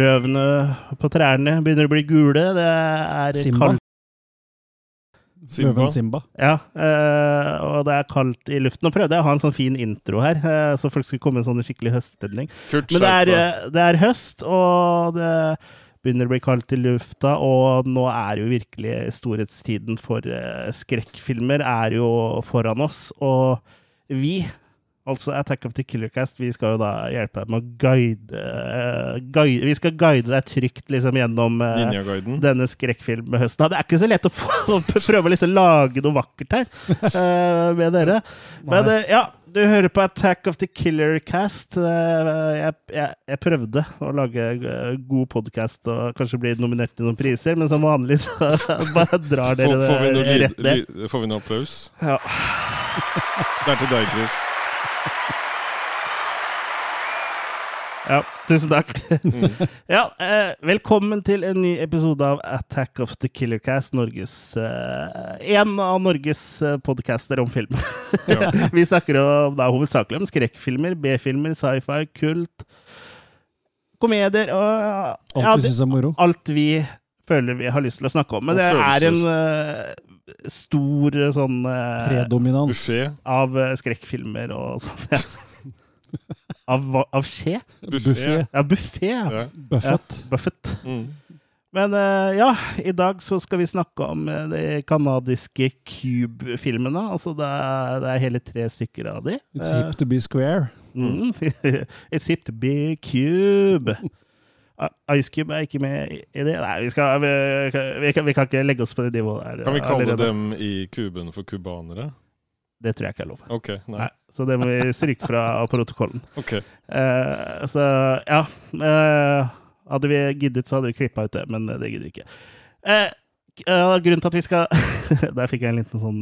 Løvene på trærne begynner å bli gule. Det er Simba. kaldt Simba. Løven Simba. Ja, eh, og det er kaldt i luften. Nå prøvde jeg å ha en sånn fin intro her, eh, så folk skulle komme i en sånn skikkelig høststemning. Kurt Men det er, eh, det er høst, og det begynner å bli kaldt i lufta, og nå er jo virkelig storhetstiden for skrekkfilmer er jo foran oss. Og vi, altså Attack of the Killer Cast, vi skal jo da hjelpe deg med å guide, uh, guide Vi skal guide deg trygt liksom gjennom uh, denne skrekkfilmhøsten. Det er ikke så lett å, få, å prøve å liksom lage noe vakkert her uh, med dere. Men ja, du hører på Attack of the Killer Cast. Jeg, jeg, jeg prøvde å lage god podkast og kanskje bli nominert til noen priser, men som vanlig så bare drar dere får, det rett ned. får vi noe applaus? Ja. Det er til deg, Chris. Ja, tusen takk. Mm. Ja, eh, velkommen til en ny episode av Attack of the Killer Cast, Norges eh, En av Norges eh, podcaster om film. Vi snakker om, da, hovedsakelig om skrekkfilmer, B-filmer, sci-fi, kult, komedier og Alt ja, alt vi føler vi har lyst til å snakke om. Men det er en eh, stor eh, sånn eh, Predominans. Buffé. av eh, skrekkfilmer og sånn. Ja. Av, hva- av skje? Buffé. Ja, buffé. Ja. Ja. Buffett. Buffett. Mm. Men eh, ja, i dag så skal vi snakke om eh, de kanadiske Cube-filmene. Altså det er, det er hele tre stykker av de. It's hip to be square. Mm. It's hip to be Cube. Ice Cube er ikke med i det. Nei, vi, skal, vi, vi, kan, vi kan ikke legge oss på det nivået der. Kan vi kalle allerede. dem i kuben for kubanere? Det tror jeg ikke er lov. OK. Nei. Nei, så det må vi stryke fra protokollen. OK. Uh, så ja. uh, hadde vi giddet, så hadde vi klippa ut det, men det gidder vi ikke. Uh, grunnen til at vi skal Der fikk jeg en liten sånn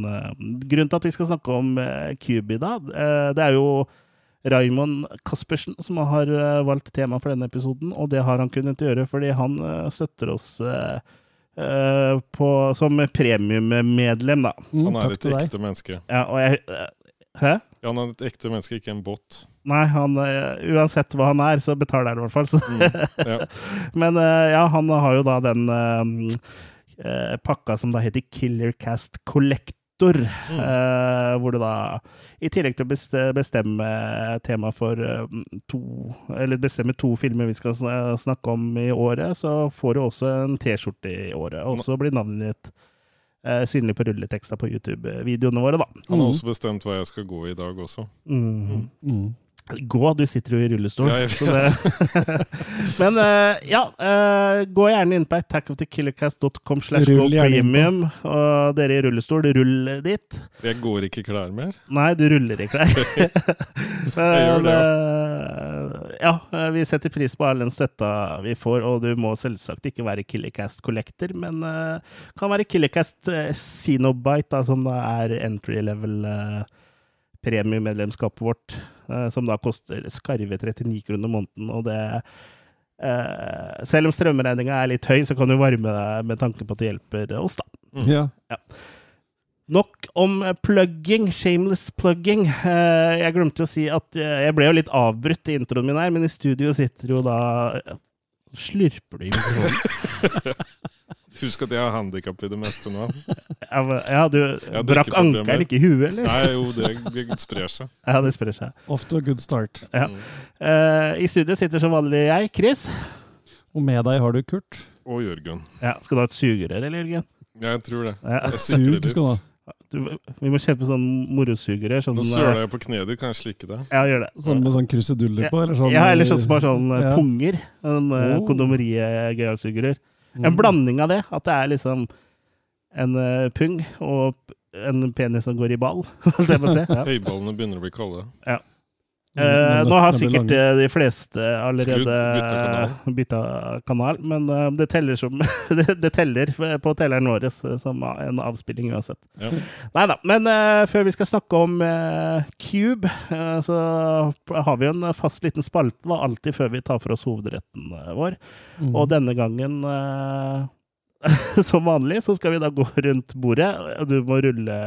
Grunnen til at vi skal snakke om Cube i dag, eh, det er jo Raymond Caspersen som har eh, valgt tema for denne episoden, og det har han kunnet gjøre fordi han eh, støtter oss eh, på, som premiummedlem, da. Mm, Han er et deg. ekte menneske. Ja, og jeg Hæ? Ja, han er et ekte menneske, ikke en bot. Nei, han, uansett hva han er, så betaler han i hvert fall. Så. Mm. Ja. Men ja, han har jo da den pakka som da heter Killer Cast Collector. Mm. eh, hvor du da, i tillegg til å bestemme tema for eh, to Eller bestemme to filmer vi skal snakke om i året, så får du også en T-skjorte i året. Og så blir navnet ditt eh, synlig på rulleteksta på YouTube-videoene våre, da. Han har Mm. også bestemt hva jeg skal gå i dag også. Mm. Mm. Gå, du sitter jo i rullestol. Ja, det- Men uh, ja, uh, gå gjerne inn på attackofthekillercast.com slash premium. Og dere i rullestol, rull dit. Jeg går ikke klær mer. Nei, du ruller i klær. gjør det, ja. ja, eh, vi setter pris på all den støtta vi får, og du må selvsagt ikke være Killercast Collector, men uh, kan være Killercast Xenobite, da, som da er entry level uh, premiemedlemskapet vårt, som da koster skarve 39 kroner måneden, og det Uh, selv om strømregninga er litt høy, så kan du varme deg med tanke på at det hjelper oss, da. Mm. Ja. Nok om plugging, shameless plugging. Uh, Jeg glemte å si at uh, jeg ble jo litt avbrutt i introen min her, men i studio sitter jo da Slurper du i mikrofonen? Husk at jeg har handikap i det meste nå. Ja, men- Ja, du brakk ankelen, ikke huet, eller? Nei, jo, det, det sprer seg. Ja, det sprer seg. Off to a good start. Ja. Mm. Uh, I studio sitter som vanlig jeg, Chris. Og med deg har du Kurt. Og Jørgen. Ja, skal du ha et sugerør, eller, Jørgen? Ja, Jeg tror det. Ja. Jeg Sug skal du ha. Du, vi må kjøpe sånn morosugerør. Sånn, Nå søler jeg på kneet ditt, kan jeg slikke det? Ja, gjør det. Sånn med sånn kruseduller på? Eller sånn, ja, eller sånn som har sånn eh, Ja. punger. En uh, Oh. kondomeriet-gøyalsugerør. En Mm. blanding av det. At det er liksom en uh, pung og en penis som går i ball. Ja. Høyballene begynner å bli kalde. Eh, nå har sikkert eh, de fleste allerede bytta kanal. kanal, men eh, det teller som det, teller på telleren vår eh, som en avspilling uansett. Ja. Nei da. Men eh, før vi skal snakke om eh, Cube, så har vi en fast liten spalte da, alltid før vi tar for oss hovedretten vår. Mm. Og denne gangen, som vanlig, så skal vi da gå rundt bordet. Du må rulle,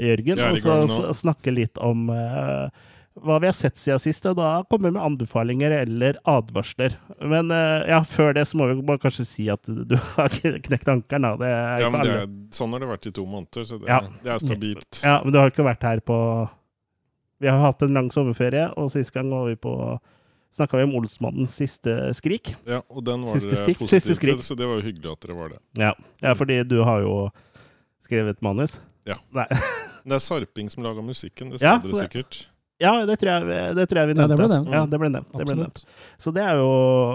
Jørgen, og så snakke litt om eh, hva vi har sett siden sist, og da kommer vi med anbefalinger eller advarsler. Men eh, ja, før det så må vi bare kanskje si at du har knekt ankelen. Det er Ja, men det er, sånn har det vært i to måneder, så det, Ja. det er stabilt. Ja, men du har ikke vært her på Vi har hatt en lang sommerferie, og sist gang var vi på Snakka vi om Olsmannens siste skrik. Ja, og den var Siste dere stikk, positivt, siste skrik. så det var jo hyggelig at dere var det. Ja. ja, fordi du har jo skrevet manus. Ja. Nei. Det er Sarping som laga musikken, det Ja, sa dere det- sikkert. Ja, det tror jeg, det tror jeg vi Ja, det ble nevnt. Ja, det ble nevnt. Det ble nevnt. Så det er jo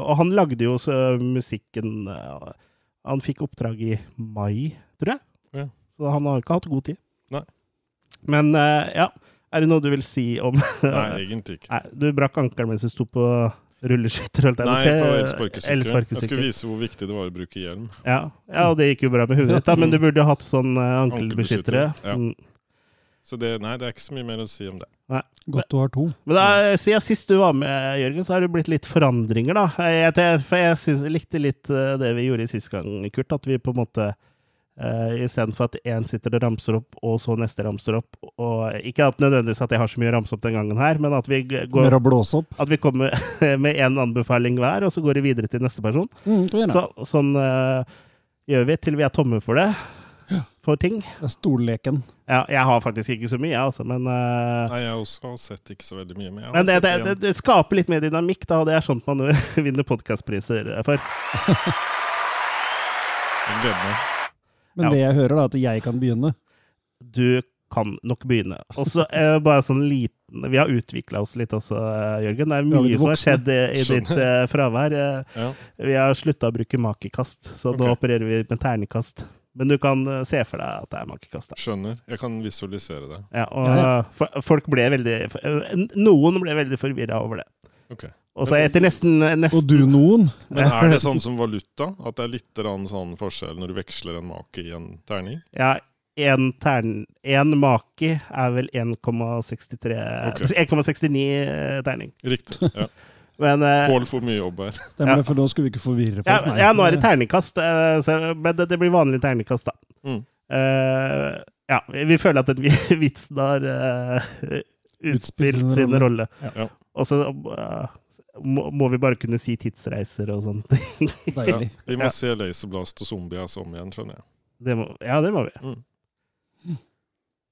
Og han lagde jo så musikken eh, Han fikk oppdrag i mai, tror jeg. Ja. Så han har ikke hatt god tid. Nei. Men eh, ja, er det noe du vil si om Nei, egentlig ikke. Nei, du brakk ankelen mens du sto på rulleskytter, Nei, på Eller elsparkesykkel. Jeg skulle vise hvor viktig det var å bruke hjelm. Ja. ja, og det gikk jo bra med huet ditt, men du burde jo hatt sånn eh, ankelbeskyttere. Ankelbeskyttere, ja. Så det, nei, det er ikke så mye mer å si om det. Godt du har to. Men da, siden sist du var med, Jørgen, så har det blitt litt forandringer, da. Jeg, for jeg synes, jeg likte litt eh, det vi gjorde sist gang, Kurt. At vi på en måte uh, Istedenfor at én sitter og ramser opp, og så neste ramser opp og Ikke at nødvendigvis at jeg har så mye å ramse opp den gangen her, men at vi går Mer å blåse opp. At vi kommer med én anbefaling hver, og så går det videre til neste person. Mm, vi. Så, sånn uh, gjør vi til vi er tomme for det. For ting. Det er stolleken. Ja, jeg har faktisk ikke så mye, jeg, altså, men uh, Nei, jeg også har sett ikke så veldig mye. Men, jeg Men det, det, det, det skaper litt mer dynamikk, da, og det er sånt man vinner podkastpriser for. Jeg gleder meg. Men Ja. det jeg hører, da, er at jeg kan begynne. Du kan nok begynne. Og så uh, bare sånn liten Vi har utvikla oss litt også, eh, Jørgen. Det er mye som har skjedd i, i ditt uh, fravær. Ja. Vi har slutta å bruke makekast, så nå Ok. opererer vi med terningkast. Men du kan eh, se for deg at det er makekast. Skjønner. Jeg kan visualisere det. Ja, og Ja, ja. eh, folk ble veldig eh, Noen ble veldig forvirra over det. Ok. Og så etter nesten, Og du noen. Men er det sånn som valuta? At det er litt sånn forskjell når du veksler en make i en terning? Ja, en, tern, en make er vel 1,63 okay. 1,69 eh, terning. Riktig. Ja. Men eh, Pål får mye jobb her. Stemmer Ja. for nå skulle vi ikke forvirre folk. Ja, ja, nå er det terningkast, eh, så, men det, det blir vanlig terningkast, da. Mm. Uh, ja, vi føler at den vitsen har uh, utspilt sin sin rolle. rolle. Ja. Og så uh, må, må vi bare kunne si tidsreiser og sånne ting. Deilig. Vi må Ja. se Laserblast og zombier som igjen, skjønner jeg. Det må, ja, det må vi. Mm.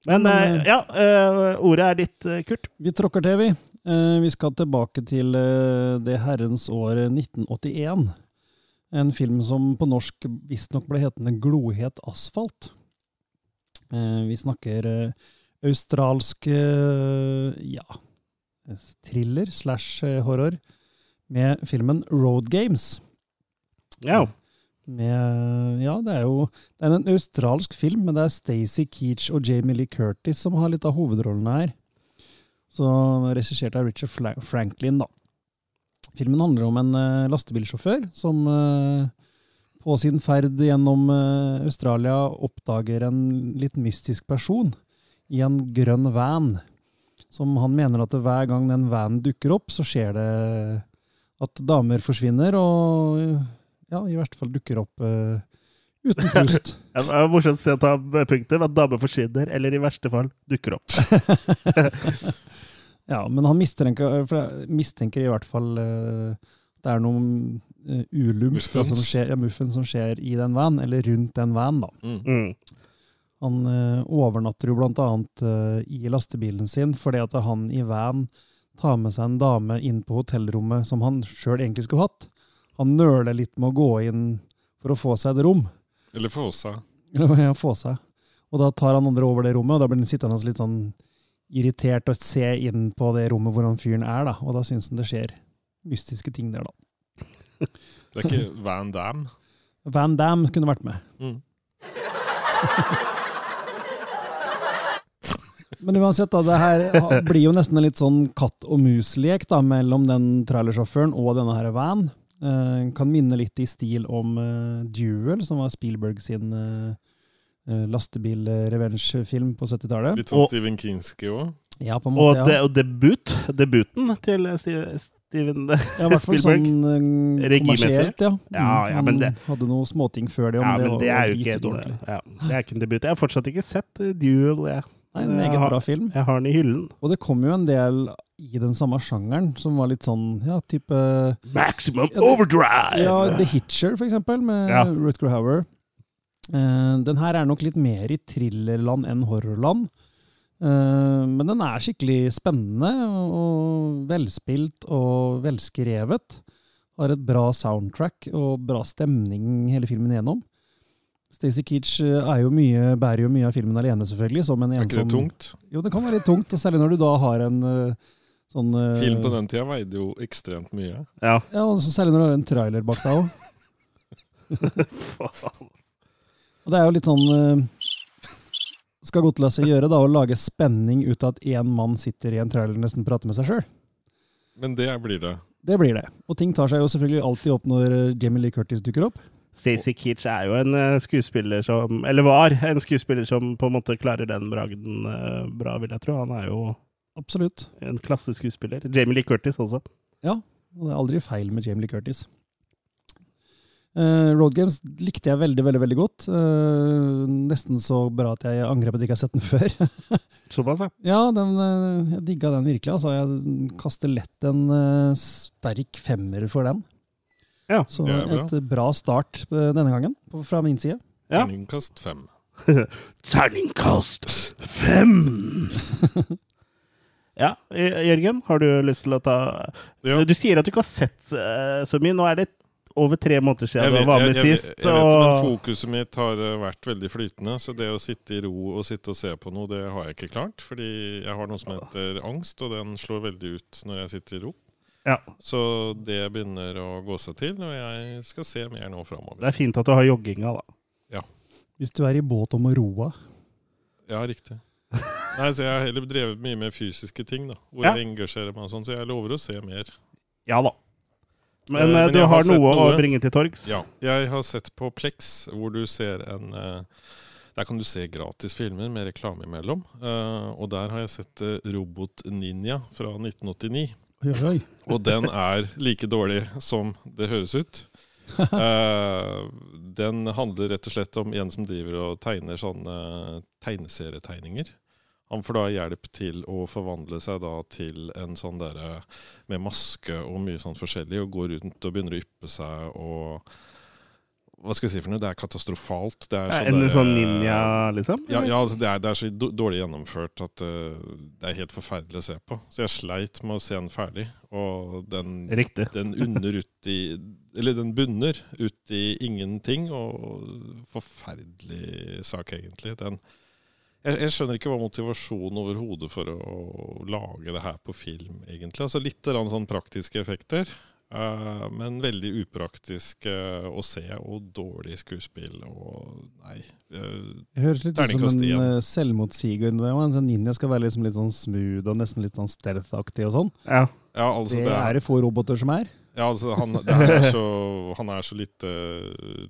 Men Men, eh, ja, eh, ordet er ditt, eh, Kurt. Vi tråkker til, vi. Eh, vi skal tilbake til eh, det herrens år 1981. En film som på norsk visstnok ble hetende 'Glohet asfalt'. Eh, vi snakker eh, australsk eh, ja, thriller slash eh, horror med filmen 'Road Games'. Ja. Med, ja, det er jo det er en australsk film, men det er Stacey Keach og Jamie Lee Curtis som har litt av hovedrollene her. Så regissert av Richard Fla- Franklin, da. Filmen handler om en uh, lastebilsjåfør som uh, på sin ferd gjennom uh, Australia oppdager en litt mystisk person i en grønn van. Som han mener at hver gang den vanen dukker opp, så skjer det at damer forsvinner, og ja, i hvert fall dukker opp uh, uten pust. Det var morsomt å se ta punktet at damer forsvinner, eller i verste fall dukker opp. ja, men han mistenker, for jeg mistenker i hvert fall uh, det er noe uh, ulumsk som skjer, ja, muffens som skjer i den van, eller rundt den van. da. Mm. Mm. Han uh, overnatter jo blant annet eh, i lastebilen sin, fordi at han i van tar med seg en dame inn på hotellrommet som han sjøl egentlig skulle hatt. Han nøler litt med å gå inn for å få seg et rom. Eller få seg. ja. Få seg. Og da tar han andre over det rommet, og da blir han sittende litt sånn irritert og se inn på det rommet hvor han fyren er, da. Og da syns han det skjer mystiske ting der, da. Det er ikke Van Dam? Van Dam kunne vært med. Mm. Men uansett, da, det her blir jo nesten en litt sånn katt og mus-lek da, mellom den trailersjåføren og denne her van. Eh, kan minne litt i stil om eh, Duel, som var Spielberg sin eh, lastebil-revenge-film på 70-tallet. Litt sånn Og- Stephen Kinski òg. Ja, på en Og, de, ja. og debut, debuten til Steven, Steven ja, Spielberg. sånn Regimessig. ja. Ja, ja, men Han det- hadde noen småting før det, Ja, men det, var, det er jo ikke en, ja, det er ikke en debut. Jeg har fortsatt ikke sett Duel. Jeg, Nei, en meget bra film. jeg har den i hyllen. Og det kom jo en del i den samme sjangeren, som var litt sånn ja, type Maximum Ja, overdrive! Ja, The Hitcher, for eksempel, med Ja. Rutger Hauer. Uh, den her er nok litt mer i thrillerland enn horrorland. Uh, men den er skikkelig spennende og, velspilt og velskrevet. Har et bra soundtrack og bra stemning hele filmen igjennom. Stacey Keach eh, jo mye, bærer jo mye av filmen alene, selvfølgelig. Som en Er ikke det tungt? Jo, det kan være litt tungt, særlig når du da har en eh, sånn eh, Film på den tida veide jo ekstremt mye. Ja. Ja, og så særlig når du har en trailer bak deg òg. Faen. Og det er jo litt sånn eh, Skal godt la seg gjøre da å lage spenning ut av at én mann sitter i en trailer og nesten prater med seg sjøl. Men det blir det. Det blir det. Og ting tar seg jo selvfølgelig alltid opp når eh, Jamie Lee Curtis dukker opp. Stacey Keach er jo en skuespiller som Eller var en skuespiller som på en måte klarer den bragden bra, vil jeg tro. Han er jo Absolutt. en klasseskuespiller. Jamie Lee Curtis også. Og det er aldri feil med Jamie Lee Curtis. Uh, Road Games likte jeg veldig, veldig veldig godt. Uh, nesten så bra at jeg angrer på at jeg ikke har sett den før. Såpass, ja. ja, den, uh, jeg digga den virkelig. Altså, jeg kaster lett en sterk femmer for den. Ja, Så det er bra. et bra start denne gangen, på- fra min side. Ja. Terningkast fem. Terningkast fem! ja, Jørgen, har du lyst til å ta Ja. Du sier at du ikke har sett eh, så mye. Nå er det over tre måneder siden vet, du var jeg, med jeg, jeg, sist. jeg vet, men fokuset mitt har eh, vært veldig flytende. Så det å sitte i ro og sitte og se på noe, det har jeg ikke klart. Fordi jeg har noe som heter angst, og den slår veldig ut når jeg sitter i ro. Ja. Så det begynner å gå seg til, og jeg skal se mer nå framover. Det er fint at du har jogginga, da. Ja. Hvis du er i båt om å roe. Ja, riktig. Nei, så Jeg har heller drevet mye med fysiske ting, da, hvor Ja. jeg engasjerer meg og sånn, så jeg lover å se mer. Ja da. Men, Eh, eh, men du har har noe, noe, å bringe til torgs? Ja. Jeg har sett på Plex, hvor du ser en eh, Der kan du se gratis filmer med reklame imellom. Eh, og der har jeg sett eh, Robot Ninja fra 1989. Oi, oi, oi. Og den er like dårlig som det høres ut. Eh, den handler rett og slett om en som driver og tegner sånne tegneserietegninger. Han får da hjelp til å forvandle seg da til en sånn derre med maske og mye sånn forskjellig, og går rundt og begynner å yppe seg og Hva skal vi si for noe? Det er katastrofalt. Det er en der, sånn eh, ninja, liksom? ja, ja altså det, er, det er så dårlig gjennomført at uh, det er helt forferdelig å se på. Så jeg sleit med å se den ferdig. Og den, den under ut i Eller den bunner ut i ingenting. Og forferdelig sak, egentlig. Den, jeg, jeg skjønner ikke hva motivasjonen overhodet for å, å lage det her på film, egentlig. Altså Litt sånn praktiske effekter. Eh, men veldig upraktisk uh, å se, og dårlig skuespill og Nei. Uh, Det høres litt ut som en uh, selvmotsigende. og En sånn ninja skal være liksom litt sånn smooth og nesten litt sånn stealth-aktig og sånn. Ja. ja, altså, Det er det få roboter som er. Ja, altså, han, det er så, han er så lite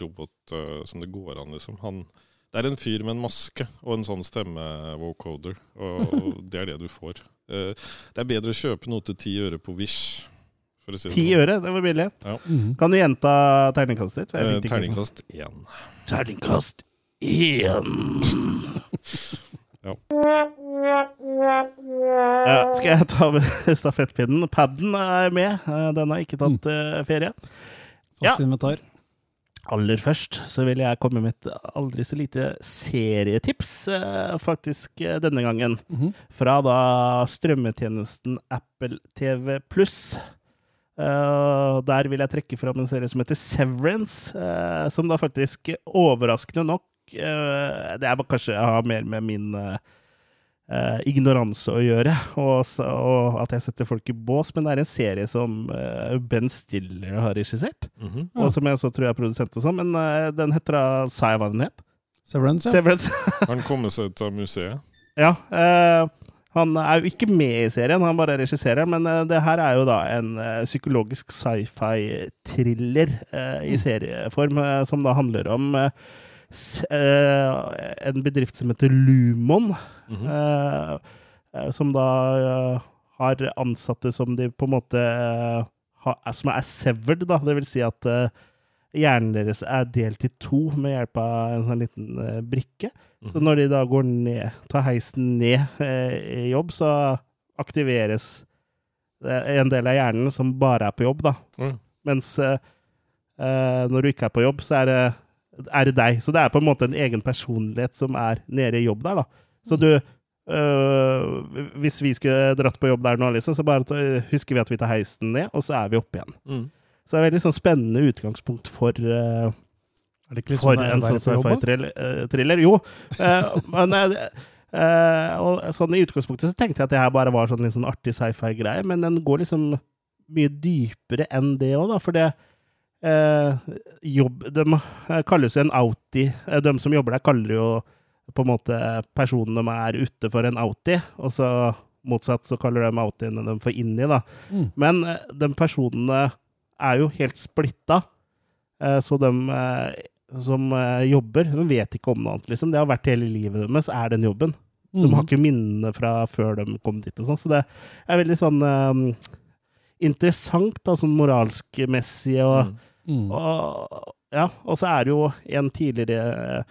robot som det går an, liksom. Han, det er en fyr med en maske og en sånn stemme-vocoder, og det er det du får. Eh, det er bedre å kjøpe noe til ti øre på Wish, for å si det Ti sånn. øre, det var billig. Mhm. Kan du gjenta terningkastet ditt? For jeg Eh, fikk det ikke. Terningkast én. Terningkast én. Ja. Ja, skal jeg ta over stafettpinnen? Padden er med. Eh, Den har ikke tatt eh, ferie. Ja. Fast inventar. Aller først så vil jeg komme med et aldri så lite serietips, eh, faktisk eh, denne gangen. Mhm. Fra da strømmetjenesten Apple TV pluss. Der vil jeg trekke fram en serie som heter Severance, uh, som da faktisk overraskende nok uh, Det er kanskje jeg har mer med min ignoranse å gjøre, og, og at jeg setter folk i bås, men det er en serie som Ben Stiller har regissert. Mhm. Ja. Og som jeg så tror jeg er produsent og sånn, men den heter da Sa jeg hva den het? Severance, ja. Severance. Har han kommet seg ut av museet? ja. eh, han er jo ikke med i serien, han bare regisserer. Men eh, det her er jo da en eh, psykologisk sci-fi-thriller eh, i Mm. serieform, som da handler om en bedrift som heter Lumon. mm -hmm. eh, som da har ansatte som de på en måte som er severed, da. Det vil si at hjernen deres er delt i to med hjelp av en sånn liten eh, brikke. Så Mhm. når de da går ned, tar heisen ned eh, i jobb, så aktiveres er en del av hjernen som bare er på jobb, da. Mm. Mens eh, eh, når du ikke er på jobb, så er det, er det deg. Så det er på en måte en egen personlighet som er nede i jobb der, da. Så du øh, Hvis vi skulle dratt på jobb der nå, liksom, så bare husker vi at vi tar heisen ned, og så er vi oppe igjen. Mm. Så det er veldig sånn spennende utgangspunkt for uh, for sånn en sånn sci-fi-thriller. eh. Jo, uh, men uh, og sånn i utgangspunktet så tenkte jeg at det her bare var sånn sånn artig sci-fi-greie, men den går liksom mye dypere enn det òg, da. For det jobb De kalles jo en outie. De som jobber der, kaller jo på en måte personen de er ute for en outie, og så motsatt så kaller de outiene de får inni, da. Mm. Men de personene er jo helt splitta, eh, så de eh, som eh, jobber, de vet ikke om noe annet, liksom. Det har vært hele livet deres, er den jobben. De Mhm. har ikke minnene fra før de kom dit og sånn, så det er veldig sånn um, interessant, da, sånn moralsk-messig og Mm. Mm. og, ja, og så er det jo en tidligere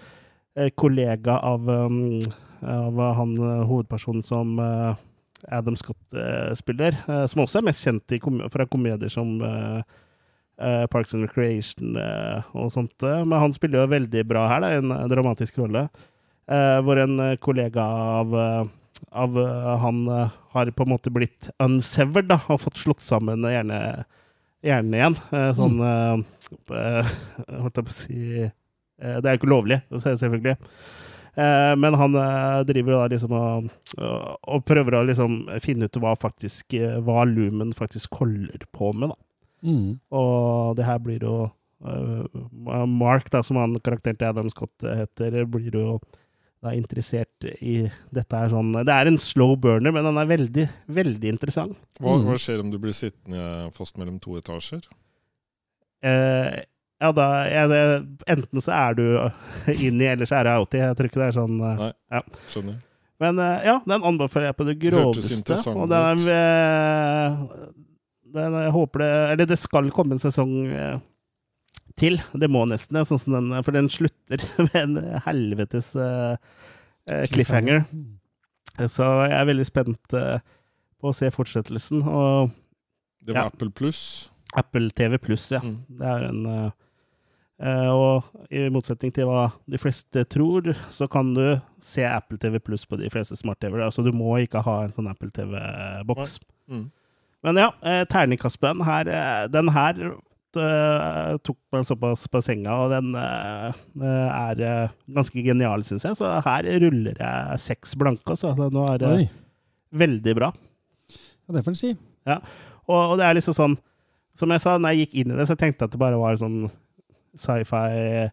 kollega av, um, av han hovedpersonen som eh, Adam Scott eh, som også er mest kjent kom fra komedier som eh, eh, Parks and Recreation og sånt. Men han spiller jo veldig bra her, da, en dramatisk rolle. hvor en kollega av, av han har på en måte blitt unsevered, da, og fått slått sammen gjerne hjerne igjen. Sånn eh, Holdt jeg på å si Det er jo ikke lovlig, selvfølgelig. Eh, men han eh, driver da liksom og, og- prøver å liksom finne ut hva faktisk eh, Hva Lumen faktisk holder på med, da. Mm. Og det her blir jo eh, Mark, da, som han karakteren til Adam Scott heter, blir jo da interessert i dette her sånn Det er en slow burner, men den er veldig, veldig interessant. Hva, Mm. hva skjer om du blir sittende fast mellom to etasjer? Eh, ja, da jeg, Enten så er du inni, eller så er du outi. Jeg tror ikke det er sånn Nei, ja. Skjønner. Men eh, ja, den anbefaler jeg på det groveste. interessant Og den er eh, den, Jeg håper det Eller det skal komme en sesong eh, til. Det må nesten, sånn som den, for den slutter med en helvetes eh, eh, cliffhanger. Så jeg er veldig spent uh, på å se fortsettelsen. Og Det var Ja. Apple Pluss. Apple TV pluss, ja. Mm. Det er en eh, eh, Og i motsetning til hva de fleste tror, så kan du se Apple TV pluss på de fleste smart-TV-er. Altså, du må ikke ha en sånn Apple TV-boks. Mm. Men ja, eh, terningkast på den her, eh, den her eh, tok meg såpass på senga, og den eh, eh, er eh, ganske genial, syns jeg. Så her ruller jeg seks blanke, altså. Den var eh, Oi. veldig bra. Ja, det får en si. Og, og det er liksom sånn Som jeg sa, når jeg gikk inn i det, så tenkte jeg at det bare var sånn sci-fi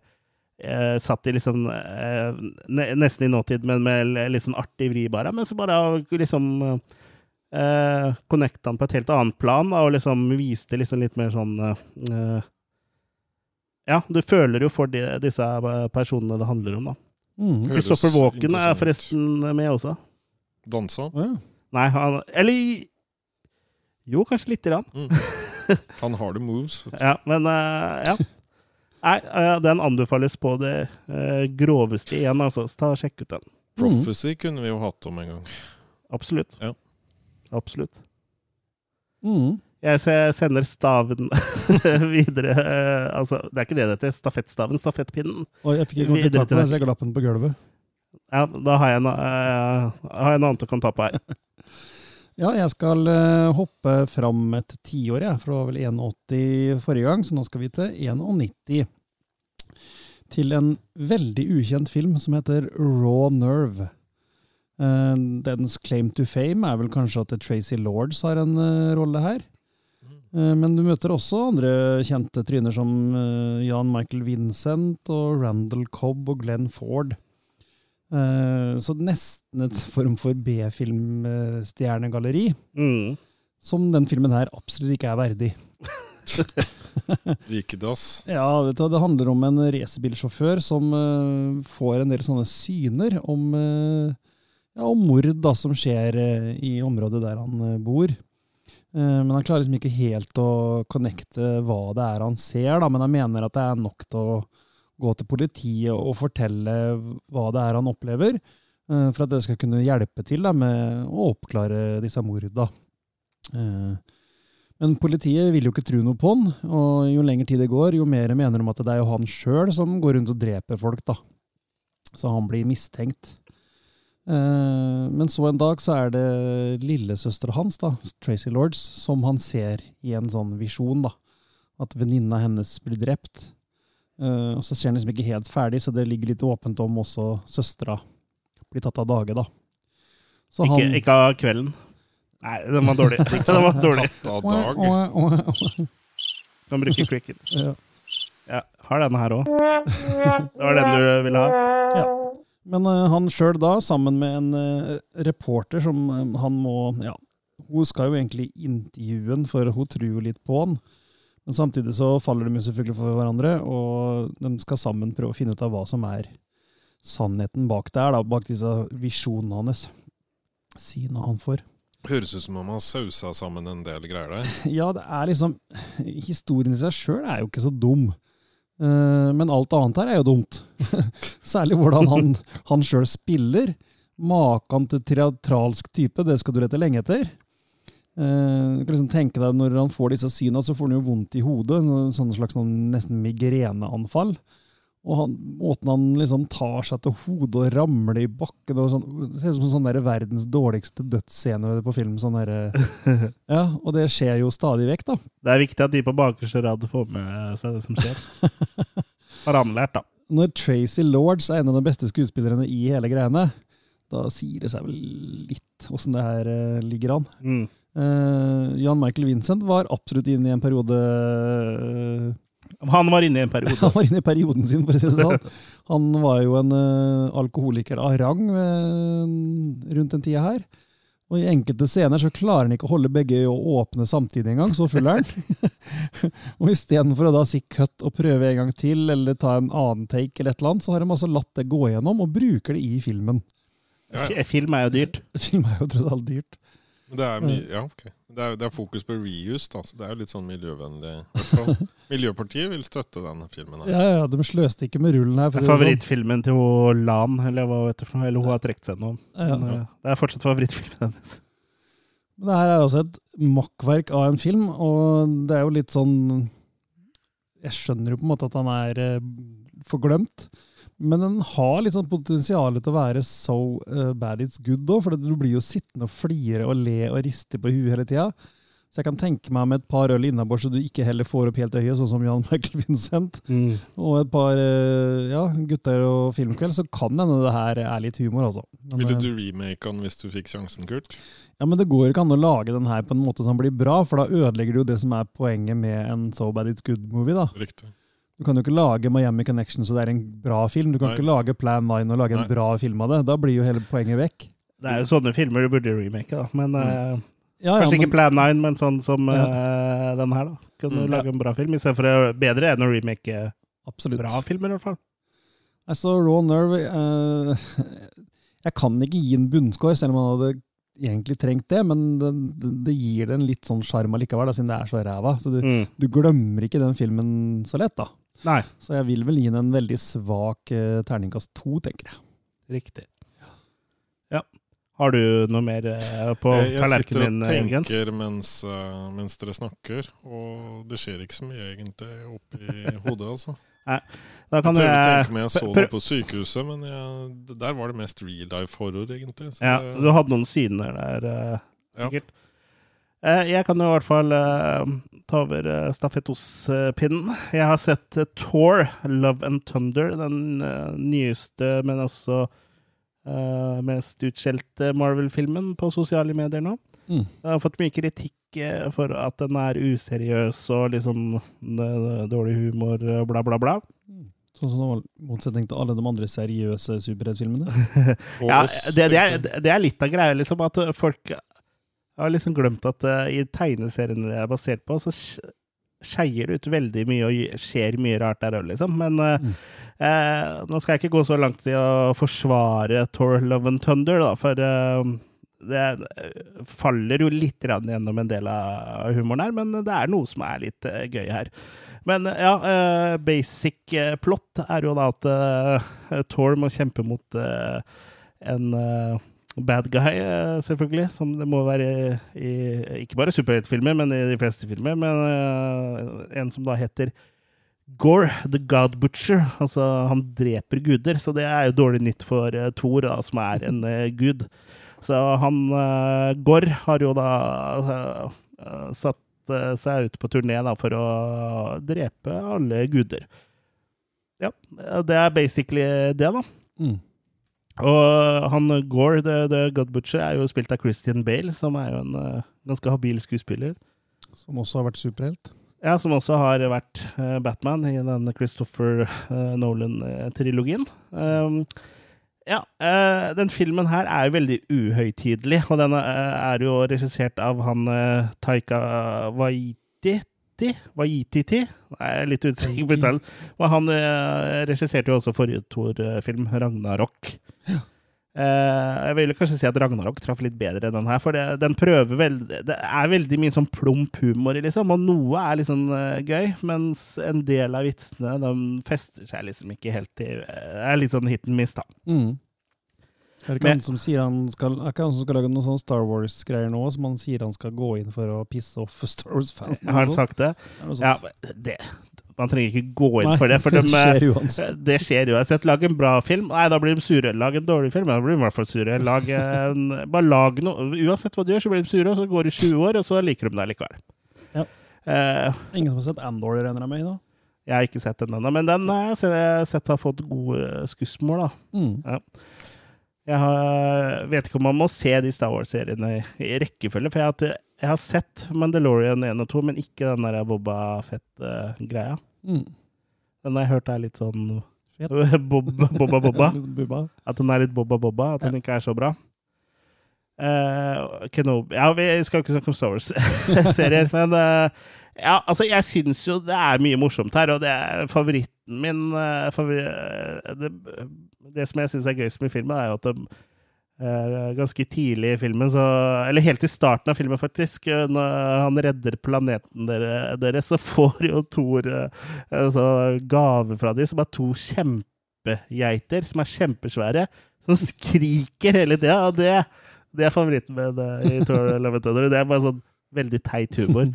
eh, Satt i liksom eh, ne, Nesten i nåtid, men med litt sånn artig vri, bare. Men så bare liksom eh, Connecta han på et helt annet plan, da, og liksom viste liksom litt mer sånn eh, Ja, du føler jo for de, disse personene det handler om, da. Mm. Christopher Walken er forresten med også. Dansa. Ja. Nei, han Eller Jo, kanskje lite grann. Mm. Han har the moves. Ja, men uh, ja. Nei, eh, den anbefales på det eh, groveste igjen, altså. Så ta og Sjekk ut den. Prophecy kunne vi jo hatt om en gang. Absolutt. Ja. Absolutt. Mm. Jeg sender staven videre eh, Altså, det er ikke det det heter. Stafettstaven. Stafettpinnen. Oi, jeg fikk ikke tak til på den, så jeg glapp den på gulvet. Ja, da har jeg en, uh, har jeg en annen du kan ta på her. Ja, jeg skal eh, hoppe fram et tiår, jeg. For det var vel 1,80 forrige gang, så nå skal vi til 1,90. Til en veldig ukjent film som heter Raw Nerve. Eh, dens claim to fame er vel kanskje at Tracy Lords har en eh, rolle her. Eh, Men du møter også andre kjente tryner som Jan Michael Vincent og Randall Cobb og Glenn Ford. Eh, Så nesten et form for B-filmstjernegalleri, Mm. som den filmen her absolutt ikke er verdig. Likedass. Ja, vet du, Det handler om en racerbilsjåfør som uh, får en del sånne syner om, uh, ja, om mord da, som skjer uh, i området der han bor. Eh, men han klarer liksom ikke helt å connecte hva det er han ser, da, men han mener at det er nok til å gå til politiet og fortelle hva det er han opplever, eh, for at det skal kunne hjelpe til da, med å oppklare disse morda. Eh, Men politiet vil jo ikke tro noe på han, og jo lenger tid det går, jo mer mener de at det er jo han sjøl som går rundt og dreper folk, da. Så han blir mistenkt. Eh, Men så en dag så er det lillesøstera hans, da, Tracy Lords, som han ser i en sånn visjon, da. At venninna hennes blir drept. Eh, Og så ser han liksom ikke helt ferdig, så det ligger litt åpent om også søstera blir tatt av dage, da. Så Ikke, ikke av kvelden. Nei, den var dårlig. den var dårlig. Tatt av dag. Kan bruke cricket. Ja. Ja, har denne her òg. Det var den du ville ha? Men uh, han sjøl da, sammen med en uh, reporter som eh, han må Ja, hun skal jo egentlig intervjue han, for hun tror jo litt på han. Men samtidig så faller de jo selvfølgelig for hverandre, og de skal sammen prøve å finne ut av hva som er sannheten bak der, da, bak disse visjonene hans. Synet han får. Høres ut som om han sausa sammen en del greier der. Ja, det er liksom Historien i seg sjøl er jo ikke så dum. Eh, men alt annet her er jo dumt. Særlig hvordan han, han sjøl spiller. Makan til teatralsk type, det skal du lete lenge etter. Eh, du kan liksom tenke deg Når han får disse syna, så får han jo vondt i hodet. Sånn slags sånn nesten migreneanfall. Og han, måten han liksom tar seg til hodet og ramler i bakken og sånn, Det ser ut som sånn der verdens dårligste dødsscene på film. Sånn der, ja, og det skjer jo stadig vekk, da. Det er viktig at de på bakerste rad får med seg det som skjer. Har han lært, da. Når Tracy Lords er en av de beste skuespillerne i hele greiene, da sier det seg vel litt åssen det her eh, ligger an. Mm. Eh, Jan Michael Vincent var absolutt inne i en periode uh, Han var inne i en periode. Han var inne i perioden sin, for å si det sånn. Han var jo en uh, alkoholiker av rang rundt den tida her. Og i enkelte scener så klarer han ikke å holde begge øyne åpne samtidig engang, så full er han. og istedenfor å da si cut og prøve en gang til, eller ta en annen take, eller et eller annet, så har de altså latt det gå gjennom, og bruker det i filmen. Ja, ja. Film er jo dyrt. Film er jo tross alt dyrt. Det er, ja, okay. det, er, det er fokus på reuse, da, så det er jo litt sånn miljøvennlig. Miljøpartiet vil støtte den filmen. her. Ja, ja, de sløste ikke med rullen her. det er Favorittfilmen til Lan, eller hva vet du for noe? Eller hun har trukket seg nå. Ja. Men, eh, Det er fortsatt favorittfilmen hennes. Men det her er også et makkverk av en film, og det er jo litt sånn Jeg skjønner jo på en måte at han er eh, forglemt, men den har litt sånn potensial til å være so eh, bad it's good òg, for du blir jo sittende og flire og le og riste på huet hele tida. Så jeg kan tenke meg med et par øl innabords så du ikke heller får opp helt øyet, sånn som Jan Michael Vincent, og et par eh, ja, gutter og filmkveld, så kan hende det her er litt humor, altså. Men, Ville eh, du remake den hvis du fikk sjansen, Kurt? ja, men det går ikke an å lage den her på en måte som blir bra, for da ødelegger du jo det som er poenget med en So Bad It's Good-movie. da. Riktig. Du kan jo ikke lage Miami Connection så det er en bra film. Du kan Nei. ikke lage Plan 9 og lage en Nei. bra film av det. Da blir jo hele poenget vekk. Det er jo sånne filmer du burde remake, da. Men uh, Ja, ja, Kanskje men, ikke Plan 9, men sånn som eh, den her, da. Kan du Mm. lage en bra film, istedenfor bedre enn å remake absolutt. bra filmer, i hvert fall. Altså, Raw Nerve uh, Jeg kan ikke gi en bunnscore, selv om han hadde egentlig trengt det, men det, det, det gir det en litt sånn sjarm allikevel, da, siden det er så ræva. Så du, Mm. du glemmer ikke den filmen så lett, da. Nei, Så jeg vil vel gi den en veldig svak eh, terningkast to, tenker jeg. riktig. Ja. Har du noe mer eh, på din? jeg sitter og tenker mens, eh, mens dere snakker, og det skjer ikke så mye egentlig oppi hodet, altså. Da Jeg prøvde prøver å jeg tenke meg jeg så det på sykehuset, men jeg, der var det mest real life horror, egentlig. Så Ja, det- du hadde noen syner der, eh, Ja. sikkert. Eh, Jeg kan jo i hvert fall eh, ta over eh, stafettospinnen. Jeg har sett Tour, Thor, Love and Thunder, den eh, nyeste, men også uh, mest utskjelte Marvel-filmen på sosiale medier nå. Mm. Den har fått mye kritikk eh, for at den er useriøs og liksom eh, dårlig humor, eh, bla, bla, bla. Sånn som i motsetning til alle de andre seriøse superheltfilmene. Ja, det, det, er, det er litt av greia, liksom, at folk har liksom glemt at uh, i tegneseriene det er basert på, så sk- skeier det ut veldig mye og skjer mye rart der òg, liksom. Men uh, Mm. eh, nå skal jeg ikke gå så langt i å forsvare Thor Love and Thunder, da, for uh, det faller jo litt gjennom en del av humoren her, men det er noe som er litt gøy her. Men ja, basic plot er jo da at Thor må kjempe mot en bad guy, eh, selvfølgelig. Som det må være i, ikke bare superheltfilmer, men i de fleste filmer. Men eh, en som da heter Gore, the God Butcher. Altså, han dreper guder. Så det er jo dårlig nytt for uh, Thor, da, som er en gud. Så han Gore har jo da satt seg ut på turné da, for å drepe alle guder. Ja, det er basically det, da. Mm. Og han Gore, the, the, God Butcher, er jo spilt av Christian Bale, som er jo en uh, ganske habil skuespiller. Som også har vært superhelt? Ja, som også har vært uh, Batman i den Christopher uh, Nolan-trilogien. Um, ja, den filmen her er jo veldig uhøytidelig, og den er jo regissert av han Taika Waititi. Waititi? Jeg er litt usikker på uttalen. Han regisserte jo også forrige Thor-film, Ragnarok. Ja. Uh, jeg vil kanskje si at Ragnarok traff litt bedre enn den her, for det, den prøver veldig Det er veldig mye sånn plump humor, liksom, og noe er liksom gøy, mens en del av vitsene de fester seg liksom ikke helt til Det Er litt sånn hit and miss, da. Mm. Er det ikke han som sier han skal, er ikke han som skal lage noen sånne Star Wars-greier nå, som han sier han skal gå inn for å pisse off Star Wars-fans? Har han sagt det? Ja, det, man trenger ikke gå inn Nei, for det. For det, skjer uansett. det skjer uansett. Lag en bra film. Nei, da blir de sure. Lag en dårlig film. Da blir de i hvert fall sure. Lag en, bare lag noe. Uansett hva du gjør, så blir de sure, og så går det 20 år, og så liker de deg likevel. Ja. Uh, Ingen som har sett Andor, regner jeg med? da? Jeg har ikke sett den ennå, men den har jeg sett har fått gode skussmål. da. Mm. Ja. Jeg har, vet ikke om man må se de Star Wars-seriene i, rekkefølge. For jeg har, jeg har, sett Mandalorian 1 og 2, men ikke den der Boba Fett-greia. Mm. Den har jeg hørt er litt sånn Bobba Bobba. At den er litt Bobba Bobba. At den ikke er så bra. Uh, Kenobi Ja, vi skal ikke snakke om Star Wars-serier, men uh, ja, altså, jeg syns jo det er mye morsomt her, og det er favoritten min uh, favori det, det, som jeg syns er gøyest med filmen, er jo at de uh, ganske tidlig i filmen, så, eller helt i starten av filmen, faktisk, uh, når han redder planeten deres, så får jo Thor altså, gave fra dem, som er to kjempegeiter som er kjempesvære, som skriker hele tida. Og det, det, er favoritten min i Thor Love Thunder. Det er bare sånn veldig teit humor.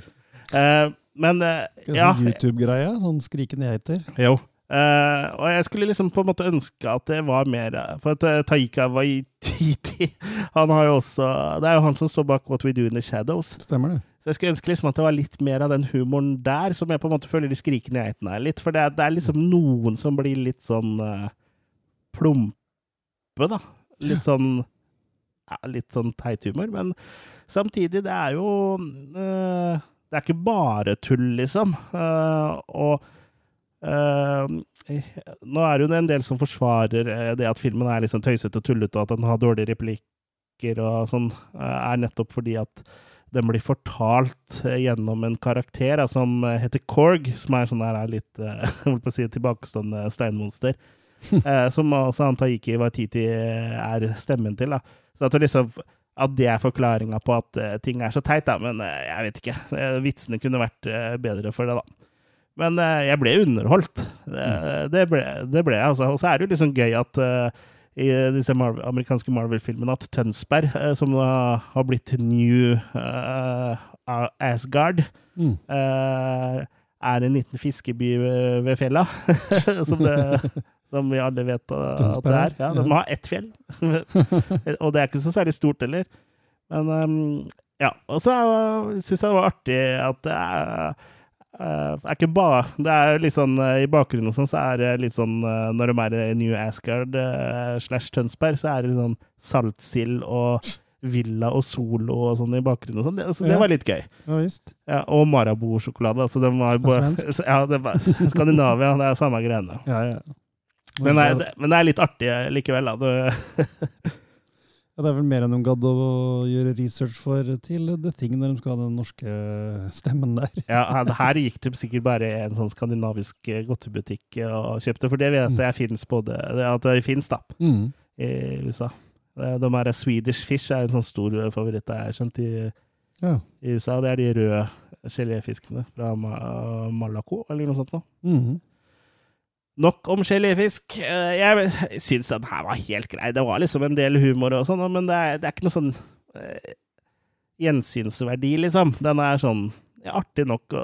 Uh, men uh, ja Sånn YouTube-greie? Sånn skrikende geiter? Jo. Uh, og jeg skulle liksom på en måte ønske at det var mer For at uh, Taika Waititi Han har jo også Det er jo han som står bak What We Do In The Shadows. Stemmer det. Så jeg skulle ønske liksom at det var litt mer av den humoren der, som jeg på en måte føler de skrikende geitene er litt. For det er, det er, liksom noen som blir litt sånn uh, plumpe, da. Litt sånn ja, Litt sånn teit humor. Men samtidig, det er jo uh, det er ikke bare tull, liksom. Og nå er det jo en del som forsvarer eh, det at filmen er liksom tøysete og tullete, og at den har dårlige replikker og sånn, er nettopp fordi at den blir fortalt gjennom en karakter som heter Korg, som er sånn her litt holdt si, tilbakestående steinmonster. som også Antaiki Waititi er stemmen til. da. Så at liksom at det er forklaringa på at ting er så teit, da. Men jeg vet ikke. Vitsene kunne vært bedre for det, da. Men jeg ble underholdt. Det, mm. det, ble, det ble jeg, altså. Og så er det jo liksom gøy at i disse Marvel, amerikanske Marvel-filmene at Tønsberg, som har blitt New Asgard mm. er en liten fiskeby ved fjella. som det som vi alle vet at det er. Ja, de har ett fjell. og det er ikke så særlig stort heller. Men um, ja. Og så syns jeg det var artig at det er, uh, er ikke bare Det er litt sånn uh, I bakgrunnen sånn, så er det litt sånn uh, Når de er i New Asgard slash Tønsberg, så er det sånn saltsild og Villa og Solo og sånn i bakgrunnen. og sånn. Det, altså, det var litt gøy. Ja, visst. Ja, og Marabou-sjokolade. Altså, det var bare, ja, det var Skandinavia, det er samme greiene. Ja, ja. Men, det, men det er litt artig likevel, da. ja, det er vel mer enn de gadd å gjøre research for til The Thing når de skal ha den norske stemmen der. ja, her gikk det sikkert bare i en sånn skandinavisk godtebutikk og kjøpte, for det vet mm. jeg fins både At det fins, da, mm. i USA. De her Swedish Fish er en sånn stor favoritt jeg har skjønt i, ja. i USA. Det er de røde geléfiskene fra Malaco, eller noe sånt noe. Mm. Nok om geléfisk. Eh, Jeg syns den her var helt grei. Det var liksom en del humor og sånn, men det er, det er ikke noe sånn eh, gjensynsverdi, liksom. Den er sånn ja, artig nok å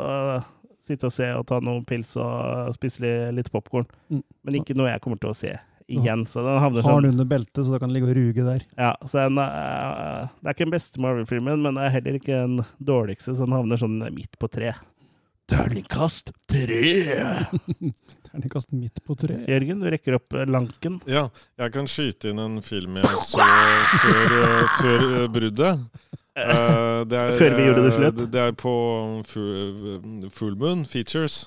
sitte og se og ta noen pils og spise li- litt popkorn. Mm. Men ikke noe jeg kommer til å se igjen. Så den havner sånn. Har den under beltet, så da kan den ligge og ruge der. ja, så den, er- Det er ikke den beste Marvel-filmen, men det er heller ikke den dårligste, så den havner sånn midt på tre. Terningkast tre! Terningkast midt på tre. Jørgen, du rekker opp eh, lanken. Ja, jeg kan skyte inn en film jeg så før, eh, før eh, bruddet. Eh, det er, Før vi gjorde det slutt? Det er på Full, Moon Features.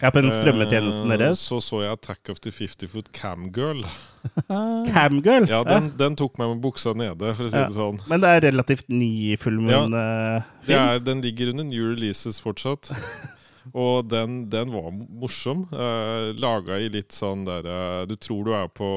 Ja, på den strømmetjenesten deres. Så så jeg Attack of the 50 Foot Camgirl. Camgirl. Ja, den, den tok meg med buksa nede, for å si Ja. det sånn. Men det er relativt ny fullmoon eh, Det film. er, den ligger under new releases fortsatt. Og den, den var morsom. Uh, Laga i litt sånn der eh, Du tror du er på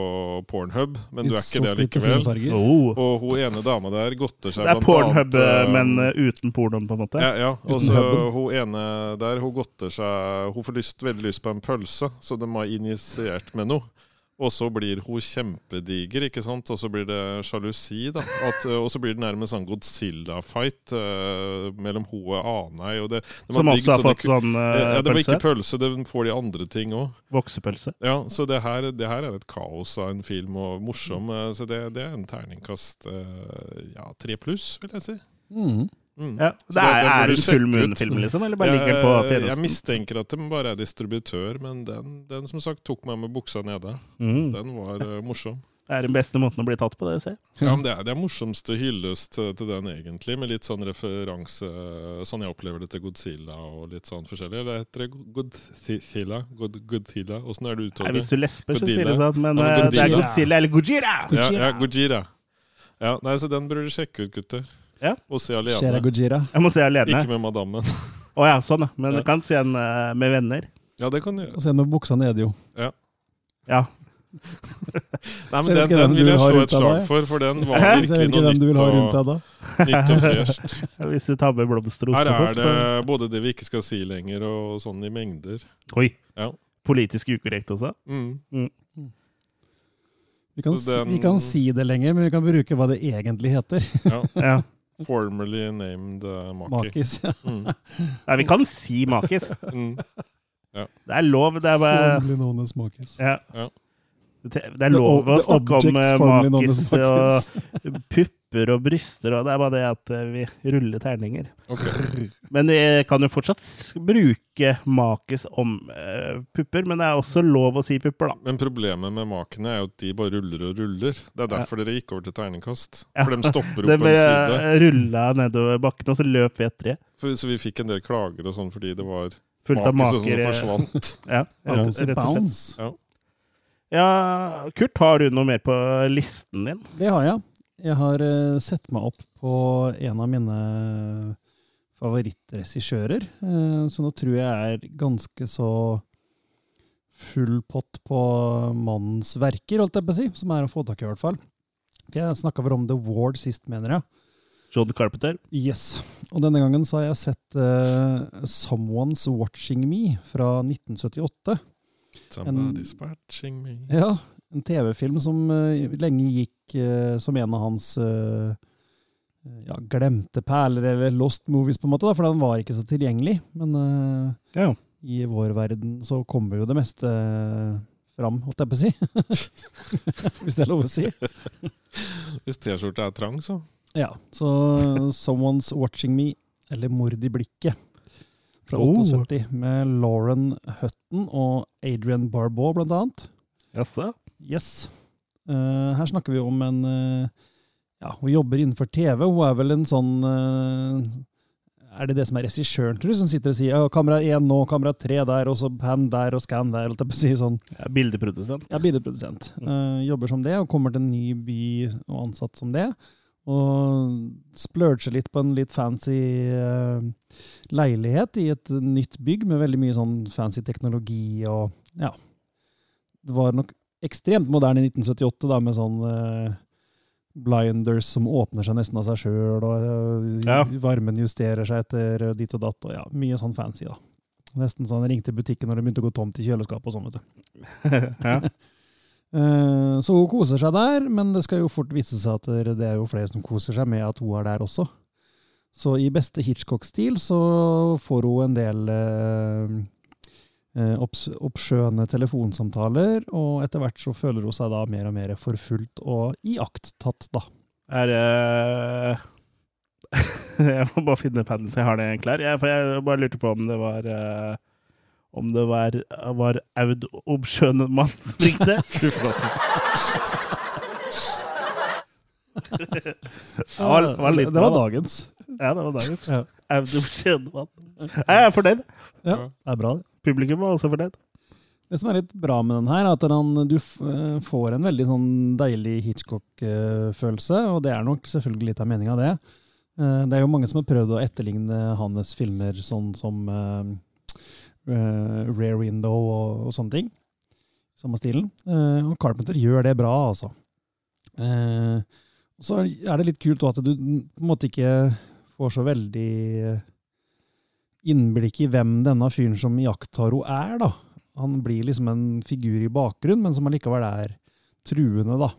Pornhub, men du er ikke det likevel. Oh. Og hun ene dama der godter seg Det er Pornhub, annet, eh, eh, men eh, uten pornoen, på en måte. ja, ja. Og så hun ene der, hun godter seg Hun får lyst, veldig lyst på en pølse, så de har injisert med noe. Og så blir hun kjempediger, ikke sant? Og så blir det sjalusi, da. At, og så blir det nærmest sånn Godzilla-fight uh, mellom hun og Anei. Og det, det Som også har fått sånn pølse? ja, Det var ikke pølse. det får de andre ting òg. Voksepølse. Ja, så det her, det her er et kaos av en film, og morsom. eh, Så det, det er en terningkast eh, ja, tre pluss, vil jeg si. Mm. Mm. Ja. Så Det er, er en full moon-film, liksom? Eller bare ligger den på Jeg, jeg mistenker at den bare er distributør, men den, den som sagt tok meg med buksa nede. Mm. Den var uh, morsom. Det er den beste måten å bli tatt på, det, se. Ja, men det er, det er morsomste hyllest til, til den, egentlig, med litt sånn referanse Sånn jeg opplever det til Godzilla og litt sånn forskjellig. Eller heter det Godzilla? God, Godzilla? Åssen er det uttalt? hvis du lesper, så sier du sånn, men Ja, eh, det er Godzilla. Godzilla eller Gojira! Ja, ja, Gojira. Ja, nei, så den burde du sjekke ut, gutter. Ja. Og se alene. Jeg må se alene. Ikke med madammen. Å ja, sånn, ja. Men Ja. du kan se den uh, med venner. Ja, det kan du gjøre. Og se med buksa nede, jo. Ja. Nei, men den, den, den vil jeg slå et slag deg. for, for den var? Så virkelig noe nytt og, nytt og fresht. Hvis du tar med blomster og Her er det så både det vi ikke skal si lenger, og sånn i mengder. Oi. Ja. Politisk ukorrekt også. Mm. Vi kan, den- vi kan si det lenger, men vi kan bruke hva det egentlig heter. Ja. Ja. Formerly named uh, Makis. Makis. Ja. Mm. Nei, vi kan si makis. Mm. Det er lov. Det er bare Formerly known as Makis. ja. Ja. Det er lov å snakke om eh, makis og Makis. Pupper og bryster, og det er bare det at eh, vi ruller terninger. Okay. Men vi kan jo fortsatt bruke makis om uh, pupper, men det er også lov å si pupper, da. Men problemet med makene er jo at de bare ruller og ruller. Det er derfor dere gikk over til terningkast. Ja. For de stopper opp Det på en side. bare rulla nedover bakken, og så løp vi etter det. Så vi fikk en del klager og sånn fordi det var Fullt av makis sånn maker. som eh, forsvant. Ja, rett, rett og slett. Ja. Ja, Kurt, har du noe mer på listen din? Det har jeg. Jeg har uh, sett meg opp på en av mine favorittregissører, uh, så nå tror jeg er ganske så full pott på mannens verker, holdt jeg på å si, som er å få tak i i hvert fall. For jeg snakka vel om The Ward sist, mener jeg. John Carpenter? Yes. Og denne gangen så har jeg sett uh, Someone's Watching Me fra 1978. Somebody's watching me. Ja, en TV-film som uh, lenge gikk uh, som en av hans uh, ja, glemte perler, eller lost movies, på en måte, da, for den var ikke så tilgjengelig. Men Ja. i vår verden så kommer jo det meste fram, holdt jeg på å si. Hvis det er lov å si. Hvis T-skjorta er trang, så. Ja, så Someone's Watching Me, eller Mord i blikket, fra Oh. 78, med Lauren Hutton og Adrian Barbeau, blant annet. Jaså? Yes. Uh, her snakker vi om en uh, Ja, hun jobber innenfor TV. Hun er vel en sånn uh, Er det det som er regissøren, tror du, som sitter og sier ja, 'kamera én nå, kamera tre der, og så pan der og scan der', Eller, si sånn. Ja, Bildeprodusent. Ja, bildeprodusent. Eh, jobber som det, og kommer til en ny by og ansatt som det. Og splurger litt på en litt fancy leilighet i et nytt bygg med veldig mye sånn fancy teknologi og ja. Det var nok ekstremt moderne i 1978, da, med sånn eh, blinders som åpner seg nesten av seg sjøl, og eh, Ja. varmen justerer seg etter ditt og datt, og ja, mye sånn fancy, da. Nesten sånn ringte butikken når det begynte å gå tomt i kjøleskapet og sånn, vet du. ja. Eh, Så hun koser seg der, men det skal jo fort vise seg at det er jo flere som koser seg med at hun er der også. Så i beste Hitchcock-stil så får hun en del eh, eh, oppskjønne telefonsamtaler, og etter hvert så føler hun seg da mer og mer forfulgt og iakttatt, da. Er det Jeg må bare finne paden så jeg har det klar. Jeg, for jeg bare lurte på om det var eh, Om det var, var Aud Obskjønn mann som ringte. Det var, var litt det var dagens. Ja, det var dagens. Ja. Aud Obskjønn mann. Jeg er fornøyd. Ja, det er bra, det. Publikum var også fornøyd. Det som er litt bra med den her, er at den, du eh, får en veldig sånn deilig Hitchcock-følelse, og det er nok selvfølgelig litt av meninga, det. Eh, Det er jo mange som har prøvd å etterligne hans filmer sånn som uh, uh, Rare Window og, og sånne ting. Samme stilen. Uh, og Carpenter gjør det bra, altså. Eh, så er det litt kult at du på en måte ikke får så veldig eh, innblikk i hvem denne fyren som iakttar henne er, da. Han blir liksom en figur i bakgrunn, men som allikevel er truende, da.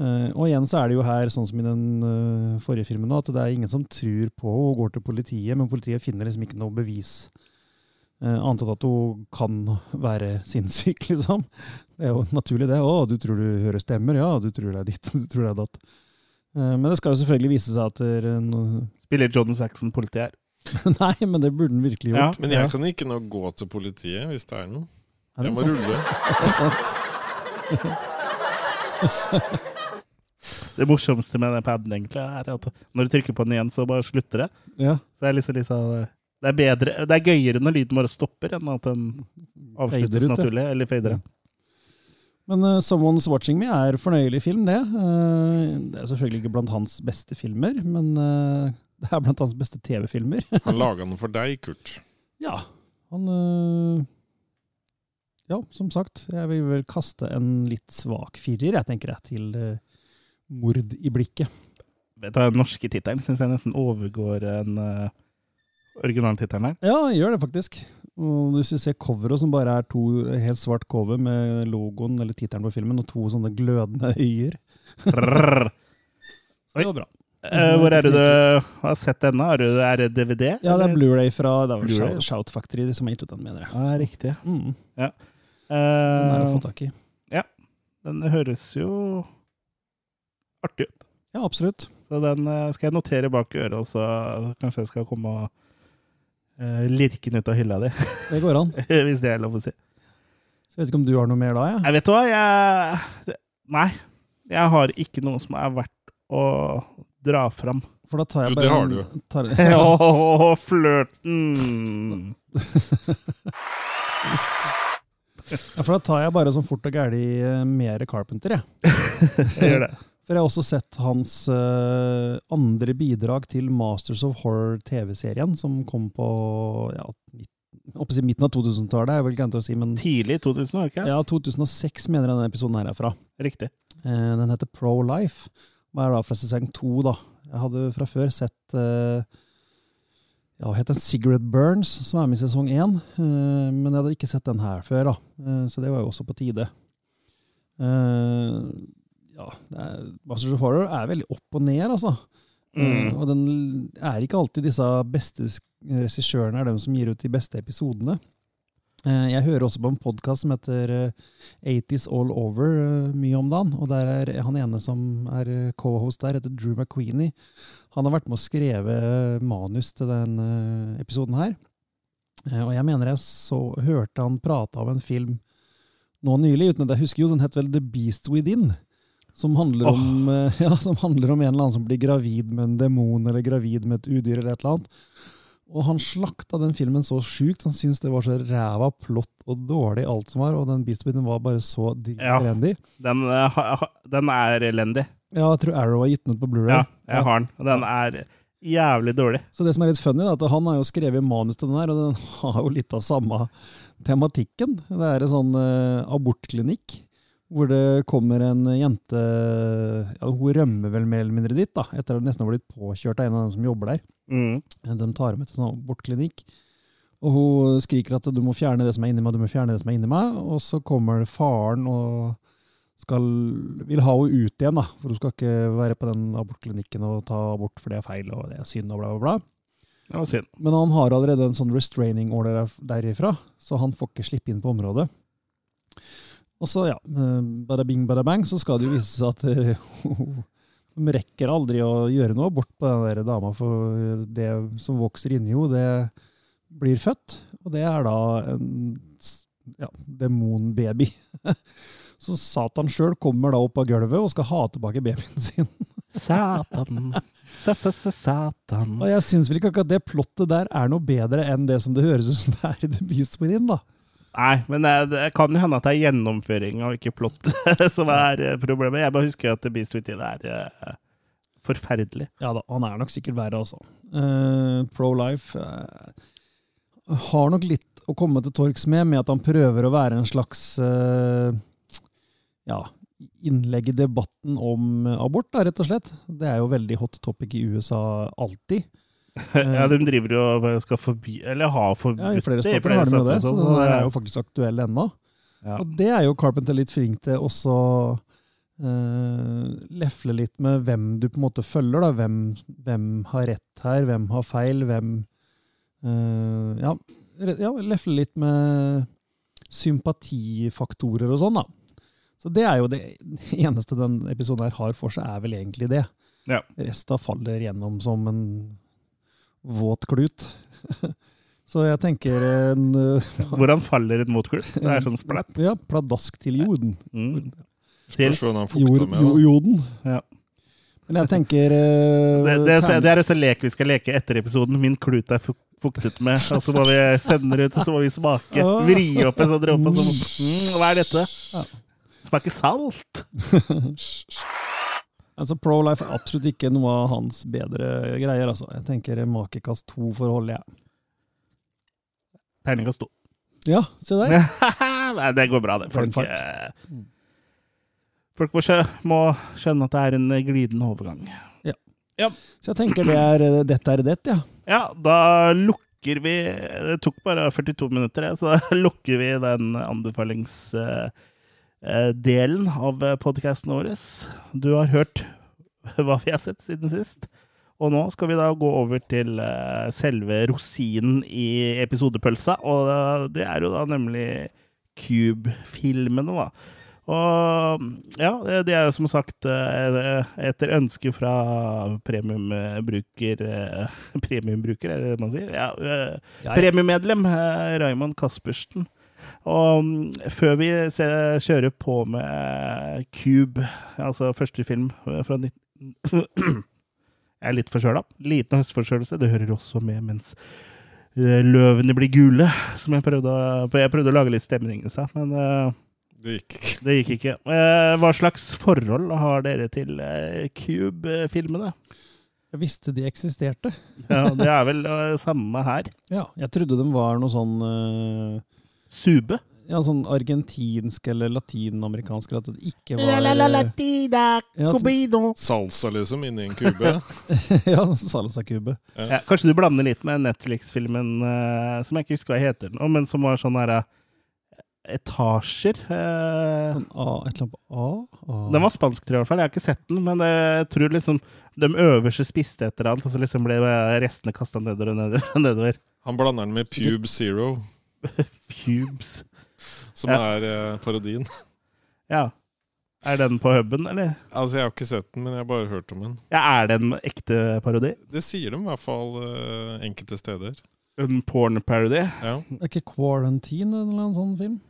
Uh, og igjen så er det jo her, sånn som i den uh, forrige filmen, at det er ingen som tror på henne og går til politiet, men politiet finner liksom ikke noe bevis. Uh, annet enn at hun kan være sinnssyk, liksom. Det er jo naturlig, det. 'Å, du tror du hører stemmer?' Ja, du tror det er ditt, du tror det er datt. Men det skal jo selvfølgelig vise seg at det er en- Spiller Jordan Saxon politi her. Nei, men det burde den virkelig gjort. Men jeg kan ikke nå gå til politiet hvis det er noe. Er det Jeg må sant? rulle. Det morsomste med den paden egentlig er at når du trykker på den igjen, så bare slutter det. Ja. Så er liksom, liksom det er bedre, det er gøyere når lyden bare stopper, enn at den avsluttes ut, ja. naturlig. Eller fader. Men uh, 'Someone's Watching Me' er fornøyelig film, det. Uh, det er selvfølgelig ikke blant hans beste filmer, men eh, det er blant hans beste TV-filmer. Han laga den for deg, Kurt. ja, han øh, Ja, som sagt, jeg vil vel kaste en litt svak firer, jeg tenker jeg, til øh, 'Mord i blikket'. Vet du, Den norske tittelen syns jeg nesten overgår en uh, originaltittelen her. Ja, gjør det faktisk. Og hvis du ser coveret, som bare er to helt svart cover med logoen eller tittelen på filmen, og to sånne glødende øyer. Så det var bra. Eh, hvor er det du har sett denne? Er det, er det DVD? Ja, det er Blu-ray fra det Blu-ray, Shout, Factory som har gitt ut den, mener jeg. Ja, riktig. Mm. Eh, Den er å få tak i. Ja. den høres jo artig ut. Ja, absolutt. Så den eh, skal jeg notere bak øret, og så kanskje jeg skal komme og uh, lirke den ut av hylla di. Det går an. Hvis det er lov å si. Så jeg vet ikke om du har noe mer da, Ja. Jeg vet hva, jeg Nei. Jeg har ikke noe som er verdt å dra fram. For da tar jeg bare Jo, det har du. Tar, Åh, flørten! ja, for da tar jeg bare sånn fort og gæli eh, mer Carpenter, jeg. Jeg gjør det. For jeg har også sett hans uh, andre bidrag til Masters of Horror TV-serien, som kom på ja, midt, jeg håper midten av 2000-tallet, er vel glemt å si, men Tidlig 2000, var ikke? ja, 2006 mener jeg denne episoden her er fra. Riktig. Uh, Den heter Pro Life, og er da fra sesong to, da. Jeg hadde fra før sett uh, ja, het den Sigrid Burns, som er med i sesong én. eh, Men jeg hadde ikke sett den her før, da. Eh, Så det var jo også på tide. Ja, det er, Masters of Horror er veldig opp og ned, altså. Mm. Og den er ikke alltid disse beste regissørene er dem som gir ut de beste episodene. Eh, Jeg hører også på en podkast som heter eh, 80s All Over eh, mye om dagen. Og der er han ene som er eh, co-host der, heter Drew McQueenie. Han har vært med å skrive eh, manus til den eh, episoden her. Eh, Og jeg mener jeg så, hørte han prate om en film nå nylig, uten at jeg husker jo, den het vel The Beast Within. Som handler, Åh. om, eh, ja, som handler om en eller annen som blir gravid med en demon, eller gravid med et udyr, eller et eller annet. Og han slakta den filmen så sjukt. Han syntes det var så ræva plott og dårlig alt som var, og den Beastbiten var bare så Ja. elendig. Den, eh, den er elendig. Ja, jeg tror Arrow har gitt den ut på Blu-ray. Ja, jeg har den. Og den er jævlig dårlig. Så det som er litt funny, er at han har jo skrevet manus til den her, og den har jo litt av samme tematikken. Det er en sånn uh, abortklinikk, hvor det kommer en jente ja, Hun rømmer vel mer eller mindre dit, da, etter at hun nesten har blitt påkjørt av en av dem som jobber der. Mm. De tar henne med til en sånn abortklinikk. Og hun skriker at du må fjerne det som er inni meg, du må fjerne det som er inni meg. Og så kommer faren og skal, vil ha henne ut igjen, da. For hun skal ikke være på den abortklinikken og ta abort for det er feil og det er synd og bla, bla, bla. Det var synd. Men han har allerede en sånn restraining order derifra, så han får ikke slippe inn på området. Og så, ja, eh, bada bing, bada bang, så skal det jo vise seg at eh, de rekker aldri å gjøre noe abort på den der dama, for det som vokser inni henne, det blir født. Og det er da en ja, demonbaby. Så Satan sjøl kommer da opp av gulvet og skal ha tilbake babyen sin. Satan. Sa-sa-sa-satan. Og jeg syns vel ikke akkurat det plottet der er noe bedre enn det som det høres ut som det er i The Beast Within, da. Nei, men det, det kan jo hende at det er gjennomføring og ikke plott som er eh, problemet. Jeg bare husker at Beast Within er uh, forferdelig. Ja da, han er nok sikkert verre også. Uh, Pro-life uh, har nok litt å komme til torgs med, med at han prøver å være en slags uh, ja, innlegg i debatten om abort, da, rett og slett. Det er jo veldig hot topic i USA alltid. Ja, de driver jo og skal forby Eller har forbudt Ja, I flere det stater har de det, så sånn, den er jo faktisk aktuell ennå. ja. Og det er jo Carpenter litt flink til også uh, lefle litt med hvem du på en måte følger. da, Hvem, hvem har rett her, hvem har feil, hvem uh, ja, ja, lefle litt med sympatifaktorer og sånn, da. Så det er jo det eneste den episoden her har for seg, er vel egentlig det. Ja. Resten faller gjennom som en våt klut. Så jeg tenker en eh, Hvordan faller en klut? Det er sånn splatt. Ja, pladask til jorden. Mm. Til. Jord, joden. Ja. Men jeg tenker eh, Det, det, er, det er også lek vi skal leke etter episoden. Min klut er fuktet med. Og så må vi sende det ut, og så må vi smake. Vri opp en sånn dråpe. og så- Mm, hva er dette? Ja. Smaker salt. Altså, Pro-life er absolutt ikke noe av hans bedre greier. altså. Jeg tenker makekast to for å holde, jeg. Terningkast to. Ja, se der. Nei, det går bra, det. Folk, eh, folk må, skjø må skjønne at det er en glidende overgang. Ja. Så jeg tenker det er eh, dette er det, ja. Ja, da lukker vi Det tok bare 42 minutter, så da lukker vi den anbefalingsdelen av podkasten vår. Du har hørt hva vi har sett siden sist. Og nå skal vi da gå over til eh, selve rosinen i episodepølsa, og eh, det er jo da nemlig Cube-filmene, da. Og ja, det er jo som sagt eh, etter ønske fra premiumbruker eh, Premiumbruker, er det det man sier? Ja, eh. Premiummedlem eh, Raymond Caspersen. Og mm, før vi ser, kjører på med Cube, altså første film fra 19... Jeg er litt forkjøla. Liten høstforkjølelse. Det hører også med mens eh, løvene blir gule, som jeg prøvde å, jeg prøvde å lage litt stemning i seg, men uh, Det gikk ikke. det gikk ikke. Uh, hva slags forhold har dere til uh, Cube-filmene? Jeg visste de eksisterte. Ja, det er vel uh, samme her. Ja, Jeg trodde de var noe sånn Sube. ja, sånn argentinsk eller latinamerikansk, eller at det ikke var latina, Ja, cubido. Salsa, liksom, inni en kube. ja, salsa-kube. Ja, kanskje du blander litt med Netflix-filmen uh, som jeg ikke husker hva heter, nå, men som var sånn herre eh, etasjer. eh, Sånn A, et eller annet på A? A. den var spansk, tror jeg i hvert fall. Jeg har ikke sett den, men jeg tror liksom de øverste spiste et eller annet, og så liksom ble restene kasta nedover. og nedover. Han blander den med Pube Zero, Pubes. som Ja. er eh, parodien. Ja. Er den på huben, eller? Altså, Jeg har ikke sett den, men jeg har bare hørt om den. Ja, er det en ekte parodi? Det sier de i hvert fall eh, enkelte steder. En porn-parody? Ja. Det er ikke Quarantine eller annen sånn film?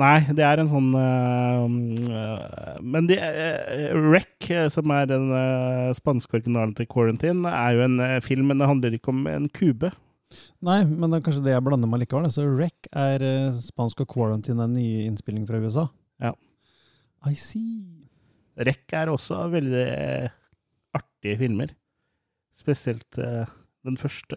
Nei, det er en sånn øh, Men de, uh, Rec, eh, som er den uh, spanske originalen til Quarantine, er jo en film, men det handler ikke om en kube. Nei, men det er kanskje det jeg blander med likevel. Så Rec er eh, spansk, og Quarantine er en ny innspilling fra USA. Ja. I see. Rec er også veldig øh, artige filmer. Spesielt øh, den første.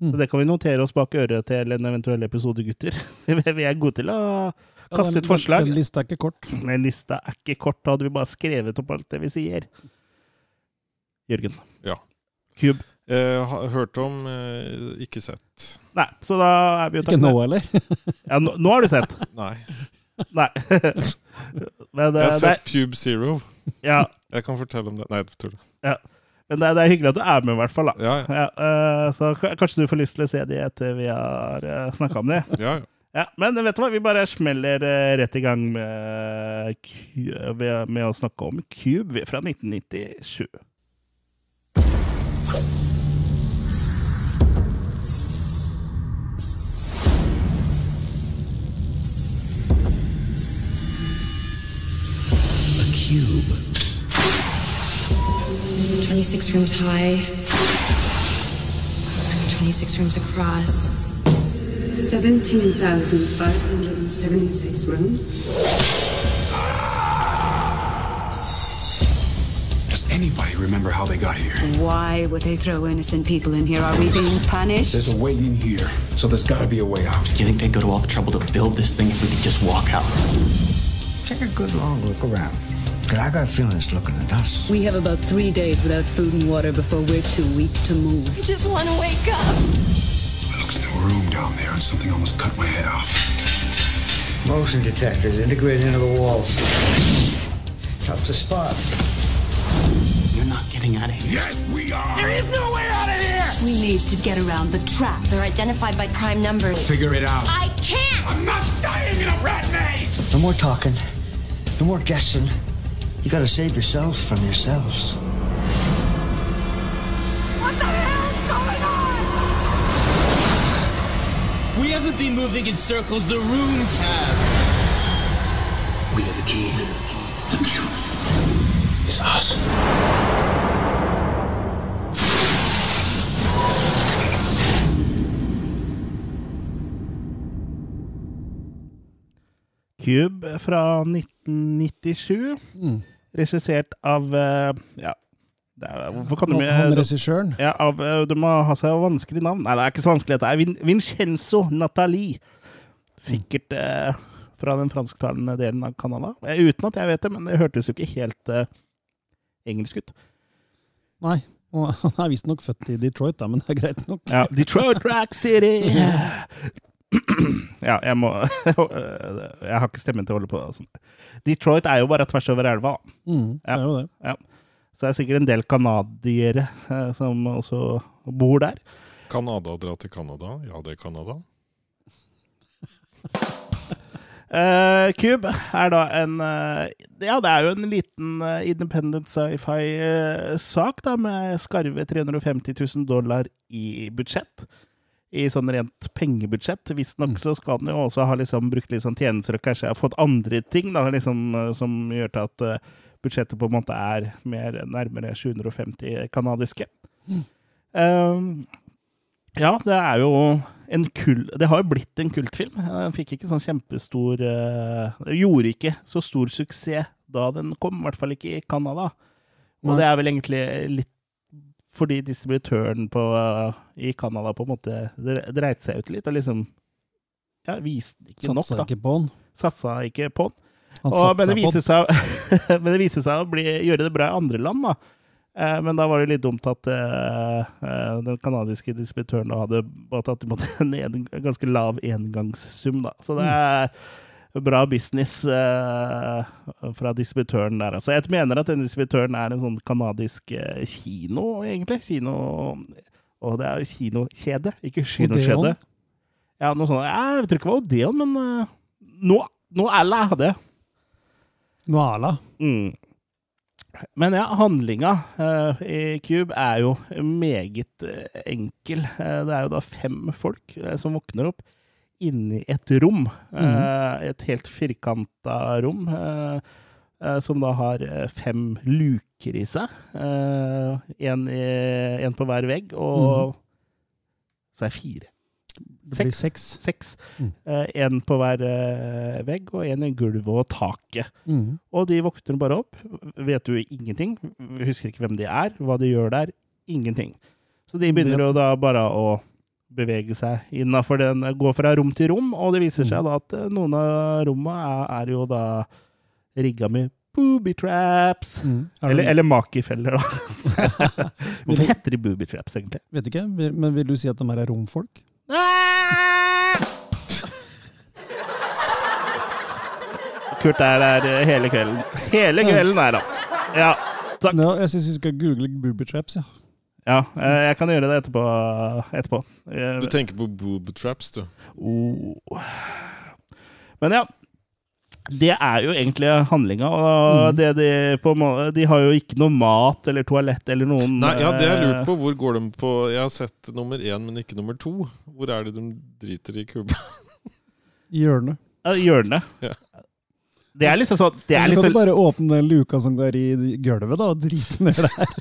Mm. Så det kan vi notere oss bak øret til en eventuell episode, gutter. vi er gode til å Ja, kaste den- ut forslag. Den lista er ikke kort. Den lista er ikke kort, da hadde vi bare skrevet opp alt det vi sier. Jørgen. Ja. Cube. Eh, hørt om, eh, ikke sett. Nei, så da er vi jo Ikke nå, eller? Ja, nå, nå har du sett. Nei. Nei. Men, Jeg eh, har det, sett Cube Zero. ja, Jeg kan fortelle om det. Nei, tull. men det, det er hyggelig at du er med, i hvert fall. da. Ja, ja. Ja, eh, så kanskje du får lyst til å se de etter vi har uh, snakka om de. ja, ja. Ja, men vet du hva, vi bare smeller eh, rett i gang med, med å snakke om Cube fra 1997. 26 rooms high, 26 rooms across. 17,576 rooms. Does anybody remember how they got here? Why would they throw innocent people in here? Are we being punished? There's a way in here, so there's gotta be a way out. Do you think they'd go to all the trouble to build this thing if we could just walk out? Take a good long look around. Cause I got a feeling it's looking at us. We have about three days without food and water before we're too weak to move. I just want to wake up. I looked in a room down there and something almost cut my head off. Motion detectors integrated into the walls. Tough to spot. You're not getting out of here. Yes, we are! There is no way out of here. We need to get around the traps. They're identified by prime numbers. Figure it out. I can't! I'm not dying in a rat maze! No more talking. No more guessing. You gotta save yourselves from yourselves. What the hell's going on? We haven't been moving in circles, the rooms have. We have the key. The cube is us. Cube fra 1997, Mm. regissert av eh, Ja, er, hvorfor kan du Han, han med regissøren. ja, av, eh, Du må ha seg vanskelig navn. Nei, det er ikke så vanskelig. Det er Vin Vincenzo Nathalie. Sikkert eh, fra den fransktalende delen av Canada. Uten at jeg vet det, men det hørtes jo ikke helt eh, engelsk ut. Nei. Og han er visstnok født i Detroit, da, men det er greit nok. Ja, Detroit Rack City! Ja, jeg må Jeg har ikke stemmen til å holde på sånn. Detroit er jo bare tvers over elva. da. Mm, det er jo det. Så det er sikkert en del canadiere eh, som også bor der. Canada dra til Canada? Ja, det er Canada. Uh, Cube er da en uh, Ja, det er jo en liten uh, independent sci-fi-sak, da, med skarve 350 000 dollar i budsjett. I sånn rent pengebudsjett. Visstnok så skal den jo også ha liksom brukt litt sånn tjenester og kanskje ha fått andre ting da, liksom, eh, som gjør til at eh, budsjettet på en måte er mer nærmere 750 kanadiske. Um, ja, det er jo en kul, Det har jo blitt en kultfilm. Den fikk ikke sånn kjempestor uh, Gjorde ikke så stor suksess da den kom, i hvert fall ikke i Canada. Og det er vel egentlig litt fordi distributøren på, eh, i Canada på en måte dre- dreit seg ut litt, og liksom ja, viste ikke nok, Satsa da. ikke på han. Satsa ikke på den. Og, men, det viser seg, men det viser seg å bli, gjøre det bra i andre land, da. Eh, men da var det litt dumt at eh, eh, den canadiske distributøren da hadde bare tatt imot en, en ganske lav engangssum, da. Så det er bra business eh, fra distributøren der. Altså, jeg mener at den distributøren er en sånn kanadisk eh, kino, egentlig. Kino Og det er kinokjede, ikke kinokjede. Ja, noe sånt. Jeg tror ikke det var Odeon, men uh, noe, noe alla hadde. Noala. Mm. Men ja, handlinga uh, i Cube er jo meget eh, enkel. Eh, det er jo da fem folk eh, som våkner opp inni et rom. eh, et helt firkanta rom. eh, eh, som da har fem luker i seg. Én på hver vegg, og så er det fire. Det blir seks. Seks. Mm. Én på hver vegg, og én i gulvet og taket. Mm. Og de våkner bare opp. Vet du ingenting. Husker ikke hvem de er, hva de gjør der. Ingenting. Så de begynner jo da bare å bevege seg innafor den, gå fra rom til rom, og det viser seg da at eh, noen av rommene er, er jo da rigga med booby traps. Mm. Er Eller, eller makifeller, da. Hvorfor heter de booby traps, egentlig? Vet ikke, men vil du si at de her er romfolk? Kurt er der eh, hele kvelden. Hele kvelden er han. Ja, takk. Ja, jeg syns vi skal google booby traps, ja. Ja, eh, jeg kan gjøre det etterpå. etterpå. Eh, Du tenker på boob traps, du. Oh. Men ja. Det er jo egentlig handlinga, og Mm. det de, på, må- de har jo ikke noe mat eller toalett eller noen Nei, ja, det jeg eh, lurt på. Hvor går de på Jeg har sett nummer én, men ikke nummer to. Hvor er det de driter i kuba? I hjørnet. Ja, Hjørnet. Ja. Det er liksom sånn Det er Eller kan liksom du bare åpne den luka som går i gulvet, da, og drite ned der?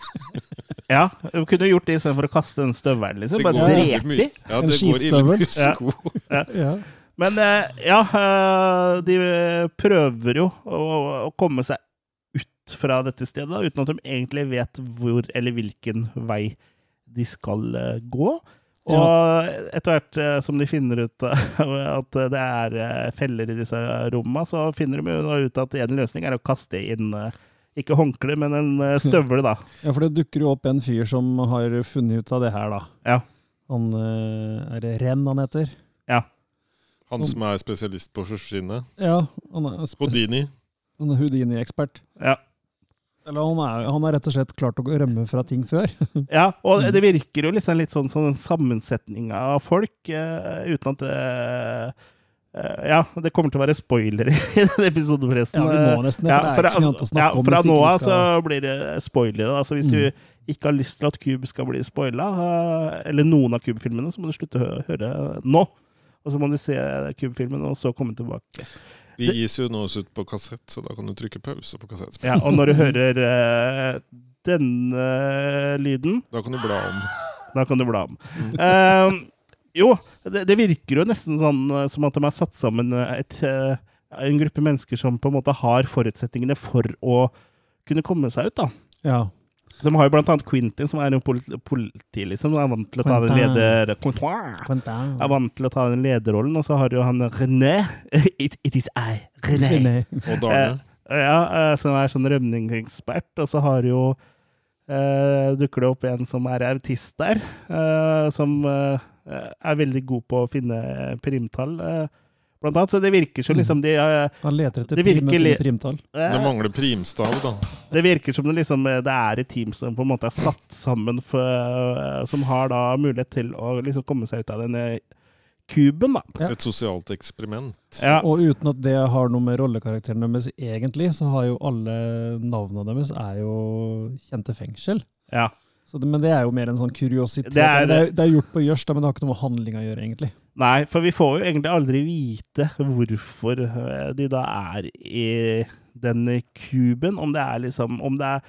Ja, du kunne gjort det istedenfor å kaste den støvelen, liksom. Det Bare mye- i. Ja, En det går ille skitstøvel. mye Ja. sko. Ja. Ja. Men eh, ja, eh, de prøver jo å, å komme seg ut fra dette stedet, da, uten at de egentlig vet hvor eller hvilken vei de skal eh, gå. Og etter hvert eh, som de finner ut at det er eh, feller i disse rommene, så finner de jo ut at en løsning er å kaste inn eh, ikke håndkle, men en støvle, da. ja, for det dukker jo opp en fyr som har funnet ut av det her, da. Ja. Han Er det Renn han heter? Ja. Han som er spesialist på skinnet. Ja. Han er, Houdini. han er Houdini-ekspert. Ja. Eller han er, han er rett og slett klart å rømme fra ting før. Ja, og det virker jo liksom litt sånn, sånn en sammensetning av folk, uh, uten at det uh, Ja, det kommer til å være spoilere i denne episoden, forresten. Ja, vi må nesten det, for det er ikke å snakke ja, om Fra nå av så blir det spoilere. Altså, hvis Mm. du ikke har lyst til at Cube skal bli spoila, eh, eller noen av Cube-filmene, så må du slutte å hø- høre nå. Og så må du se Cube-filmen, og så komme tilbake. Vi Det- gis jo nå oss ut på kassett, så da kan du trykke pause på kassett. Ja, og når du hører uh, denne lyden Da kan du bla om. Da kan du bla om. Uh, jo, det, det virker jo nesten sånn eh, som at de har satt sammen eh, et, en gruppe mennesker som på en måte har forutsetningene for å kunne komme seg ut. da. Ja. De har jo blant annet Quentin, som er en politi, politi liksom. Er vant til å ta den leder... Quentin. Er vant til å ta den lederrollen. Og så har jo han René. It, it is I, René. René. Og Darne. Eh, ja, eh, som er sånn rømningsekspert. Og så har jo eh, dukker det opp en som er autist der, eh, som eh, er veldig god på å finne primtall. Eh, blant annet, så det virker som liksom de eh, Han leter etter Det prim, virker primtall. eh, Det mangler primstav, da. det virker som det, liksom, det er et team som på en måte er satt sammen for, eh, som har da mulighet til å liksom komme seg ut av denne kuben, da. Ja. Et sosialt eksperiment. Ja. Og uten at det har noe med rollekarakteren deres egentlig, så har jo alle navnene deres er jo kjente fengsel. ja. Så det, men det er jo mer en sånn kuriositet. Det er- det, er, det er gjort på gjørs, men det har ikke noe med handling å gjøre, egentlig. Nei, for vi får jo egentlig aldri vite hvorfor eh, de da er i denne kuben. Om det er liksom Om det er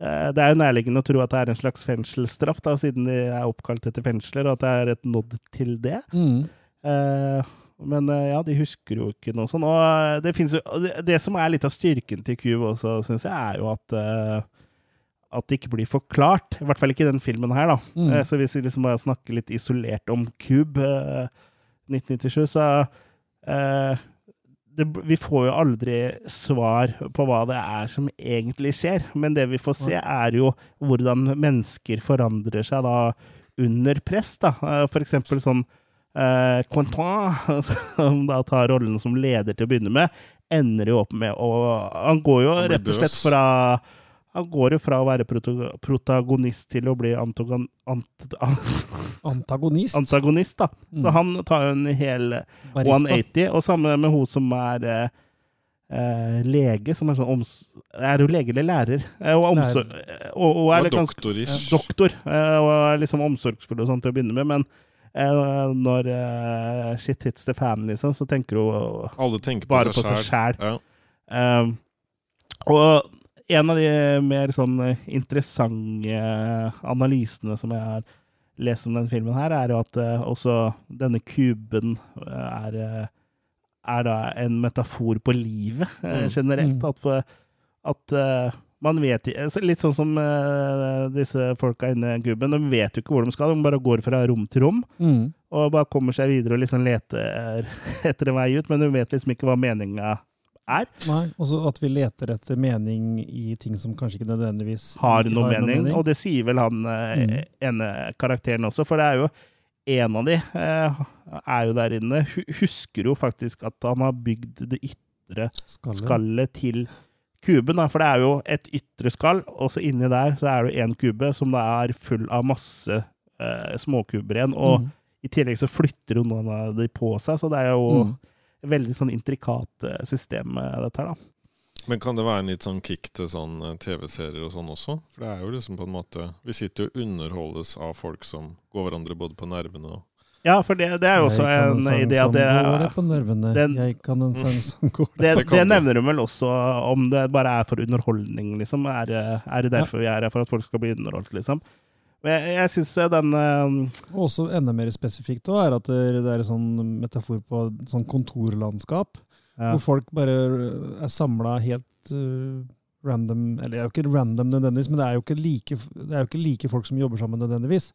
eh, Det er jo nærliggende å tro at det er en slags fengselsstraff, da, siden de er oppkalt etter fengsler, og at det er et nådd til det. Eh, men eh, ja, de husker jo ikke noe sånt. Og det, jo, det, det som er litt av styrken til Cube også, syns jeg, er jo at eh, at det ikke blir forklart. I hvert fall ikke i den filmen her, da. Mm. Eh, så hvis vi liksom bare snakker litt isolert om Cube eh, 1997, så eh, det, Vi får jo aldri svar på hva det er som egentlig skjer, men det vi får se, er jo hvordan mennesker forandrer seg da under press. da. Eh, For eksempel sånn eh, Quentin, som da tar rollen som leder til å begynne med, ender jo opp med å Han går jo rett og slett fra han går jo fra å være protagonist til å bli antogon, ant, Antagonist. antagonist, da. Så Mm. han tar jo en hel Barista. 180, og sammen med hun som er eh, eh, lege, som er sånn oms... Er hun lege eller lærer? Eh, og, omsorg, og, og er litt ganske doktorish. doktor, eh, og er liksom omsorgsfull og sånn til å begynne med, men eh, når eh, shit hits the fan, liksom, så tenker hun Alle tenker bare på seg sjæl. Ja. Og en av de mer sånn eh, interessante analysene som jeg har lest om denne filmen, her, er jo at eh, også denne kuben eh, er, eh, er da en metafor på livet eh, Mm. generelt. Mm. At, at eh, man vet Litt sånn som eh, disse folka inne i kuben. De vet jo ikke hvor de skal, de bare går fra rom til rom. Mm. Og bare kommer seg videre og liksom leter etter en vei ut, men de vet liksom ikke hva meninga er. Nei, også at vi leter etter mening i ting som kanskje ikke nødvendigvis Har noe mening. Og det sier vel han eh, Mm. ene karakteren også, for det er jo en av de eh, er jo der inne. Husker jo faktisk at han har bygd det ytre Skallet. skallet til kuben. Da. For det er jo et ytre skall, og så inni der så er det én kube som da er full av masse eh, småkuber igjen. Og Mm. i tillegg så flytter jo noen av de på seg, så det er jo Mm. Veldig sånn intrikat eh, system, eh, dette her, da. Men kan det være en litt sånn kick til sånn eh, TV-serier og sånn også? For det er jo liksom på en måte Vi sitter jo og underholdes av folk som går hverandre både på nervene og Ja, for det, det er jo også en idé at det den- Jeg kan en sang som går Det, Det det nevner de vel også, om det bare er for underholdning, liksom. Er, er det derfor vi er her, for at folk skal bli underholdt, liksom? Men jeg, jeg syns den uh, også enda mer spesifikt da, er at det, er en sånn metafor på sånn kontorlandskap, ja. hvor folk bare er samla helt uh, random Eller det er jo ikke random nødvendigvis, men det er like, det er jo ikke like folk som jobber sammen nødvendigvis.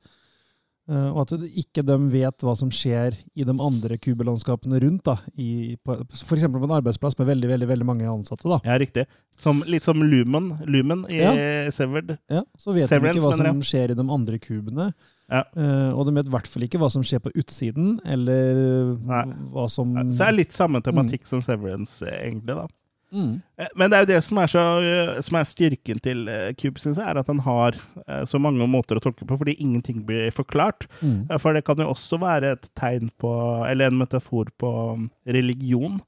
Eh, og at ikke de vet hva som skjer i de andre kubelandskapene rundt. da, F.eks. på, en arbeidsplass med veldig veldig, veldig mange ansatte. da. Ja, riktig. Som, litt som Lumen, Lumen i Ja. Severed. Ja, Så vet Severance, de ikke hva som som skjer i de andre kubene. Ja. Uh, og de vet i hvert fall ikke hva som skjer på utsiden, eller Nei. hva som Så det er litt samme tematikk som Severance, egentlig, da. Mm. Eh, Men det er jo det som er, så, som er styrken til eh, Cube, syns jeg, er at den har eh, så mange måter å tolke på, fordi ingenting blir forklart. Mm. For det kan jo også være et tegn på, eller en metafor på um, religion.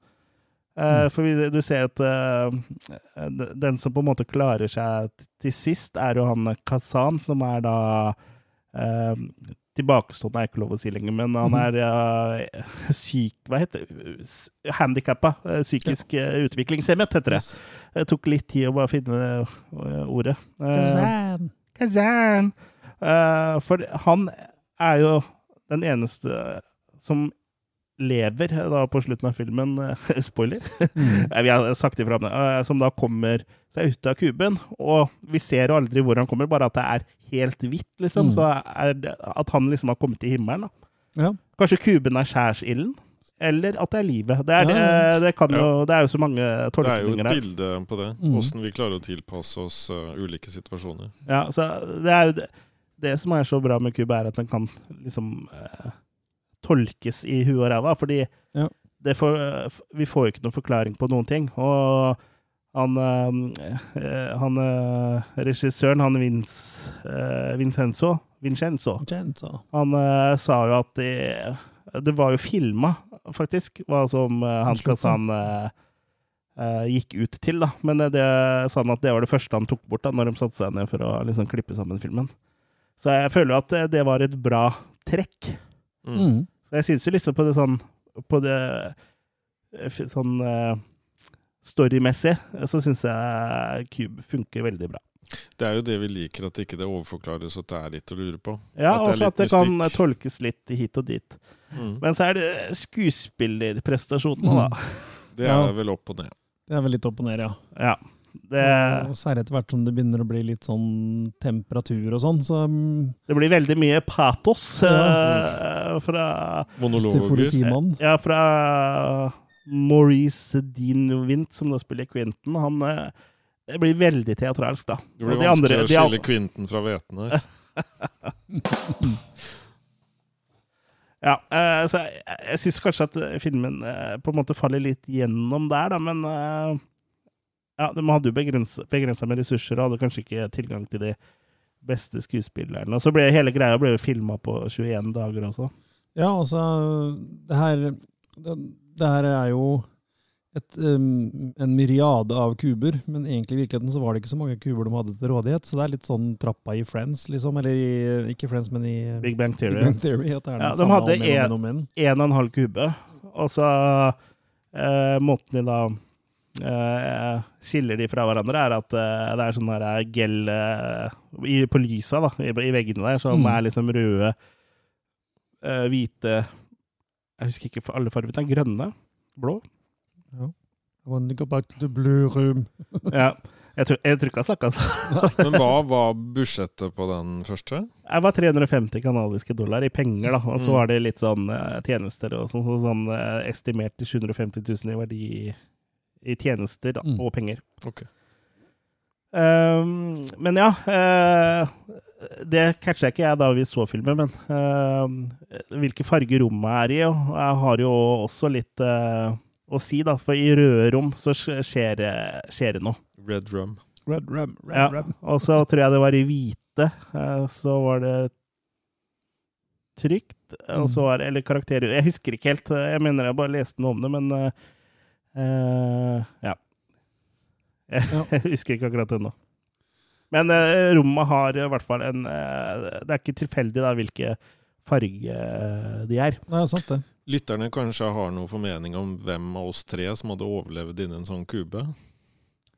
Mm. For du ser at den som på en måte klarer seg til sist, er jo han Kazan, som er da Tilbakestående er ikke lov å si lenger, men han er eh, syk Hva heter det? Handikappa. Uh, psykisk ja. utviklingshemmet, heter det. Det tok litt tid å bare finne eh, ordet. Eh, Kazan. Kazan. Eh, for han er jo den eneste som lever eh, da på slutten av filmen. eh, spoiler. Mm. Vi har sagt ifra om det. eh, som da kommer seg ut av kuben. Og vi ser jo aldri hvor han kommer, bare at det er helt hvitt, liksom. Mm. Så er det at han liksom har kommet til himmelen. da. Ja. Kanskje kuben er skjærsilden? Eller at det er livet. Det er, Ja, det, det, kan jo, det er jo så mange Det er jo et bilde på det. Mm. Vi klarer å tilpasse oss uh, ulike situasjoner. Ja, så det er jo det, det som er så bra med Cube, er at den kan liksom eh, tolkes i huet og ræva, fordi Ja. det får, eh, vi får jo ikke noen forklaring på noen ting. Og han, eh, eh, han eh, regissøren, han Vince, Vincenzo, Vincenzo Genta. han sa jo at det, det var jo filma, faktisk, hva som han skal eh, eh, gikk ut til. da. Men det, sa han at det var det første han tok bort da, når de satte seg ned for å liksom, klippe sammen filmen. Så jeg føler jo at det, det var et bra trekk. Mm. Mm. Så jeg syns jo liksom på det sånn På det eh, sånn eh, storymessig, så syns jeg Cube funker veldig bra. Det er jo det vi liker, at det ikke det overforklares, at det er litt å lure på. Ja, At det også at det kan tolkes litt hit og dit. Mm. Men så er det skuespillerprestasjonene, da. Det er Ja. vel opp og ned. Det er vel litt opp og ned, ja. Ja. Det, Og særlig etter hvert som det begynner å bli litt sånn temperatur og sånn, så mm, det blir veldig mye patos eh, fra Monologer. Ja, fra Maurice Dean Wint, som da spiller Quentin. Han eh, Det blir veldig teatralsk, da. Det blir de vanskelig andre- å de skille Quinten fra hveten her. Ja, eh, så jeg, jeg syns kanskje at filmen på en måte faller litt gjennom der, da, men ja, de hadde jo begrensa med ressurser og hadde kanskje ikke tilgang til de beste skuespillerne. Og så ble hele greia ble jo filma på 21 dager også. Ja, altså Det her det, det her er jo et, um, en myriade av kuber, men egentlig i virkeligheten så var det ikke så mange kuber de hadde til rådighet. Så det er litt sånn trappa i Friends, liksom. Eller i, ikke Friends, men i Big Bang Theory. Big Bang Theory Ja, de hadde en og en halv kube. Og så eh, måten de da eh, skiller de fra hverandre, er at uh, det er sånn eh, gel i, på lysa da, i, i veggene der, som Mm. er liksom røde, eh, hvite Jeg husker ikke alle fargene. Det er grønne. Blå. Ja. I want to go back to the blue room. Ja. Jeg tror, jeg tror ikke han snakka sånn. Men hva var budsjettet på den første? Det var 350 kanadiske dollar i penger, da. Og så Mm. var det litt sånn tjenester og sånn, så sånn estimert til 750 000 i verdi i tjenester da, Mm. og penger. Ok. Um, men ja uh, Det catcha ikke jeg da vi så filmen, men uh, hvilke farger rommet er i, og jeg har jo også litt uh, å si, da. For i røde rom så skjer det, skjer det noe. Red rum. Red rum, Red Ja, rum. og så tror jeg det var i hvite, så var det trygt. Og så var det, eller karakterer Jeg husker ikke helt. Jeg mener jeg bare leste noe om det, men eh, eh, ja. Jeg, Ja. jeg husker ikke akkurat ennå. Men uh, rommet har i hvert fall en uh, Det er ikke tilfeldig da hvilke farge de er. Er sant, det. Lytterne kanskje har noe formening om hvem av oss tre som hadde overlevd inni en sånn kube?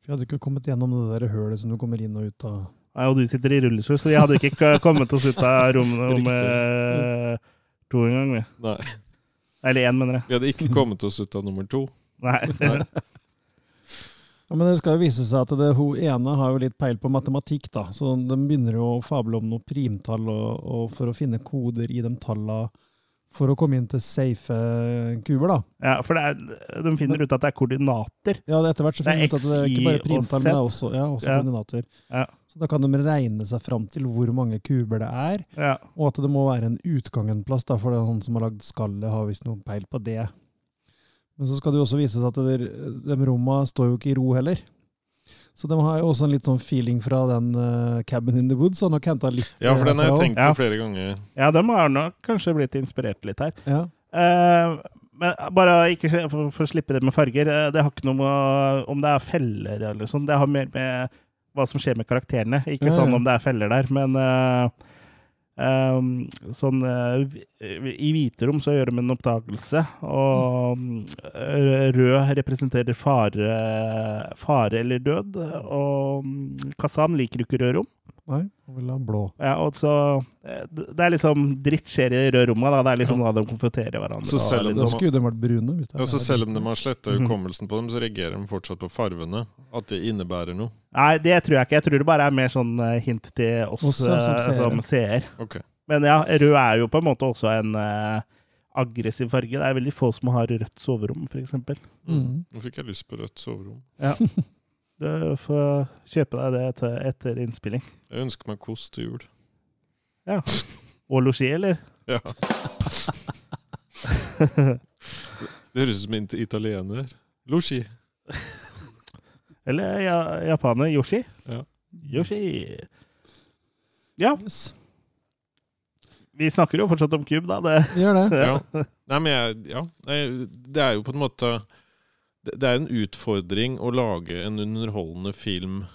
Vi hadde ikke kommet gjennom det der hølet som du kommer inn og ut av. Nei, og du sitter i rullestol, så vi hadde ikke kommet oss ut av rommet om to en gang. vi. Nei. Eller én, mener jeg. Vi hadde ikke kommet oss ut av nummer to. Nei. Ja, Men det skal jo vise seg at det, hun ene har jo litt peil på matematikk, da. Så de begynner jo å fable om noe primtall og, og for å finne koder i de tallene for å komme inn til safe kuber, da. Ja, for det er, de finner ut at det er koordinater. Ja, etter hvert så er finner de ut at det er ikke bare primtall, men det er også, ja, også Ja. koordinater. Ja. Så da kan de regne seg fram til hvor mange kuber det er, Ja. og at det må være en utgang en plass, da, for det er han som har lagd skallet, har visst noe peil på det. Men så skal det jo også vise seg at de, de rommene står jo ikke i ro heller. Så de har jo også en litt sånn feeling fra den uh, Cabin in the Woods, og nok henta litt Ja, for den har jeg tenkt tenkt Ja. på flere ganger. ja, de har nok kanskje blitt inspirert litt her. Ja. Uh, men bare ikke for, for å slippe det med farger. eh, Det har ikke noe med om det er feller eller sånn. Det har mer med hva som skjer med karakterene. Ikke Ja, ja. sånn om det er feller der, men eh, ehm, sånn uh, I hviterom så gjør de en oppdagelse, og mm, rød representerer fare, fare eller død. Og mm, Kazan liker ikke rød rom. Nei, han vil ha blå. Ja, og så eh, Det er liksom dritt skjer i røde rommet. Da. Det er liksom da de konfronterer hverandre. Så selv om Da de- vært brune. Hvis så selv om de har sletta Mhm. hukommelsen på dem, så reagerer de fortsatt på farvene. At det innebærer noe. Nei, det tror jeg ikke. Jeg tror det bare er mer sånn eh, hint til oss også, som eh, seere. som seer. Okay. Men ja, rød er jo på en måte også en uh, aggressiv farge. Det er veldig få som har rødt soverom, f.eks. Mm. Nå fikk jeg lyst på rødt soverom. Ja. Du får kjøpe deg det etter, etter innspilling. Jeg ønsker meg kost til jul. Ja. Og losji, eller? Ja. Det høres ut som en italiener. Losji. Eller ja, japaner. Yoshi. Ja. Yoshi. Ja, Yes. vi snakker jo fortsatt om kube, da. Det, Vi gjør det. Ja. Nei, men jeg, ja. Det er jo på en måte Det er en utfordring å lage en underholdende film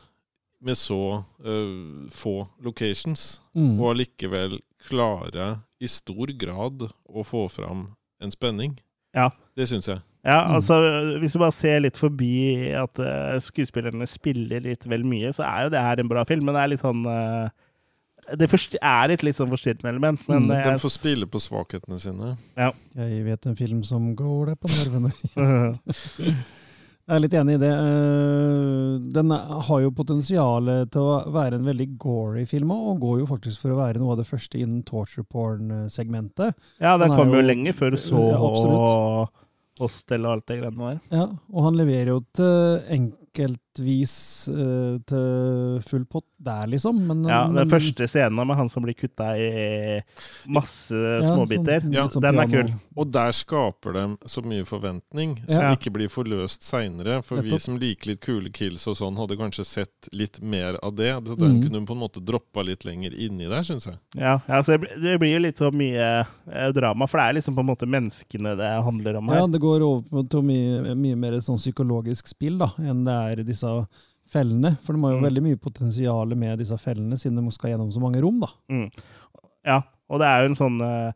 med så uh, få locations, Mm. og allikevel klare i stor grad å få fram en spenning. Ja. Det syns jeg. Ja, Mm. altså Hvis du bare ser litt forbi at uh, skuespillerne spiller litt vel mye, så er jo det her en bra film, men det er litt sånn eh, Det er et litt sånn forstyrrende element, men Mm, det De får spille på svakhetene sine. Jeg vet en film som går deg på nervene. Jeg er litt enig i det. Eh, Den har jo potensial til å være en veldig gory film, og går jo faktisk for å være noe av det første innen torture porn-segmentet. Ja, den kom jo jo- lenge før så Ja, og Hostel og alt det greiene der. Ja, og han leverer jo til enkeltvis uh, til full pott der, liksom. Men, Ja, men- Den første scenen med han som blir kutta i masse småbiter, sånn- Ja, sånn den er kul. Og der skaper de så mye forventning som Ja. ikke blir forløst seinere. For vi som liker litt kule kills og sånn, hadde kanskje sett litt mer av det. Så den Mm. kunne på en måte droppa litt lenger inni der, syns jeg. Ja, altså det blir- jo litt så mye eh, drama, for det er liksom på en måte menneskene det handler om her. Ja, det går over på til mye, mye mer sånn psykologisk spill da, enn det er disse fellene. For det må jo Mm. veldig mye potensial med disse fellene, siden de skal gjennom så mange rom. da. Mm. Ja, og det er jo en sånn eh,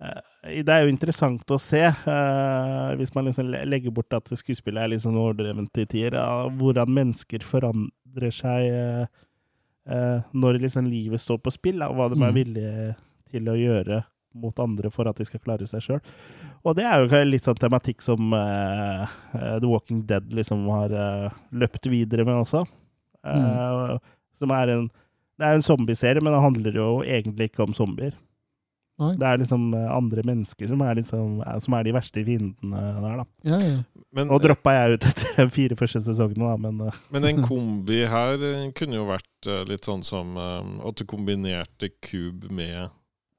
eh, Det er jo interessant å se, uh, hvis man liksom legger bort at skuespillet er sånn overdrevent i tider, uh, hvordan mennesker forandrer seg uh, når liksom livet står på spill, og hva de er Mm. villige til å gjøre mot andre for at de skal klare seg sjøl. Og det er jo litt sånn tematikk som eh, The Walking Dead liksom har uh, løpt videre med også. Eh, Som er en Det er jo en zombieserie, men det handler jo egentlig ikke om zombier. Nei. Det er liksom andre mennesker som er, liksom, som er de verste fiendene der, da. Ja, ja. Men, Nå droppa jeg ut etter de fire første sesongene, da, men men en kombi her kunne jo vært litt sånn som at du kombinerte Cube med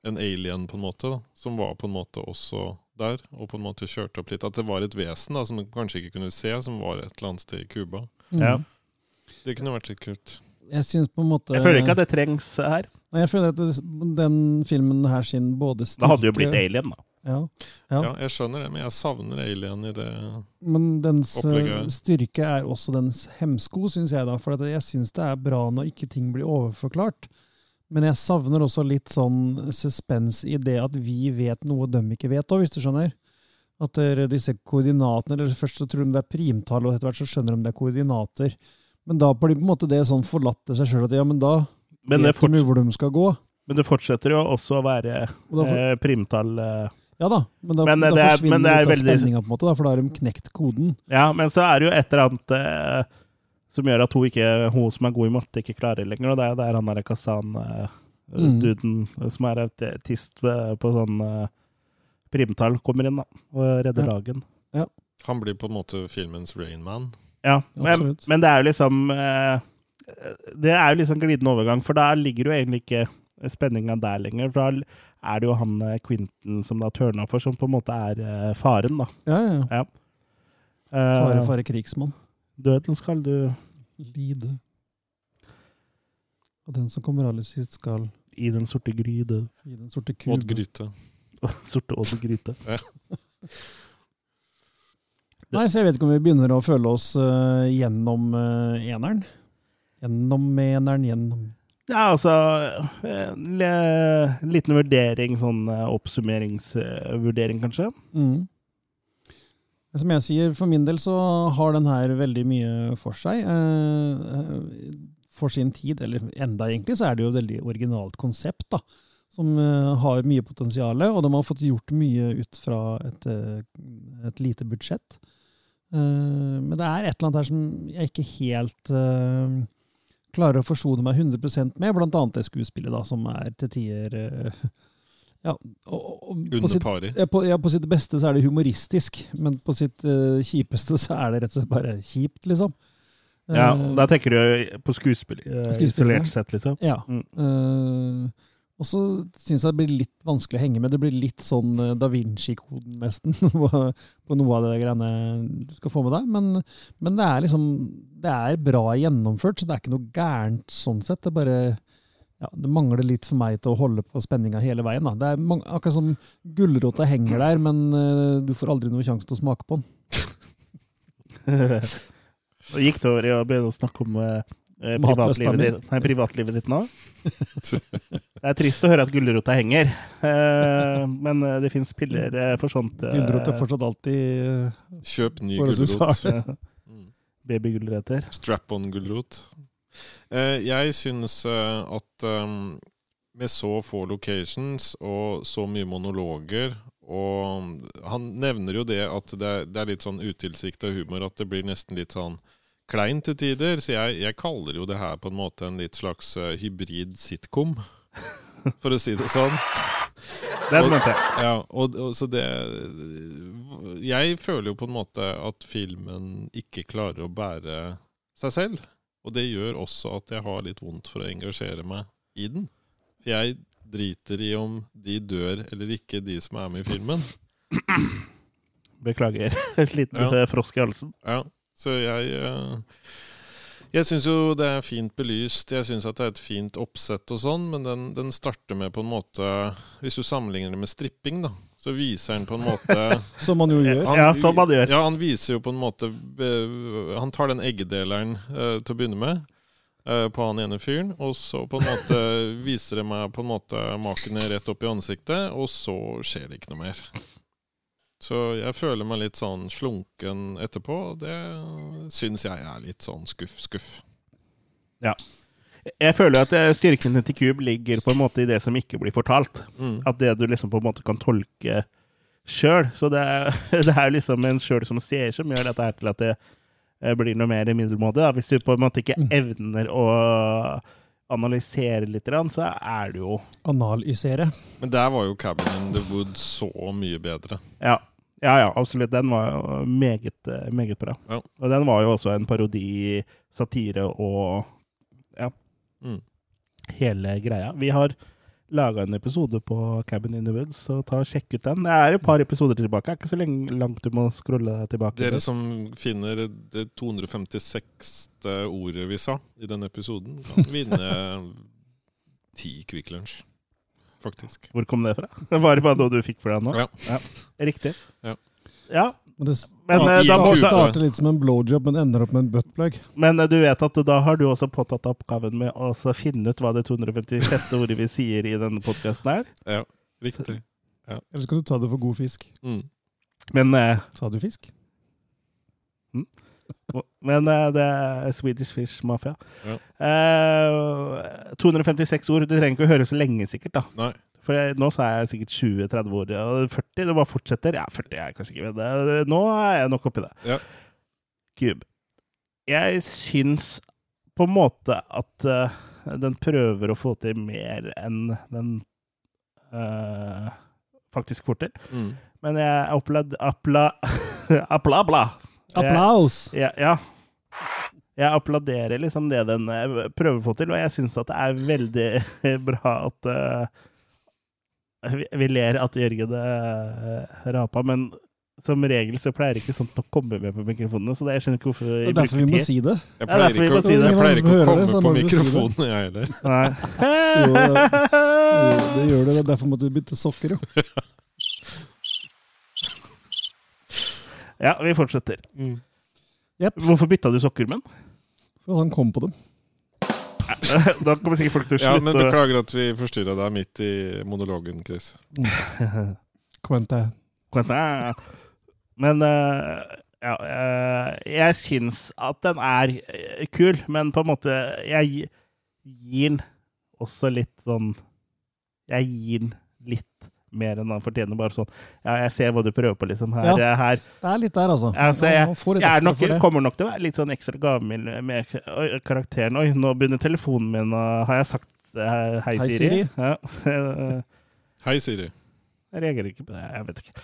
en alien, på en måte. Da, som var på en måte også der, og på en måte kjørte opp litt. At det var et vesen da, som du kanskje ikke kunne se, som var et eller annet sted i Cuba. Mm. ja. Det kunne vært litt kult. Jeg synes på en måte Jeg føler ikke at det trengs her. Nei, jeg føler at det, den filmen her sin både styrke Det hadde jo blitt Alien, da. Ja, ja. Ja, jeg skjønner det, men jeg savner alien i det. Men dens eh, Opplegget. styrke er også dens hemsko, syns jeg. da, For at jeg syns det er bra når ikke ting blir overforklart. Men jeg savner også litt sånn suspens i det at vi vet noe de ikke vet òg, hvis du skjønner. At disse koordinatene eller Først så tror de det er primtall, og etter hvert så skjønner de det er koordinater. Men da blir på en måte det sånn forlatt til seg sjøl at ja, men da Men vet de hvor de skal gå. men det fortsetter jo også å være da, for, eh, primtall eh. ja da, men da, men da det er- forsvinner men det er litt av veldig- spenninga, på en måte, da, for da har de knekt koden. Ja, men så er det jo et eller annet eh, som gjør at hun, ikke, hun som er god i matte, ikke klarer det lenger. Og det er der han derre Kazan-duden som er autist eh, på sånn primtall, kommer inn da, og redder Ja. dagen. Han blir på en måte filmens Rainman. Ja, men, men det er jo liksom Det er jo liksom glidende overgang, for da ligger jo egentlig ikke spenninga der lenger. For da er det jo han Quentin som da tørna for, som på en måte er faren, da. Ja, ja. Ja. Fare, fare, krigsmann. Døden skal du Lide. Og den som kommer aller sist, skal i den sorte gryte. i den sorte Odd kube. Gryte. Sorte Odd gryte. Nei, så jeg vet ikke om vi begynner å føle oss uh, gjennom uh, eneren. Gjennom eneren, gjennom Ja, altså eh, le- Liten vurdering, sånn uh, oppsummeringsvurdering, kanskje. mm. Som jeg sier, for min del så har den her veldig mye for seg. eh, for sin tid, eller enda egentlig, så er det jo et veldig originalt konsept, da. Som eh, har mye potensial, og de har fått gjort mye ut fra et, eh, et lite budsjett. Men det er et eller annet her som jeg ikke helt klarer å forsone meg 100% med, blant annet det skuespillet, da, som er til tider ja, og, og, på Under sitt, pari. ja, på, ja, på sitt beste så er det humoristisk, men på sitt uh, kjipeste så er det rett og slett bare kjipt, liksom. Ja, Eh, Da tenker du på skuespill, uh, Skuespill, ja. isolert sett, liksom. ja. Mm. Eh, og så syns jeg det blir litt vanskelig å henge med. Det blir litt sånn eh, Da Vinci-koden, nesten, på på noe av det greiene du skal få med deg. Men, men det er liksom Det er bra gjennomført, så det er ikke noe gærent sånn sett. Det er bare ja, det mangler litt for meg til å holde på spenninga hele veien. Da. Det er mange, akkurat som gulrota henger der, men uh, du får aldri noe sjanse til å smake på den. Og gikk det over i å begynne å snakke om eh, privatlivet, ditt, nei, privatlivet ditt nå? Det er trist å høre at gulrota henger, uh, men det fins piller for sånt. Gulrot er fortsatt alltid Kjøp ny gulrot. Mm. babygulrøtter. Strap-on-gulrot. Eh, jeg syns eh, at eh, med så få locations og så mye monologer og Han nevner jo det at det er, det er litt sånn utilsikta humor, at det blir nesten litt sånn klein til tider. Så jeg, jeg kaller jo det her på en måte en litt slags eh, hybrid sitcom, for å si det sånn. Det er det. Ja, og, og så det Jeg føler jo på en måte at filmen ikke klarer å bære seg selv. Og det gjør også at jeg har litt vondt for å engasjere meg i den. For jeg driter i om de dør eller ikke, de som er med i filmen. Beklager. En liten Ja. eh, frosk i halsen. Ja, så jeg eh, Jeg syns jo det er fint belyst, jeg syns at det er et fint oppsett og sånn, men den, den starter med på en måte Hvis du sammenligner det med stripping, da, så viser han på en måte Som man jo gjør. Ja, som man gjør. Ja, han viser jo på en måte eh, Han tar den eggedeleren uh, til å begynne med. uh, På han ene fyren, og så på en måte viser det meg på en måte makene rett opp i ansiktet, og så skjer det ikke noe mer. Så jeg føler meg litt sånn slunken etterpå, og det syns jeg er litt sånn skuff, skuff. Jeg føler at styrken styrkene til Cube ligger på en måte i det som ikke blir fortalt. Mm. At det du liksom på en måte kan tolke sjøl. Så det er, det er liksom en sjøl som ser, som gjør dette her til at det eh, blir noe mer middelmådig. Da. Hvis du på en måte ikke Mm. evner å, analysere litt, så er det jo Analysere. Men der var jo Cabin in the Wood' så mye bedre. Ja. Ja, ja, absolutt. Den var meget, eh, meget bra. Ja. Og den var jo også en parodi, satire og ja, Mm. hele greia. Vi har laga en episode på Cabin in the Woods, så ta og sjekk ut den. Det er et par episoder tilbake. Det er ikke så lenge, langt du må scrolle tilbake. Dere som finner det 256. ordet vi sa i denne episoden, kan vinne ti Kvikk Lunsj. Faktisk. Hvor kom det fra? Det var bare noe du fikk for deg nå? Ja. Riktig. Ja. Ja, Men det Men, ja, eh, da må- starter litt som en blowjob, men ender opp med en buttplug. Men eh, du vet at da har du også påtatt oppgaven med å så finne ut hva det 256. ordet vi sier i denne podkasten er. Ja, riktig. Eller skal du ta det for god fisk? Mm. Men, eh, Sa du fisk? men eh, det er Swedish Fish Mafia. Ja. Eh, 256 ord. Du trenger ikke å høre så lenge, sikkert. da. Nei. For jeg, nå er jeg sikkert 20-30 år, Og 40, det bare fortsetter. Ja, 40 er jeg kanskje ikke det. Nå er jeg nok oppi det. Ja. Cube. Jeg syns på en måte at uh, den prøver å få til mer enn den uh, faktisk får til. Mm. Men jeg applaud... Appla... Appla... Appla! Applaus! Ja, ja. Jeg applauderer liksom det den eh, prøver å få til, og jeg syns at det er veldig bra at eh, vi, vi ler at Jørgen uh, rapa, men som regel så pleier ikke sånt å komme med på mikrofonene, så det, jeg skjønner ikke hvorfor Det er derfor vi må tid. si det. Jeg Ja, derfor pleier vi ikke, må si å, det. jeg pleier ikke å komme det, på vi si mikrofonen, jeg heller. Nei. Jo, det, det gjør det. det er Derfor måtte du bytte sokker, jo. Ja, vi fortsetter. Jepp. Hvorfor bytta du sokker med den? For han kom på dem. Da kommer sikkert folk til å slutte. Ja, men Beklager at vi forstyrra deg midt i monologen, Chris. Quente. Men uh, ja, uh, jeg syns at den er eh, kul, men på en måte Jeg gir den også litt sånn Jeg gir den litt mer enn han fortjener. Bare sånn Ja, jeg ser hva du prøver på, liksom. Her, Ja. her. Det er litt der, altså. Ja, så jeg, jeg er nok, det. kommer nok til å være litt sånn ekstra gavmild med karakteren. Oi, nå begynner telefonen min og Har jeg sagt hei, hei, Hei, Siri? Siri. Ja. Eh, Hei, Siri. Jeg reagerer ikke på det. Jeg vet ikke.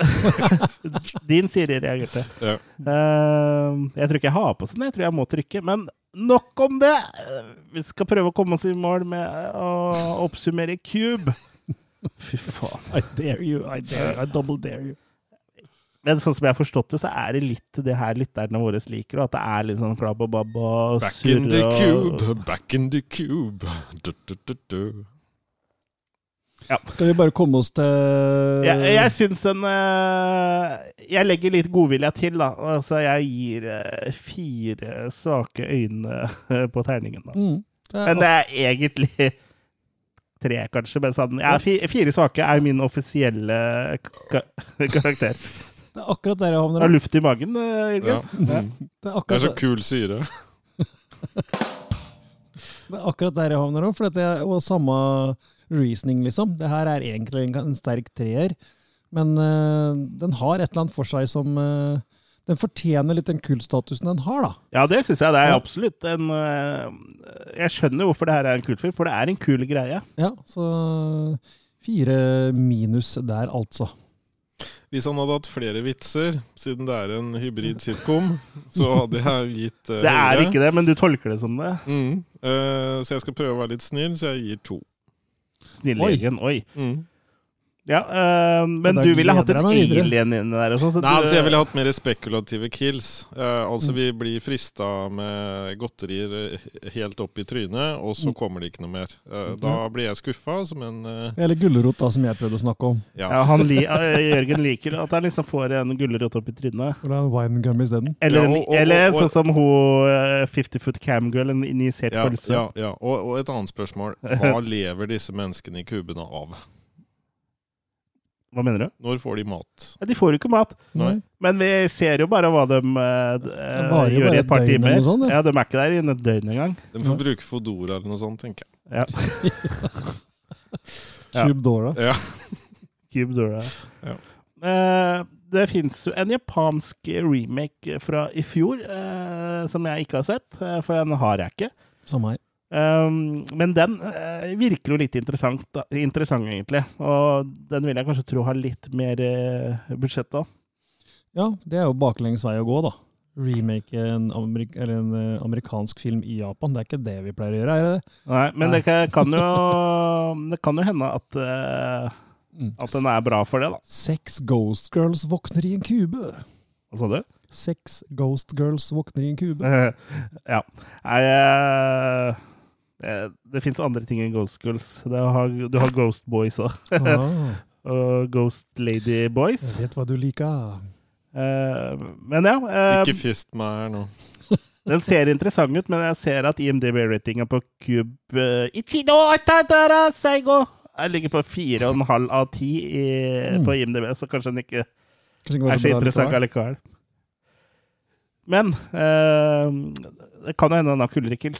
Din Siri reagerte. Ja. Uh, jeg tror ikke jeg har på sånn. Jeg tror jeg må trykke. Men nok om det! Eh, Vi skal prøve å komme oss i mål med å oppsummere Cube. Fy faen. I dare you, I dare I double dare you. Men sånn som jeg har forstått det, så er det litt det her lytterne våre liker, og at det er litt sånn klabb og babb og Back in the cube, back in the cube. Du, du, du, du. Skal vi bare komme oss til Jeg, jeg syns den eh, Jeg legger litt godvilje til, da. Altså, jeg gir eh, fire svake øyne eh, på terningen. Da. Mm. Det er, Men det er egentlig tre, kanskje. Men sånn, ja, fire svake er min offisielle ka karakter. det er akkurat der jeg havner. Har luft i magen, eh, Jørgen? Ja. Det Det er så kul syre. det er akkurat der jeg havner òg, for det er jo samme reasoning, liksom. Det her er egentlig en, sterk treer, men uh, den har et eller annet for seg som eh, Den fortjener litt den kultstatusen den har, da. ja, det syns jeg. Det er Ja. absolutt en eh, Jeg skjønner hvorfor det her er en kultfilm, for det er en kul greie. Ja, så fire minus der, altså. Hvis han hadde hatt flere vitser, siden det er en hybrid sitcom, så hadde jeg gitt uh, Det er ikke det, men du tolker det som det. Mm. Uh, så jeg skal prøve å være litt snill, så jeg gir to. Snille Oi. Oi. Mm. Ja, øh, men du ville hatt videre. alien inni der og sånn. så Nei, altså Jeg ville hatt mer spekulative kills. Uh, altså Vi blir frista med godterier eh, helt opp i trynet, og så kommer det ikke noe mer. Uh, da blir jeg skuffa som en uh... Eller gulrot, da, som jeg prøvde å snakke om. Ja. Ja, han li Jørgen liker at han liksom får en gulrot opp i trynet. Eller en er wine gum isteden. Eller, Ja, og- og- eller og- sånn som hun eh, 50 Foot Camgirl, en injisert Ja, pølse. ja, ja. Og, og et annet spørsmål. Hva lever disse menneskene i kubene av? Hva mener du? Når får de mat? Ja, de får jo ikke mat. Nei. Men vi ser jo bare hva de eh, d- eh, gjør i et par timer. sånt, ja. ja, De er ikke der innen et døgn engang. De får bruke Fodora eller noe sånt, tenker jeg. Ja. Cubedora. Cube Dora. Ja. Cube Dora. Ja. Eh, det fins jo en japansk remake fra i fjor eh, som jeg ikke har sett, eh, for den har jeg ikke. Som her. Um, men den uh, virker jo litt interessant, da, interessant, egentlig. Og den vil jeg kanskje tro har litt mer uh, budsjett òg. Ja, det er jo baklengs vei å gå, da. Remake en, amerik eller en uh, amerikansk film i Japan. Det er ikke det vi pleier å gjøre, er det? Nei, men Nei. det kan, jo Det kan jo hende at, Mm. at den er bra for det, da. Seks Ghost Girls våkner i en kube. Hva sa du? Seks Ghost Girls våkner i en kube. ja. Jeg, det fins andre ting enn Ghost Girls. Det har, du har Ghost Boys òg. Ah, Og Ghost Lady Boys. jeg vet hva du liker. Eh, men ja. eh, Ikke fist meg her nå. Den ser interessant ut, men jeg ser at IMDb-ratinga på Cube uh, ligger på 4,5 av 10 i, Mm. på IMDb, så kanskje den ikke Kanskje er så interessant allikevel. Men eh, det kan jo hende den har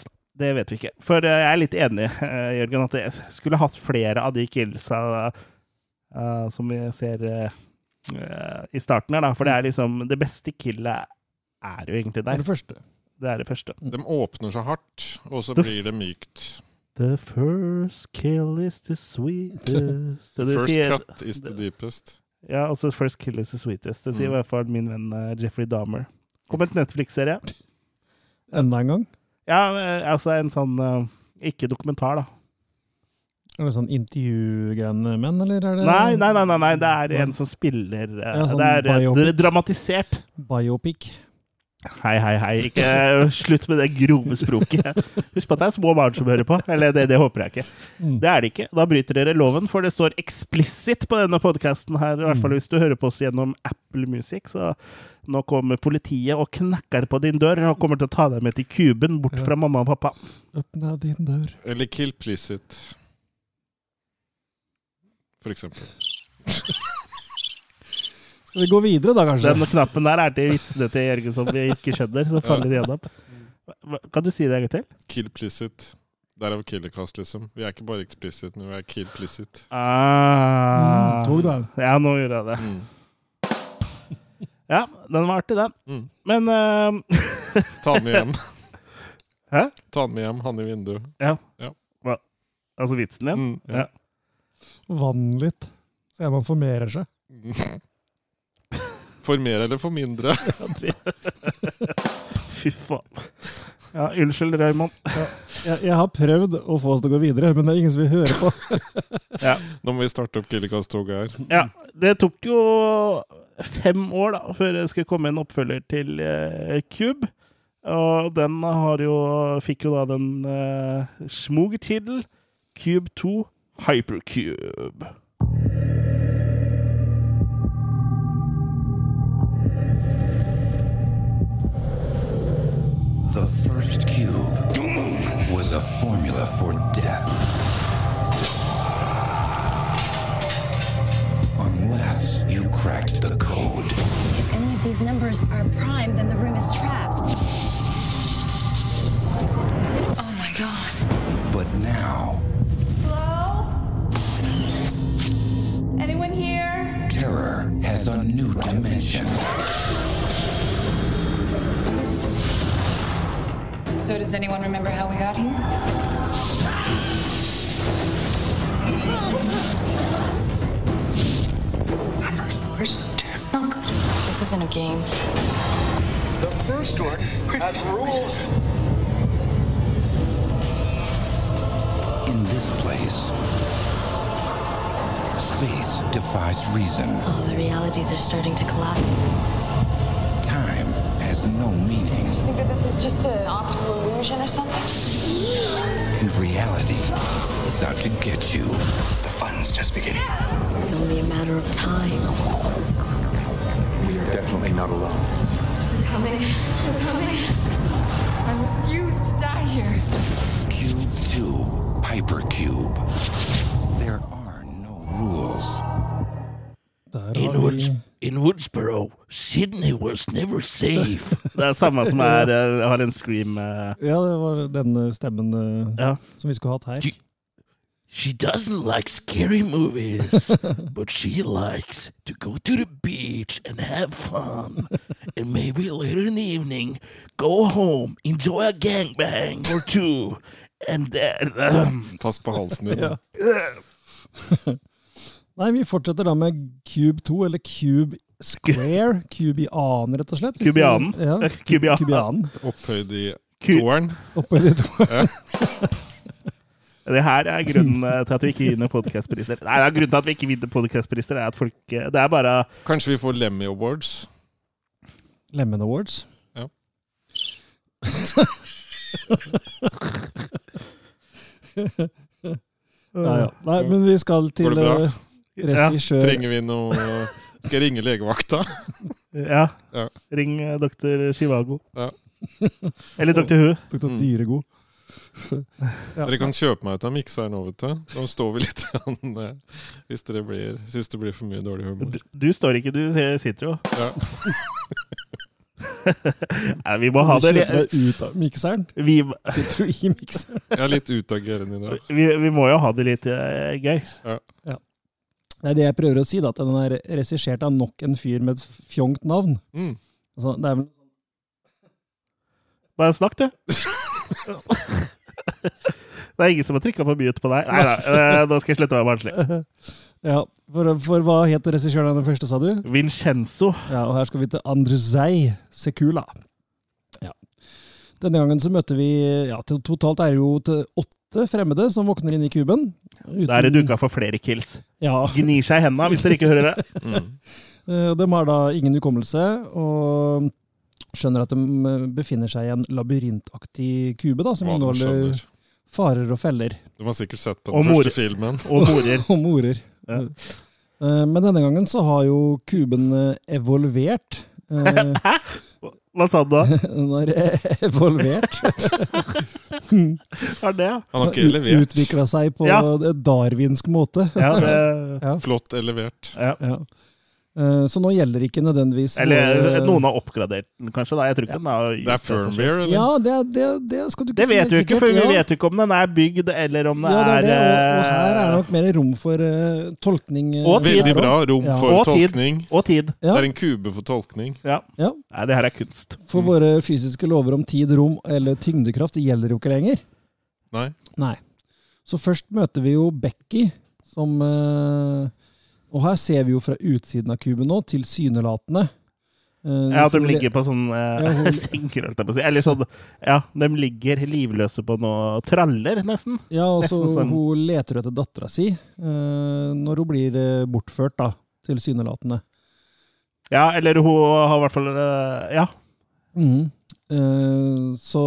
da. Det vet vi ikke. For jeg er litt enig, eh, Jørgen, at jeg skulle hatt flere av de killsa uh, som vi ser eh, i starten her, da. For det er liksom Det beste killet er jo egentlig Det er der. det første. Det er det første. De åpner så hardt, og så the blir det mykt. The first kill is the sweetest. Det First sier, cut is the deepest. ja, altså first kill is the sweetest. Det sier i Mm. hvert fall min venn Jeffrey Dahmer. Kom et Netflix-serie. Enda en gang. Ja, eh, altså en sånn eh, Ikke dokumentar, da. Er det sånn intervjugreiene menn, eller er det Nei, nei, nei, nei, nei, det er en som spiller eh, Ja, sånn Det er biopic. dramatisert. Biopic? Hei, hei, hei. Ikke slutt med det grove språket. Husk på at det er små barn som hører på. Eller det, det håper jeg ikke. Mm. Det er det ikke. Da bryter dere loven, for det står eksplisitt på denne podkasten her. I hvert fall Mm. hvis du hører på oss gjennom Apple Music. Så nå kommer politiet og knakker på din dør og kommer til å ta deg med til kuben bort Ja. fra mamma og pappa. Åpna din dør. Eller Kill Plicit. For eksempel. Skal vi gå videre, da, kanskje? Den knappen der er til vitsene til Jørgen som vi ikke skjønner, som faller igjennom. Hva- Kan du si det en gang til? Kill Plicit. Derav Killercast, liksom. Vi er ikke bare explicit, men vi er Kill Plicit. Ah. Mm, tok den. Ja, nå gjorde jeg det. Mm. Ja, den var artig, den. Mm. Men eh, Ta den med hjem. Hæ? Ta den med hjem, han i vinduet. Ja. Altså vitsen din? Mm, ja. Vann litt. Så man formerer seg. For mer eller for mindre? Fy faen. Ja, unnskyld, Raymond. Jeg, jeg har prøvd å få oss til å gå videre, men det er ingen som vil høre på. ja. Nå må vi starte opp Killikast-toget her. Ja, det tok jo fem år da, før det skulle komme en oppfølger til eh, Cube. Og den har jo, fikk jo da den eh, smug-tittel Cube 2 Hypercube. The first cube was a formula for death. Unless you cracked the code. If any of these numbers are prime, then the room is trapped. Oh my god. But now, Hello? Anyone here? terror has a new dimension. So, does anyone remember how we got here? Numbers. Where's the damn numbers? This isn't a game. The first one has rules. In this place, space defies reason. All the realities are starting to collapse. Time has no meaning. Think that this is just an optical illusion or something? And reality is out to get you. The fun's just beginning. It's only a matter of time. We are definitely not alone. They're coming. They're coming. I refuse to die here. Cube 2, Hypercube. There are no rules. Der har vi in Woodsboro, Sydney was never safe. det er samme som er, eh, har en scream eh, Ja, det var denne stemmen eh, Ja. som vi skulle hatt her. Du- She doesn't like scary movies, but she likes to go to the beach and have fun. And maybe later in the evening, go home, enjoy a gangbang or two, And then, Pass på halsen din. Ja. Nei, vi fortsetter da med Cube 2, eller Cube Square. Cubianen, rett og slett. Cubianen. Ja, Kubian. Kubianen. Opphøyd i toeren. Opphøyd i toeren. Det her er grunnen eh, til at vi ikke vinner podkastpriser. Nei, det er grunnen til at vi ikke vinner podcastpriser, er at folk eh, Det er bare Kanskje vi får Lemmy Awards. Lemmen Awards. Ja. Ja, ja. Nei, men vi skal til Går det bra? Eh, ja, Trenger vi noe Skal jeg ringe legevakta? Ja. Ja. Ring eh, doktor Chivago. Ja. Eller doktor Hu. Doktor Mm. Dyregod. Ja. Dere kan kjøpe meg ut av mikseren nå, vet du. Da står vi litt an, eh, hvis dere blir, syns det blir for mye dårlig humor. Du, du står ikke, du sitter jo. Ja. Nei, vi må ha det Kjøp deg ut av mikseren. vi, Sitter du i mikseren? Jeg er litt utagerende i dag. vi, vi må jo ha det litt uh, gøy. Det er det jeg prøver å si, da, at den er regissert av nok en fyr med et fjongt navn. Mm. Altså, det er vel Bare snakk, du. Det er ingen som har trykka på mute på deg. Nei da, eh, nå skal jeg slutte å være barnslig. Ja, for, for hva het regissøren av den første, sa du? Vincenzo. Ja, og her skal vi til Andrzej Sekula. Denne gangen så møter vi ja, Totalt er det jo til åtte fremmede som våkner inn i kuben. Uten- Da er det duka for flere kills. Ja. Gnir seg i hendene hvis dere ikke hører det. Mm. Eh, De har da ingen hukommelse, og skjønner at de eh, befinner seg i en labyrintaktig kube, da, som Hva inneholder farer og feller. De har sikkert sett på Og den mor- første filmen. Og morer. og morer. Ja. Eh, Men denne gangen så har jo kuben evolvert. Eh, Hæ? Hva sa du da? Den har evolvert. Har det, ja? Han har ikke levert. Utvikla seg på Ja. darwinsk måte. Ja, det, Ja. Flott elevert. ja. Ja. Eh, Så nå gjelder ikke nødvendigvis Eller våre- noen har oppgradert den, kanskje. da. Jeg tror ikke den har Det er firmware, eller? Ja, det, det, det skal du ikke Det si vet vi ikke, for ja. vi vet ikke om den er bygd, eller om det Ja, det er det, og, og er her er det eh, nok mer rom for uh, tolkning. eh, Og tid. Veldig bra rom Ja. for Og tid. tolkning. Og tid. Ja. Det er en kube for tolkning. Ja. Ja. Nei, det her er kunst. For våre fysiske lover om tid, rom eller tyngdekraft det gjelder jo ikke lenger. Nei. Nei. Så først møter vi jo Becky, som eh, Og her ser vi jo fra utsiden av kuben nå, tilsynelatende. Uh, Ja, At de ligger på sånn eh, Ja, hun- si. Eller sånn Ja, de ligger livløse på noe traller, nesten. Ja, og så sånn. hun leter etter dattera si uh, når hun blir bortført, da, tilsynelatende. Ja, eller hun har i hvert fall uh, Ja. Mhm. Eh, så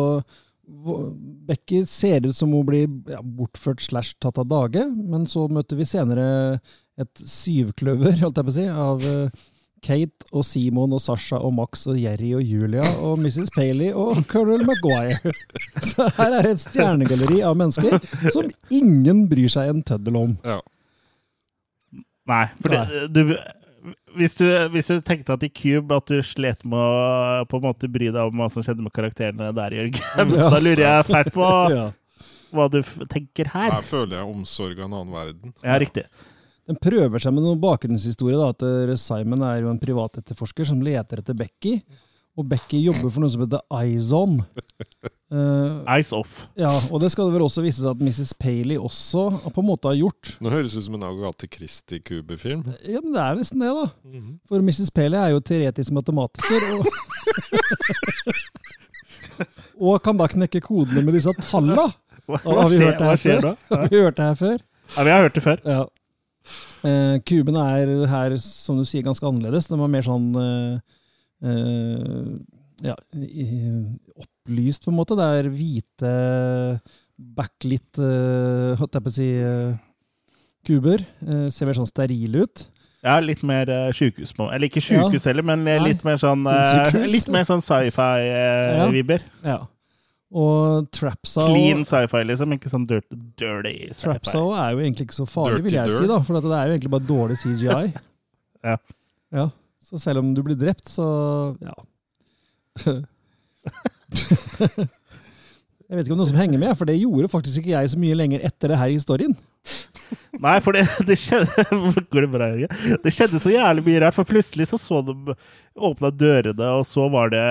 Becky ser ut som hun blir ja, bortført slash tatt av dage, men så møter vi senere et syvkløver, holdt jeg på å si, av eh, Kate og Simon og Sasha og Max og Jerry og Julia og Mrs. Paley og Colonel Maguire. Så her er et stjernegalleri av mennesker som ingen bryr seg en tøddel om. Ja. Nei. For det, du hvis du, hvis du tenkte at i Cube at du slet med å på en måte bry deg om hva som skjedde med karakterene der, Jørgen, Ja. da lurer jeg fælt på Ja. hva du f- tenker her. Her føler jeg omsorg av en annen verden. Ja, riktig. Den prøver seg med noen bakgrunnshistorie. da, at eh, Simon er jo en privatetterforsker som leter etter Becky. Og Becky jobber for noe som heter Eyes On. Uh, Eyes off. ja, og det skal det vel også vise seg at Mrs. Paley også på en måte har gjort. Nå høres det ut som en Agathe Christie-kubefilm. Ja, men det er nesten det, da. Mhm. For Mrs. Paley er jo teoretisk matematiker. Og, og kan da knekke kodene med disse talla. Hva, hva vi skjer, hva skjer da? Har vi hørt det her før? Ja, vi har hørt det før. Ja. Eh, kubene er her, som du sier, ganske annerledes. De er mer sånn eh, eh, ja, opplyst, på en måte. Det er hvite, backlit, uh, holdt jeg på å si, eh, kuber. Eh, ser mer sånn sterile ut. Ja, litt mer uh, sjukehus på Eller ikke sjukehus heller, men litt Nei. mer sånn eh, Sinnssykehus. Litt mer sånn Ja. sci-fi-vibber. Ja. Og Trapsaw Clean sci-fi, liksom. Ikke sånn dirty, dirty sci-fi. Trapsaw er jo egentlig ikke så farlig, Dirty vil jeg Dirt. si, da. For at det er jo egentlig bare dårlig CGI. Ja. ja. Så selv om du blir drept, så ja. jeg vet ikke om noen som henger med, for det gjorde faktisk ikke jeg så mye lenger etter det her i historien. Nei, for det, det skjedde Går det bra, Jørgen? Det skjedde så jævlig mye rart, for plutselig så så de åpna dørene, og så var det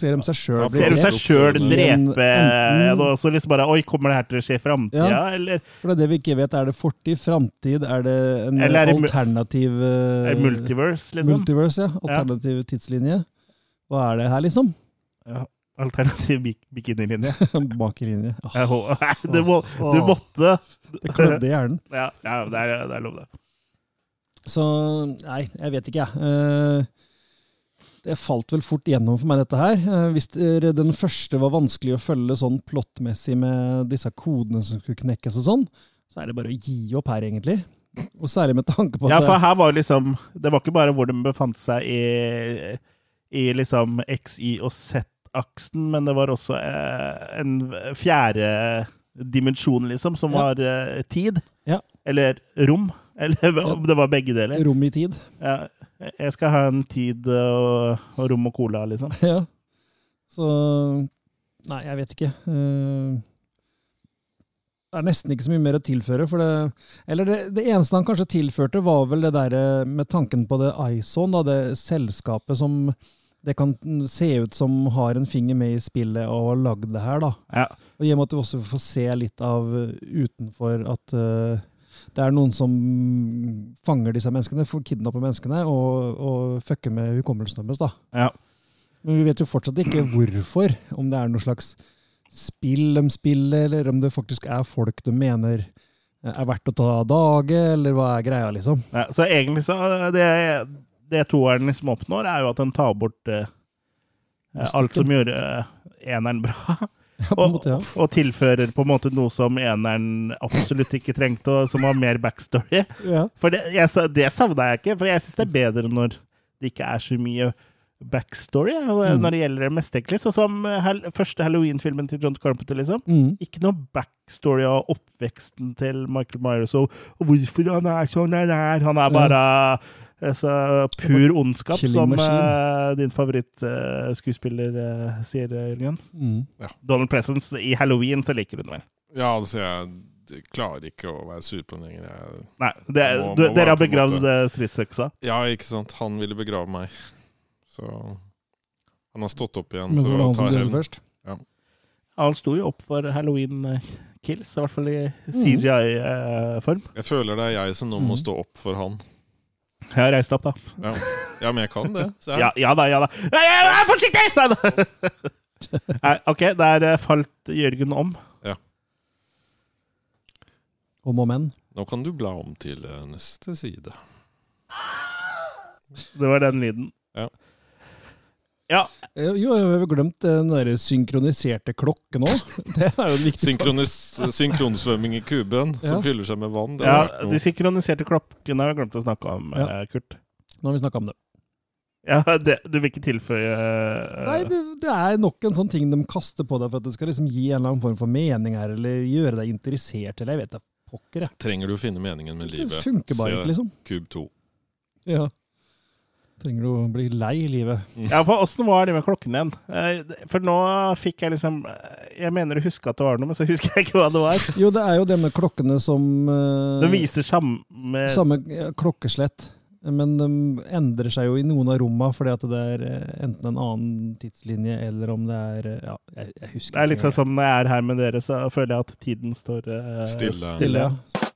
Ser de seg sjøl Ser de seg sjøl drepe og så liksom bare Oi, kommer det her til å skje i framtida, Ja. eller For det er det vi ikke vet. Er det fortid, framtid? Er det en er det alternativ eh, er det multiverse, liksom? Multiverse, ja. Alternativ tidslinje. Hva er det her, liksom? Ja. Alternativ bik bikinilinje. Bakerlinje. Nei, du, må, du måtte Det klødde i hjernen. Ja, ja det, er, det er lov, det. Så nei, jeg vet ikke, jeg. Eh, Det falt vel fort gjennom for meg, dette her. Eh, Hvis den første var vanskelig å følge sånn plottmessig med disse kodene som skulle knekkes og sånn, så er det bare å gi opp her, egentlig. Og særlig med tanke på at Ja, for her var liksom Det var ikke bare hvor de befant seg i, i liksom X, Y og Z-aksen, men det var også eh, en fjerde dimensjon, liksom, som Ja. var eh, tid. Ja. Eller rom. Eller om det var begge deler. Rom i tid. Ja, jeg skal ha en tid og, og rom og cola, liksom. Ja. Så Nei, jeg vet ikke. Eh, Det er nesten ikke så mye mer å tilføre. For det, eller det, det eneste han kanskje tilførte, var vel det derre med tanken på det ISON, da, det selskapet som det kan se ut som har en finger med i spillet og har lagd det her, da. Ja. Og i og med at du også får se litt av eh, utenfor at eh, det er noen som fanger disse menneskene, kidnapper menneskene og, og fucker med hukommelsen deres, da. Ja. Men vi vet jo fortsatt ikke hvorfor. Om det er noe slags spill de spiller, eller om det faktisk er folk de mener er verdt å ta av dage, eller hva er greia, liksom. Ja, så egentlig så Det, det toeren liksom oppnår, er jo at den tar bort eh, alt som gjorde eh, eneren bra. Ja, og, måte, ja. og tilfører på en måte noe som eneren absolutt ikke trengte, og som har mer backstory. Ja. For det, jeg, det savna jeg ikke, for jeg syns det er bedre når det ikke er så mye backstory Mm. når det gjelder det meste, egentlig. Sånn som hel, første Halloween-filmen til John Carpenter, liksom. Mm. Ikke noe backstory av oppveksten til Michael Myers og, og hvorfor han er sånn han er. Han er bare eh, så pur ondskap, som eh, din favorittskuespiller uh, sier, eh, Jørgen. Mm. Donald Presence i Halloween, så liker du den vel? Ja, altså, jeg klarer ikke å være sur på den lenger. Jeg, Nei, det, Må- du, må dere har begravd eh, stridsøksa. Ja, ikke sant. Han ville begrave meg. Så han har stått opp igjen Men så var det han ta som døde først. Ja. Han sto jo opp for Halloween-kills, i hvert fall i Mm. CGI-form. Jeg føler det er jeg som nå må Mm. stå opp for han. Jeg har reist opp, da. Ja, ja men jeg kan det. Se her. Ja, ja da, ja da. Nei, ja, er forsiktig! Nei da. Nei, OK, der eh, falt Jørgen om. Om og men. Nå kan du bla om til eh, neste side. Det var den lyden. Ja. Ja, Eh, Jo, jeg har glemt den der synkroniserte klokken òg. Det er jo synkronsvømming i kuben Ja. som fyller seg med vann. Det ja de synkroniserte klokkene har jeg glemt å snakke om, Ja. eh, Kurt. Nå har vi snakka om det. Ja, det, Du vil ikke tilføye uh... Nei, det, det er nok en sånn ting de kaster på deg for at det skal liksom gi en eller annen form for mening her, eller gjøre deg interessert, eller jeg vet da pokker, jeg. Trenger du å finne meningen med livet? Det funker bare ikke, liksom. Kub 2. Ja. Trenger du å bli lei i livet? Ja, for åssen var det med klokken igjen? Eh, For nå fikk jeg liksom eh, Jeg mener du husker at det var noe, men så husker jeg ikke hva det var. Jo, det er jo det med klokkene som eh, De viser samme Samme klokkeslett. Men de endrer seg jo i noen av rommene fordi at det er enten en annen tidslinje, eller om det er Ja, jeg, jeg husker Det er litt sånn som når jeg er her med dere, så føler jeg at tiden står uh, Stille. stille. Ja.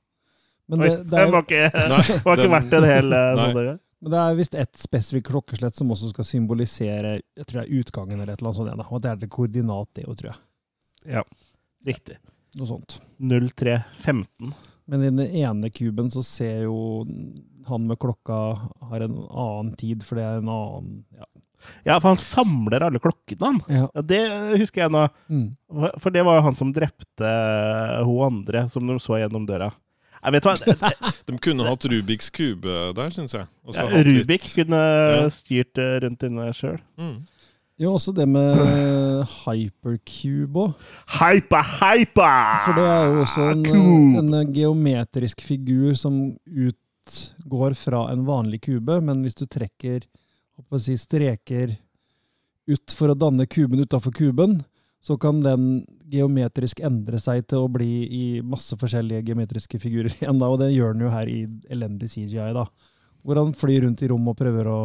Men Oi, det, det, er, var ikke, Nei, var ikke den- verdt en hel sånn gang. Men det er visst ett spesifikt klokkeslett som også skal symbolisere jeg tror det er utgangen eller et eller annet sånt. Og det er det koordinat, det òg, tror jeg. Ja, riktig. Noe sånt. 0315. Men i den ene kuben så ser jo han med klokka har en annen tid, for det er en annen ja. Ja, for han samler alle klokkene, han. Ja. Ja, det husker jeg nå. Mm. For det var jo han som drepte hun andre, som de så gjennom døra. Jeg vet hva, De kunne hatt Rubiks kube der, syns jeg. Ja, Rubik litt- kunne Ja. styrt eh, rundt inne sjøl. Mm. Jo, også det med hypercube òg. Hyper, hyper! For det er jo også en, en geometrisk figur som utgår fra en vanlig kube, men hvis du trekker å si, streker ut for å danne kuben utafor kuben, så kan den geometrisk endre seg til å bli i masse forskjellige geometriske figurer igjen. da, Og det gjør den jo her i elendig CGI, da. Hvor han flyr rundt i rom og prøver å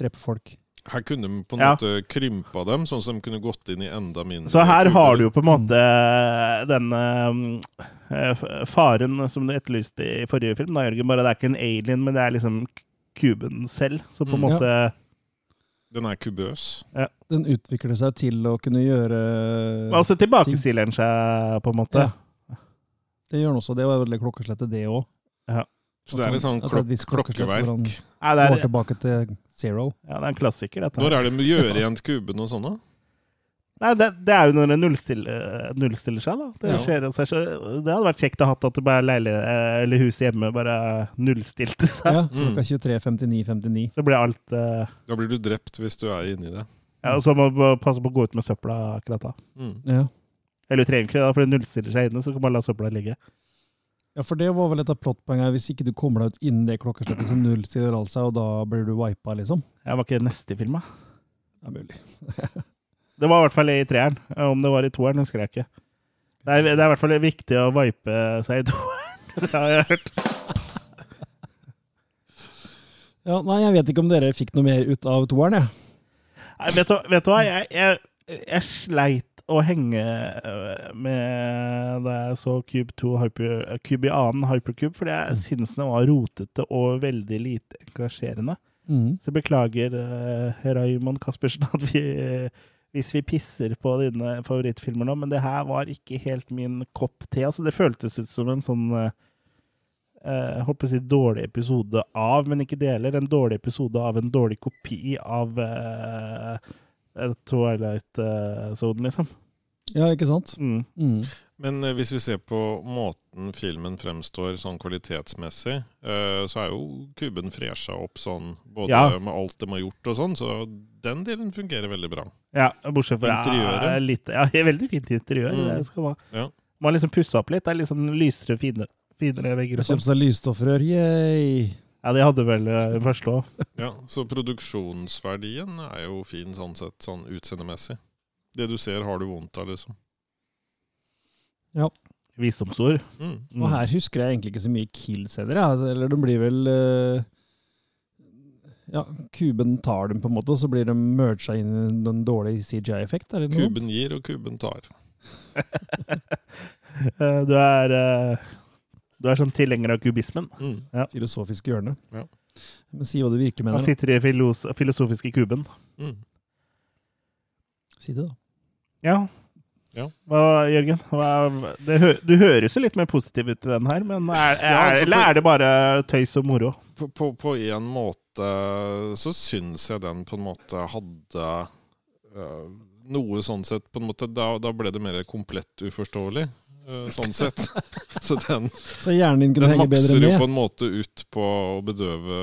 drepe folk. Her kunne de på en Ja. måte krympa dem, sånn som de kunne gått inn i enda mindre Så her har du jo på en måte den eh, faren som du etterlyste i forrige film, da, Jørgen. Bare det er ikke en alien, men det er liksom kuben selv. Så på en Mm. måte Den er kubøs. ja. Den utvikler seg til å kunne gjøre Og så tilbakestiller den seg, på en måte. Ja. Det gjør den også. Det var veldig klokkeslettet, det òg. Ja. Så det er et sånn klok klokkeverk. Ja, det er- Går tilbake til zero. Ja, det er en klassiker, dette. Når er det de gjør igjen kuben og sånn, da? Nei, det, det er jo når det nullstiller, nullstiller seg, da. Det, Ja. skjer av det hadde vært kjekt å ha hatt at det bare leilighet eller huset hjemme bare nullstilte seg. Ja, Mm. klokka 23.59.59. Så blir alt uh... Da blir du drept hvis du er inni det. Ja, Og så må du passe på å gå ut med søpla akkurat da. Mm. Ja. Eller du trenger ikke det, for det nullstiller seg inne, så kan man la søpla ligge. ja, for det var vel et av plottpoengene. Hvis ikke du kommer deg ut innen det klokkeslettet, så nullstiller alt seg, og da blir du wipa, liksom. Ja, var ikke det neste film, da? Det er mulig. Det var i hvert fall i treeren. Om det var i toeren, husker jeg ikke. Det er, det er i hvert fall viktig å vipe seg i toeren. Det har jeg hørt. Ja, nei, jeg vet ikke om dere fikk noe mer ut av toeren, jeg. Nei, vet, du, vet du hva? Jeg, jeg, jeg sleit å henge øh, med da jeg så Cube 2 Hyper, Cube i annen Hypercube, fordi jeg syns den var rotete og veldig lite engasjerende. Mm. Så beklager uh, Raymond Caspersen at vi hvis vi pisser på dine favorittfilmer nå, men det her var ikke helt min kopp te. Altså, det føltes ut som en sånn eh, eh, håper å si dårlig episode av, men ikke deler. En dårlig episode av en dårlig kopi av uh, Twilight uh, Zone, liksom. Ja, ikke sant? Mm. Mm. Men eh, hvis vi ser på måten filmen fremstår sånn kvalitetsmessig, eh, så er jo kuben fresha opp sånn, både Ja. med alt de har gjort og sånn, så den delen fungerer veldig bra. Ja, bortsett fra Interiøret. Ja, litt, ja, veldig fint interiør. Mm. Det skal man. Ja. Man liksom pusse opp litt. Det er litt sånn lysere, fine, finere vegger. Kjøpe Kjøpt sånn. seg lysstoffrør, yay! Ja, de hadde vel den første òg. Ja, så produksjonsverdien er jo fin sånn sett, sånn utseendemessig. Det du ser, har du vondt av, liksom. Ja. Visdomsord. Mm. Og her husker jeg egentlig ikke så mye kills heller. Ja. Eller de blir vel eh, Ja, kuben tar dem på en måte, og så blir de merga inn i en dårlig CGI-effekt. Noe? Kuben gir, og kuben tar. Eh, du er eh, Du er sånn tilhenger av kubismen. Mm. Ja. Filosofiske hjørne. Ja. Men si hva du virkelig mener. Han sitter i filos filosofiske kuben. Mm. Si det, da. Ja. Ja. Hva, Jørgen? Hva, det hø du høres jo litt mer positiv ut i den her, men er, er, Ja, altså, eller er det bare tøys og moro? På, på, på en måte så syns jeg den på en måte hadde øh, noe sånn sett på en måte, da, da ble det mer komplett uforståelig. øh, sånn sett. Så den, Så hjernen din kunne den henge bedre makser jo på en måte ut på å bedøve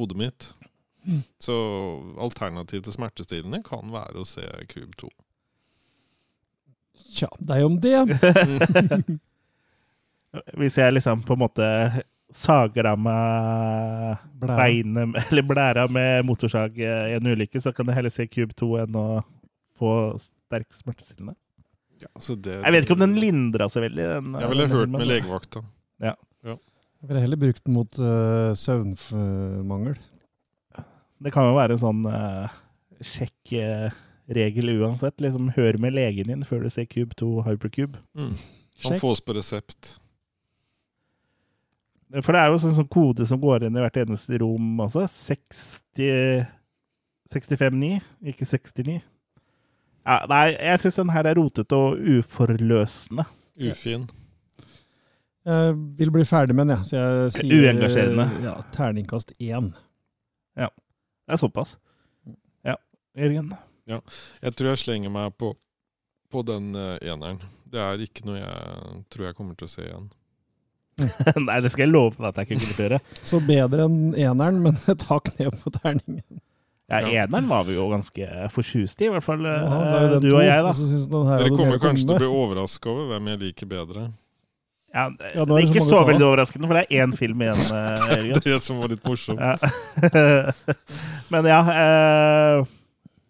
hodet mitt. Mm. Så alternativ til smertestillende kan være å se Cube 2. Tja, deg om det. Hvis jeg liksom på en måte sager av meg beinet eller blæra med motorsag i en ulykke, så kan jeg heller se Cube 2 enn å få sterk smertestillende. Ja, så det, Jeg vet ikke om den lindra så veldig. Den, Jeg ville hørt med legevakta. Ja. Ja. Jeg ville heller brukt den mot uh, søvnmangel. Det kan jo være en sånn uh, sjekk eh, regel uansett. Liksom, hør med legen din før du ser Cube 2 Hypercube. Mm. Han fås på resept. For det er jo sånn, sånn kode som går inn i hvert eneste rom også. 60 65-9, ikke 69. Ja, nei, jeg syns den her er rotete og uforløsende. Ufin. Jeg vil bli ferdig med den, jeg. Så jeg sier Uengasjerende. Ja, terningkast én. Ja, det er såpass. Ja, Jørgen? Ja. Jeg tror jeg slenger meg på, på den uh, eneren. Det er ikke noe jeg tror jeg kommer til å se igjen. nei, det skal jeg love deg at jeg ikke kommer til å gjøre. Så bedre enn eneren, men et hakk ned på terningen. Ja, eneren var vi jo ganske forsjust i, i hvert fall eh, Ja, det den du to, og jeg, da. og den her Dere kommer kanskje til å bli overraska over hvem jeg liker bedre. Ja, Ja, det er ikke så så veldig overraskende, for det er én film igjen, det er Det som var litt morsomt. Ja. Men ja eh,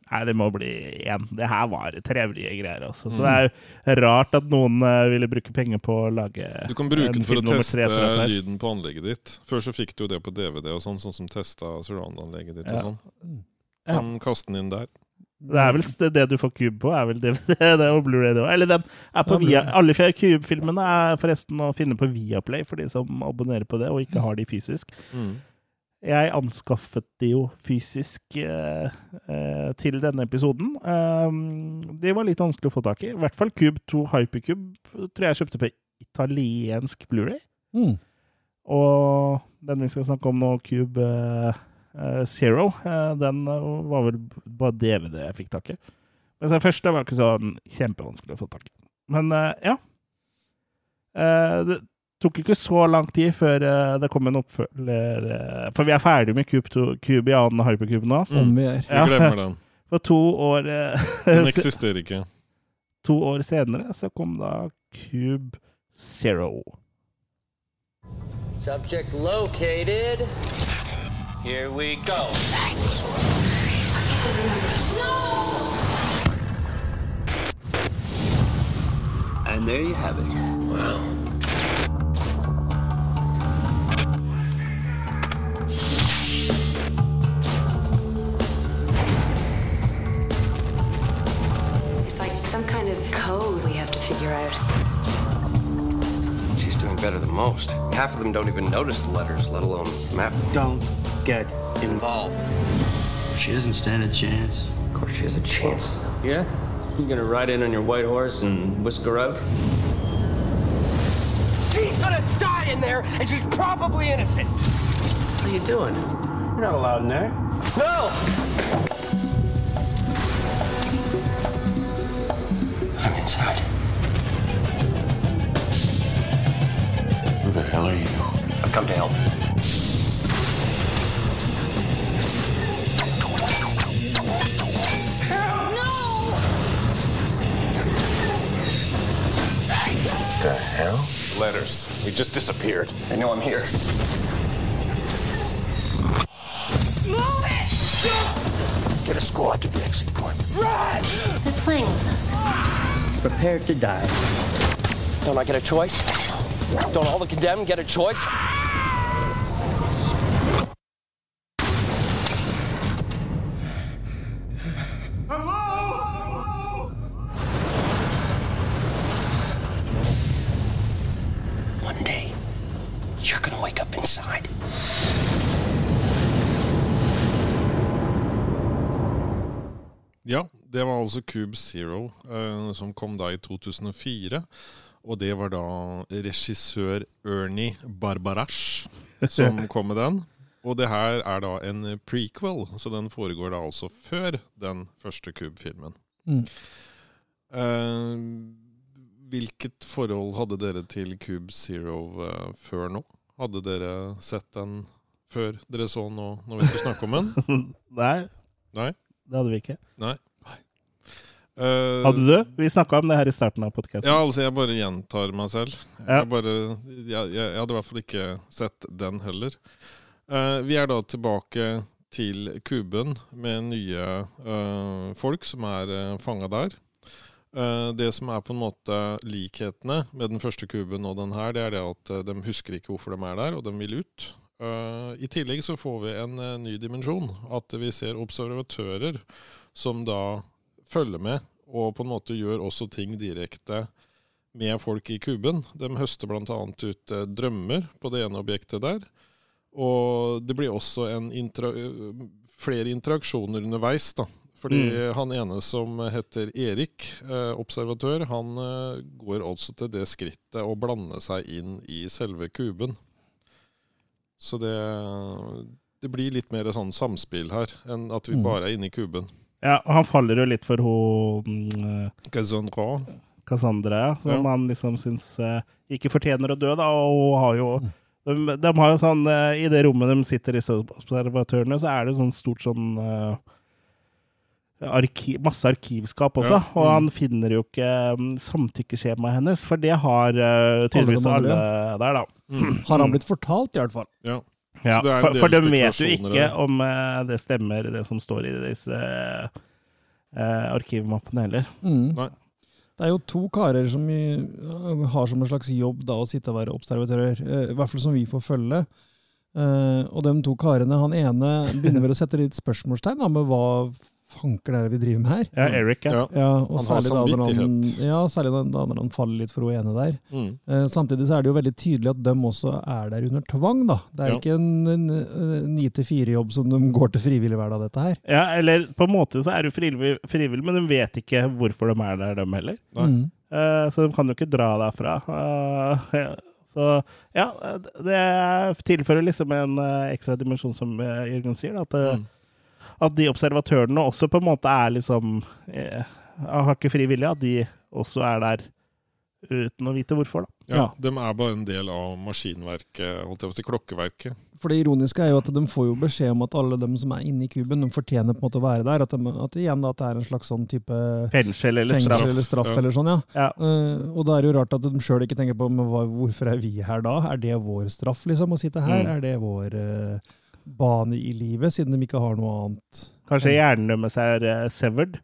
Nei, det må bli én. Det her var trevlige greier, altså. Så det er jo rart at noen eh, ville bruke penger på å lage Du kan bruke den for å teste lyden på anlegget ditt. Før så fikk du jo det på DVD og sånn, sånn som testa surround-anlegget ditt Ja. og sånn. Kan kaste den inn der. Det er vel det du får Cube på, er vel DVD det er jo Blu-ray det òg. Eller den er på Via. Alle fire Cube-filmene er forresten å finne på Viaplay for de som abonnerer på det og ikke har de fysisk. Mm. Jeg anskaffet de jo fysisk eh, eh, til denne episoden. Um, de var litt vanskelig å få tak i. I hvert fall Cube 2 Hypercube tror jeg kjøpte på italiensk Blu-ray. Mm. Og den vi skal snakke om nå, Cube eh, eh, Zero, eh, den eh, var vel bare DVD jeg fikk tak i. Mens den første var ikke sånn kjempevanskelig å få tak i. Men eh, ja. Eh, det tok ikke så lang tid før eh, det kom en oppfølger eh, For vi er ferdig med Cube, 2, Cube i annen Hypercube nå. Om vi er. Vi glemmer den. For to år eh, Den eksisterer ikke. To år senere så kom da Cube Zero. Subject located. Here we go. And there you have it. Wow. Some kind of code we have to figure out. She's doing better than most. Half of them don't even notice the letters, let alone map them. Don't get involved. She doesn't stand a chance. Of course, she has a chance. Yeah? You gonna ride in on your white horse and whisk her out? She's gonna die in there, and she's probably innocent. What are you doing? You're not allowed in there. No! I'm inside. Who the hell are you? I've come to help. No! The hell? Letters. He just disappeared. I know I'm here. Move it! Get a squad to the exit point. Run! They're playing with us. Prepare to die. Don't I get a choice? Don't all the condemned get a choice? Det var altså Cube Zero, eh, som kom da i 2004. Og det var da regissør Ernie Barbarash som kom med den. Og det her er da en prequel, så den foregår da altså før den første Cube-filmen. Mm. Eh, hvilket forhold hadde dere til Cube Zero eh, før nå? Hadde dere sett den før dere så nå, når vi skal snakke om den? Nei, Nei? det hadde vi ikke. Nei. Eh, Hadde du? Vi snakka om det her i starten av podkasten. Ja, altså jeg bare gjentar meg selv. Ja. Jeg, bare, jeg, jeg, jeg hadde i hvert fall ikke sett den heller. Uh, vi er da tilbake til kuben med nye uh, folk som er uh, fanga der. Det som er på en måte likhetene med den første kuben og den her, det er det at de husker ikke hvorfor de er der, og de vil ut. I tillegg så får vi en ny dimensjon. At vi ser observatører som da følger med, og på en måte gjør også ting direkte med folk i kuben. De høster bl.a. ut eh, drømmer på det ene objektet der. Og det blir også en intera flere interaksjoner underveis, da. Fordi Mm. han ene som heter Erik, eh, observatør, han eh, går også til det skrittet å blande seg inn i selve kuben. Så det, det blir litt mer sånn samspill her, enn at vi Mm. bare er inne i kuben. Ja, og han faller jo litt for hun mm, Cassandra. Cassandra, som Ja. han liksom syns eh, ikke fortjener å dø, da, og hun har jo de, de har jo sånn eh, I det rommet de sitter, disse observatørene, så er det sånn stort sånn eh, arki, Masse arkivskap også, Ja. og Mm. han finner jo ikke um, samtykkeskjemaet hennes, for det har uh, tydeligvis alle, alle, der, da. Har han blitt fortalt, i hvert fall? Ja. Ja, Så det er en for, del for de vet jo ikke der. om uh, det stemmer, det som står i disse uh, arkivmappene heller. Mm. Nei. Det er jo to karer som i, har som en slags jobb da å sitte og være observatører, eh, i hvert fall som vi får følge. Eh, og de to karene, han ene begynner vel å sette litt spørsmålstegn da, med hva fanker det er vi driver med her. Ja, Eric, ja. Ja, og Han har særlig da, han, samvittighet. ja, særlig da, da når han faller litt for hun ene der. Mm. Eh, samtidig så er det jo veldig tydelig at de også er der under tvang, da. Det er Ja. ikke en ni til fire-jobb som de går til frivillig hver dag, dette her. Ja, eller på en måte så er du frivillig, frivillig, men de vet ikke hvorfor de er der, dem heller. Mm. Eh, så de kan jo ikke dra derfra. Uh, ja. så ja, det tilfører liksom en uh, ekstra dimensjon, som uh, Jørgen sier. Da, at, Mm. At de observatørene også på en måte er liksom eh, Har ikke fri vilje, at de også er der uten å vite hvorfor, da. Ja, Ja. De er bare en del av maskinverket, holdt jeg på å si, klokkeverket. For det ironiske er jo at de får jo beskjed om at alle dem som er inne i kuben, de fortjener på en måte å være der. At, de, at igjen da, at det er en slags sånn type Fengsel eller fengsel straff. eller straff Ja. eller sånn, ja. Ja. Uh, og da er det jo rart at de sjøl ikke tenker på men hva, hvorfor er vi her da? Er det vår straff, liksom, å sitte her? Mm. Er det vår eh, bane i livet, siden de ikke har noe annet? Kanskje hjernen deres er uh, severed.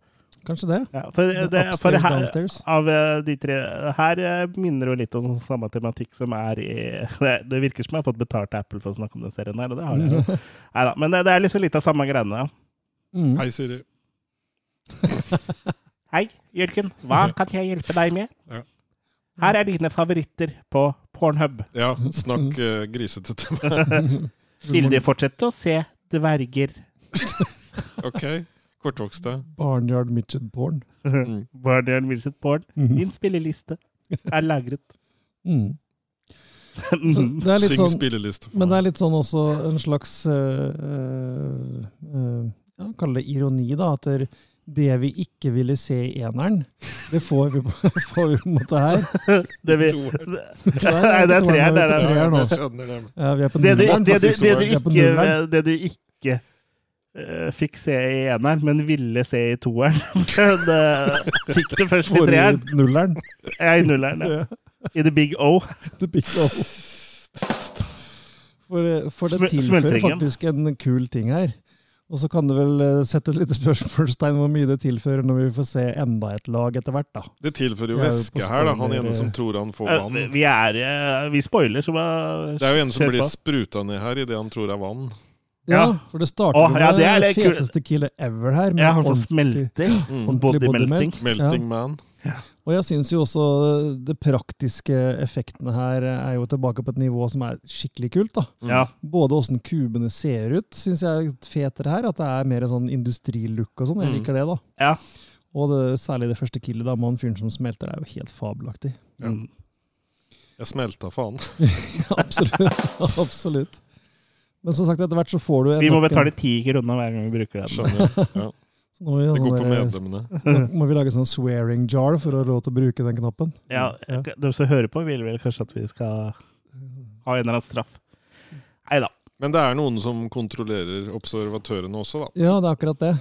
Kanskje det? Ja, for, det, for her, av eh, de tre Her eh, minner jo litt om sånn samme tematikk som er i Det, det virker som jeg har fått betalt av Apple for å snakke om den serien her, og det har jeg jo. Neida, men det, det er liksom litt av samme greiene. Mm. Hei, Siri. Hei, Jørgen. Hva kan jeg hjelpe deg med? Ja. Her er dine favoritter på Pornhub. Ja, snakk uh, grisete til meg. Vil du fortsette å se dverger? OK. Kortvokste. Barnyard midget Born. Mm. Barnyard Midget. Mhm. Min spilleliste er lagret. Mm. Er Syng sånn, spilleliste men det er litt sånn også en slags uh, ja, Kall det ironi, da. At det, det vi ikke ville se i eneren, det får vi, på- får vi på en måte her. Det, vi. Nei, det er treeren. Det er er nå. Ja, vi er på nulleren. det du, det ikke, eh, fikk se i eneren, men ville se i toeren, men eh, fikk du først i treeren. i nulleren. Ja, i nulleren. Ja. I the big O. The big O. For, for det tilfører faktisk en kul ting her. Og så kan du vel eh, sette et lite spørsmålstegn hvor mye det tilfører når vi får se enda et lag etter hvert, da. Det tilfører jo væske her, da. Han ene som tror han får Eh, vann. Vi er eh, Vi spoiler, så bare Det er jo en som blir spruta ned her idet han tror er vann. Ja, Ja. for det starter Åh, ja, med det er det feteste killet ever her. med Ja, han som smelter. Mm. Body body melting. melt. Melting man. Og jeg syns jo også det praktiske effektene her er jo tilbake på et nivå som er skikkelig kult. da. Ja. Både åssen kubene ser ut, syns jeg er fetere her. At det er mer sånn industrilook og sånn. Jeg Mm. liker det, da. Ja. Og det, særlig det første killet da, med han fyren som smelter, er jo helt fabelaktig. Ja. Mm. Jeg smelta faen. absolutt. absolutt. Men som sagt, etter hvert så får du en Vi må betale ti kroner hver gang vi bruker den. Skjønner. Ja. Så nå Det går sånn på medlemmene. Nå må vi lage sånn swearing jar for å ha råd til å bruke den knappen. Ja, Ja. De som hører på, vil vel kanskje at vi skal ha en eller annen straff. Nei da. Men det er noen som kontrollerer observatørene også, da. Ja, det er akkurat det.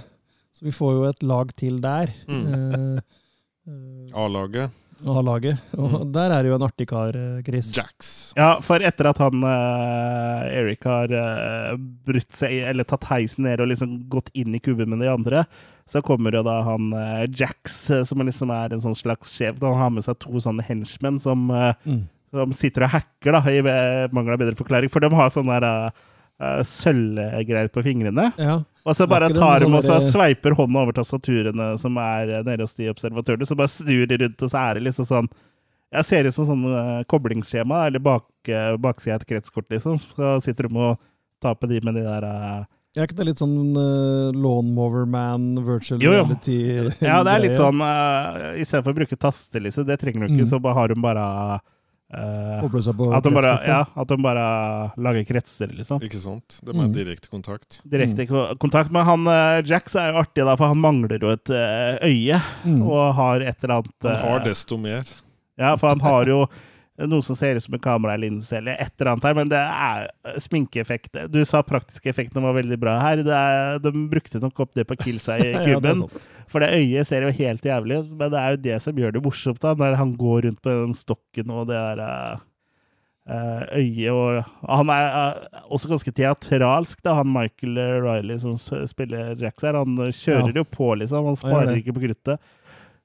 Så vi får jo et lag til der. Mm. Eh, eh, A-laget. A-laget. Og Mm. der er det jo en artig kar, eh, Chris. Jax. Ja, for etter at han uh, Eric har uh, brutt seg, eller tatt heisen ned og liksom gått inn i kuben med de andre, så kommer jo da han uh, Jax, som liksom er en sånn slags sjef. Han har med seg to sånne henchmen som, Mm. som sitter og hacker, da, i mangel av bedre forklaring. For de har sånne der, eh, sølvgreier på fingrene. Ja. Og så bare tar de og så sveiper hånda over tastaturene som er eh, nede hos de observatørene. Så bare snur de rundt, og så er det liksom sånn Jeg ser ut som sånn eh, koblingsskjema, eller bak, uh, baksida av et kretskort, liksom. Så sitter de og tar på de med de der uh, Er ikke det litt sånn uh, Lawnmower Man, virtual Jo, jo. reality? Ja, det er litt sånn uh, Istedenfor å bruke taster, liksom, det trenger du ikke, Mm. så bare har hun bare eh, Seg på at, de bare, ja, at de bare lager kretser, liksom. Ikke sant? Det med Mm. direkte kontakt. Direkte mm. kontakt. Men han eh, Jax er jo artig, da, for han mangler jo et eh, øye. Mm. Og har et eller annet Han har desto mer. Ja, for han har jo noe som ser ut som en kameralinse eller et eller annet her, men det er eh, sminkeeffekt. Du sa praktiske effektene var veldig bra her. Det er, de brukte nok opp det på Kilsa i kuben. ja, for det øyet ser jo helt jævlig ut, men det er jo det som gjør det morsomt, da, når han går rundt på den stokken og det der eh, eh, øyet og Han er eh, også ganske teatralsk, da, han Michael Riley som spiller Jax her. Han kjører Ja. jo på, liksom. Han sparer ja, ikke på kruttet.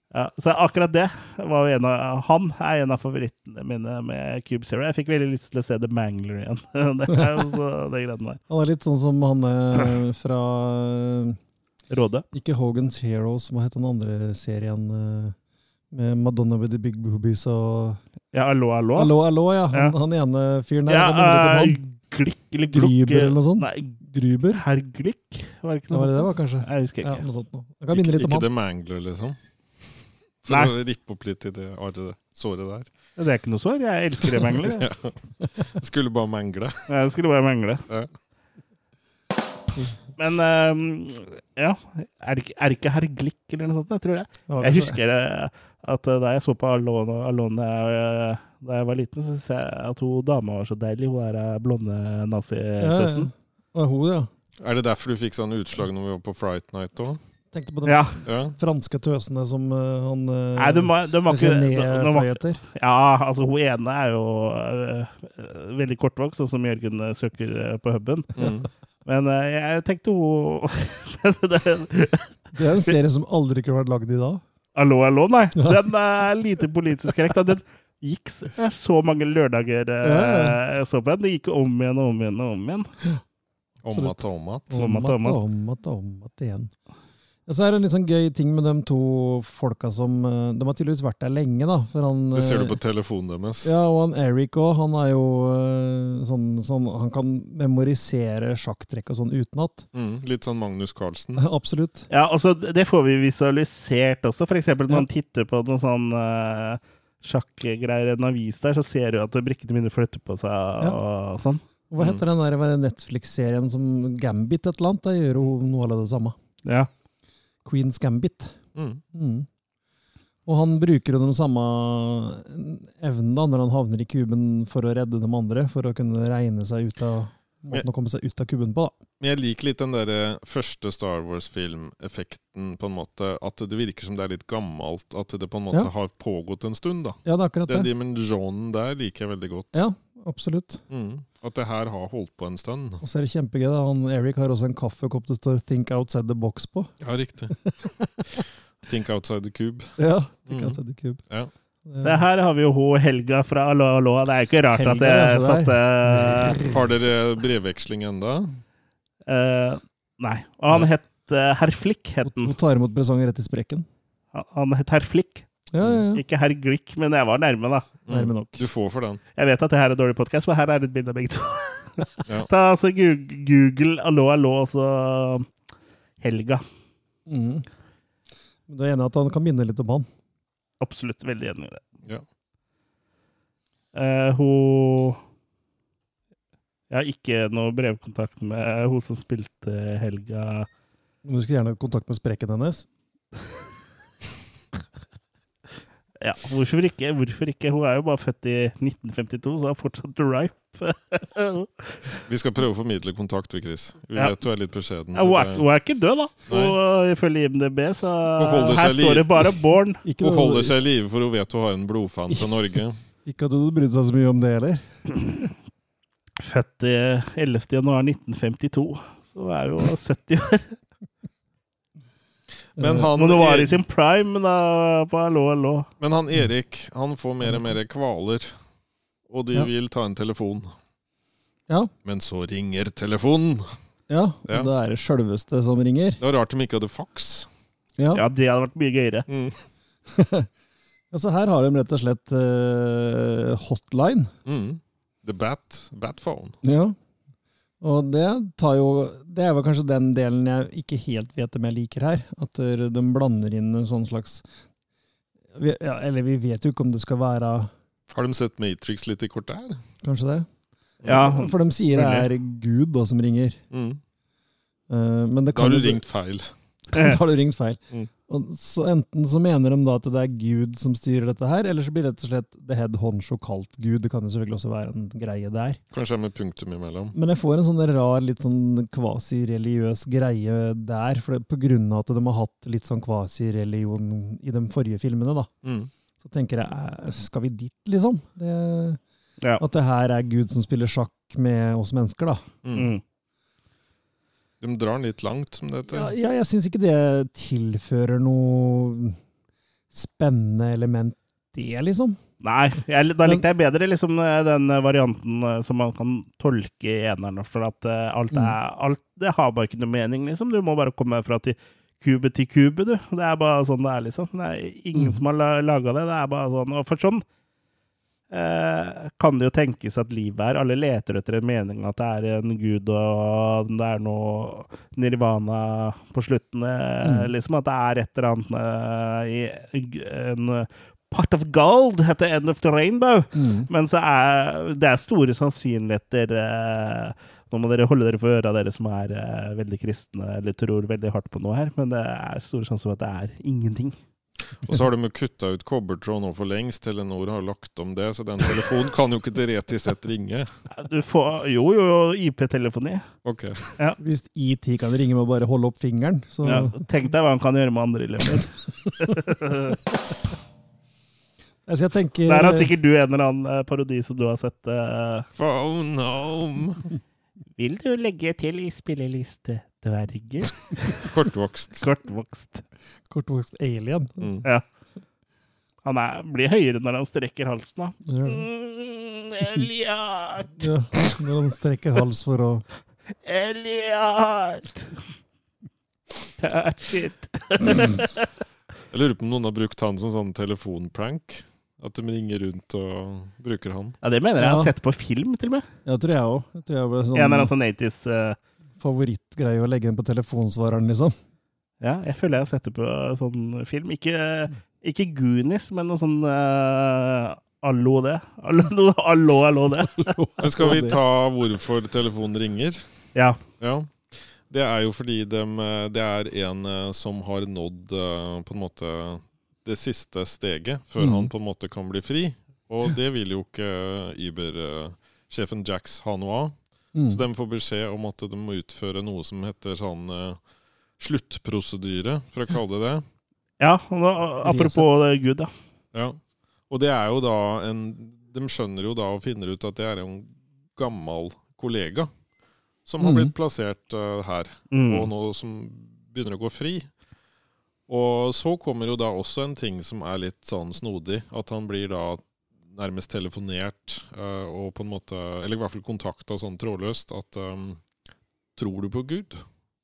Ja, så akkurat det var en av Han er en av favorittene mine med Cube Zero. Jeg fikk veldig lyst til å se The Mangler igjen. det er jo det greiene der. Han er litt sånn som han eh, fra eh, Råde. Ikke Hogan's Heroes, hva het den andre serien? eh, med Madonna with the big boobies og Ja, Allo, allo. Allo, allo, ja. Han, Ja. han ene fyren der. Ja, han? Glikk eller Glukk Gryber eller noe sånt? Nei, Gruber? Herr Glikk? Var det ikke Ja, det var det det var, kanskje? Jeg husker ikke. Ja, noe sånt noe. Det kan minne litt om ikke The han. Mangler, liksom. For Nei. å rippe opp litt i det arret, såret der. Det er ikke noe sår. Jeg elsker det mengler. ja. Skulle bare mengle. Ja, det skulle bare mengle. Ja. Men um, ja Er det ikke, er det ikke herr Glick eller noe sånt? Jeg tror det. Det Jeg husker eh, at eh, da jeg så på Alone, Alone eh, da jeg var liten, så syntes jeg at hun dama var så deilig. Hun der blonde Ja, ja. er hun, ja. Er det derfor du fikk sånn utslag når vi var på Fright Night òg? Tenkte på de Ja. Franske tøsene som uh, han eh, Nei, de var, de var ikke René de, de var. Ja, altså hun ene er jo øh, veldig kortvokst, sånn som Jørgen søker på huben. Mm. Men jeg tenkte hun det, Det er en serie som aldri kunne vært lagd i dag. Hallo, hallo, nei. Den er lite politisk korrekt. Den gikk så mange lørdager jeg så på den. Det gikk om igjen og om igjen og om igjen. Om at og. Om at, om at. og om igjen. Og så er det en litt sånn gøy ting med de to folka som eh, De har tydeligvis vært der lenge, da. For han, Det ser du eh, på telefonen deres. Ja, og han Eric òg. Han er jo eh, sånn, sånn Han kan memorisere sjakktrekk og sånn utenat. Mm, litt sånn Magnus Carlsen. Absolutt. Ja, altså, det får vi visualisert også. For eksempel når Ja. man titter på noen sånn uh, sjakkgreier i en avis der, så ser du at brikkene begynner å flytte på seg og sånn. Hva Mm. heter den der Netflix-serien som Gambit et eller annet? Da gjør hun noe av det samme. Ja. Queens Gambit. Mm. Mm. Og han bruker jo den samme evnen da, når han havner i kuben for å redde de andre, for å kunne regne seg ut av måten å komme seg ut av kuben på. da. Men jeg liker litt den der eh, første Star Wars-filmeffekten, på en måte. At det virker som det er litt gammelt. At det på en måte Ja. har pågått en stund, da. Ja, det er akkurat Den det. dimensjonen der liker jeg veldig godt. Ja, absolutt. Mm. At det her har holdt på en stund. Og så er det kjempegøy. da. Han, Eric har også en kaffekopp det står 'Think Outside the Box' på. Ja, riktig. Think outside the cube. Ja, Think Mm. Outside the Cube. Ja. Det her har vi jo hun Helga fra Allo Allo. Det er jo ikke rart Helga, at jeg altså, satte Har dere brevveksling enda? Uh, Nei. Og han het uh, Herr Flick, het Hun tar imot presanger rett i sprekken. Han- Han het Herr Flick. Ja, ja, ja. Ikke Herr Glick, men jeg var nærme, da. Nærme nok. Du får for den. Jeg vet at det her er dårlig podkast, men her er et bilde av begge to. Ja. Ta altså Google, Allo Allo, og så Helga. Mm. Du er enig i at han kan minne litt om han? Absolutt veldig enig i det. Ja. Uh, hun Jeg har ikke noe brevkontakt med hun som spilte Helga. Men Du skulle gjerne ha kontakt med sprekken hennes? Ja, hvorfor ikke? Hvorfor ikke? Hun er jo bare født i 1952, så er fortsatt ripe. Vi skal prøve å formidle kontakt, vi, Chris. Vi Ja. vet du er litt beskjeden. Ja, hun, er, hun er ikke død, da. Nei. Og ifølge IMDb, så her står det bare 'born'. Ikke Hun holder seg i live, for hun vet hun har en blodfan fra Norge. Ikke at hun brydde seg så mye om det heller. Født i 11. januar 1952, så er hun 70 år. Men han, Men hun var i sin prime da, på Allo Allo. men han Erik han får mer og mer kvaler, og de Ja. vil ta en telefon. Ja. Men så ringer telefonen. Ja, og Ja. det er det sjølveste som ringer. Det var rart de ikke hadde faks. Ja. Ja, det hadde vært mye gøyere. Mm. Altså her har de rett og slett uh, hotline. Mm. The Bat, Batphone. Ja. Og det tar jo Det er vel kanskje den delen jeg ikke helt vet om jeg liker her. At de blander inn en sånn slags vi- ja, Eller vi vet jo ikke om det skal være Har de sett Matrix litt i kortet her? Kanskje det? Ja, For de sier det er Gud da som ringer. Mm. Uh, men det Da har du ringt feil. da har du ringt feil. Mm. Og så Enten så mener de da at det er Gud som styrer dette her, eller så blir det rett og slett The Head Honcho kalt Gud. Det kan jo selvfølgelig også være en greie der. Kanskje med punktum imellom. Men jeg får en sånn rar, litt sånn kvasireligiøs greie der, for det, på grunn av at de har hatt litt sånn kvasireligion i de forrige filmene, da. Mm. Så tenker jeg, eh, skal vi dit, liksom? Det, Ja. At det her er Gud som spiller sjakk med oss mennesker, da. Mm. Mm. De drar den litt langt, som det heter. Ja, ja jeg syns ikke det tilfører noe spennende element, det, liksom. Nei, jeg, da likte jeg bedre liksom den varianten eh, som man kan tolke i eneren, for at eh, alt, er, alt det har bare ikke noe mening, liksom. Du må bare komme fra til kube til kube, du. Det er bare sånn det er, liksom. Det er ingen Mm. som har la- laga det. Det er bare sånn. Og for sånn eh, kan det jo tenkes at livet er. Alle leter etter en mening, at det er en gud, og det er noe nirvana på slutten. eh, Mm. Liksom at det er et eller annet eh, i en Part of Gold heter End of the Rainbow. Mm. Men så er det er store sannsynligheter eh, Nå må dere holde dere for øra, dere som er eh, veldig kristne eller tror veldig hardt på noe her, men det er store sjanser for at det er ingenting. Og så har de jo kutta ut kobbertråd nå for lengst. Telenor har lagt om det, så den telefonen kan jo ikke teoretisk sett ringe. Du får Jo, jo, IP-telefoni. Ok. Ja. Hvis IT kan ringe med å bare holde opp fingeren, så Ja, tenk deg hva han kan gjøre med andre i livet. Altså, jeg tenker Der har sikkert du en eller annen eh, parodi som du har sett. Uh... Phone home. Vil du legge til i spilleliste dverger? Kortvokst. Kortvokst. Kortvokst alien. Mm. Ja. Han er, blir høyere når han strekker halsen, da. Ja. Mm, Elliot! Ja, når han strekker hals for å Elliot! Touch it! Jeg lurer på om noen har brukt han som sånn telefonprank. At de ringer rundt og bruker han. Ja, det mener jeg. Jeg har sett på film, til og med. Ja, tror jeg òg. Sånn... En eller annen sånn sånn 80s eh, favorittgreie å legge den på telefonsvareren, liksom. Ja, jeg føler jeg har sett det på sånn film. Ikke, ikke Goonies, men noe sånn uh, Allo det. Allo, allo, allo det. Men skal vi ta hvorfor telefonen ringer? Ja. Ja. Det er jo fordi dem, eh, det er en eh, som har nådd på en måte det siste steget før Mm. han på en måte kan bli fri. Og det vil jo ikke Uber-sjefen Jax ha noe av. Mm. Så de får beskjed om at de må utføre noe som heter sånn uh, sluttprosedyre, for å kalle det det. Ja, og nå, apropos det, Gud, ja. Ja. Og det er jo da en De skjønner jo da og finner ut at det er en gammel kollega som har Mhm. blitt plassert uh, her, Mm. og nå som begynner å gå fri. Og så kommer jo da også en ting som er litt sånn snodig, at han blir da nærmest telefonert, eh, og på en måte Eller i hvert fall kontakta sånn trådløst at um, Tror du på Gud?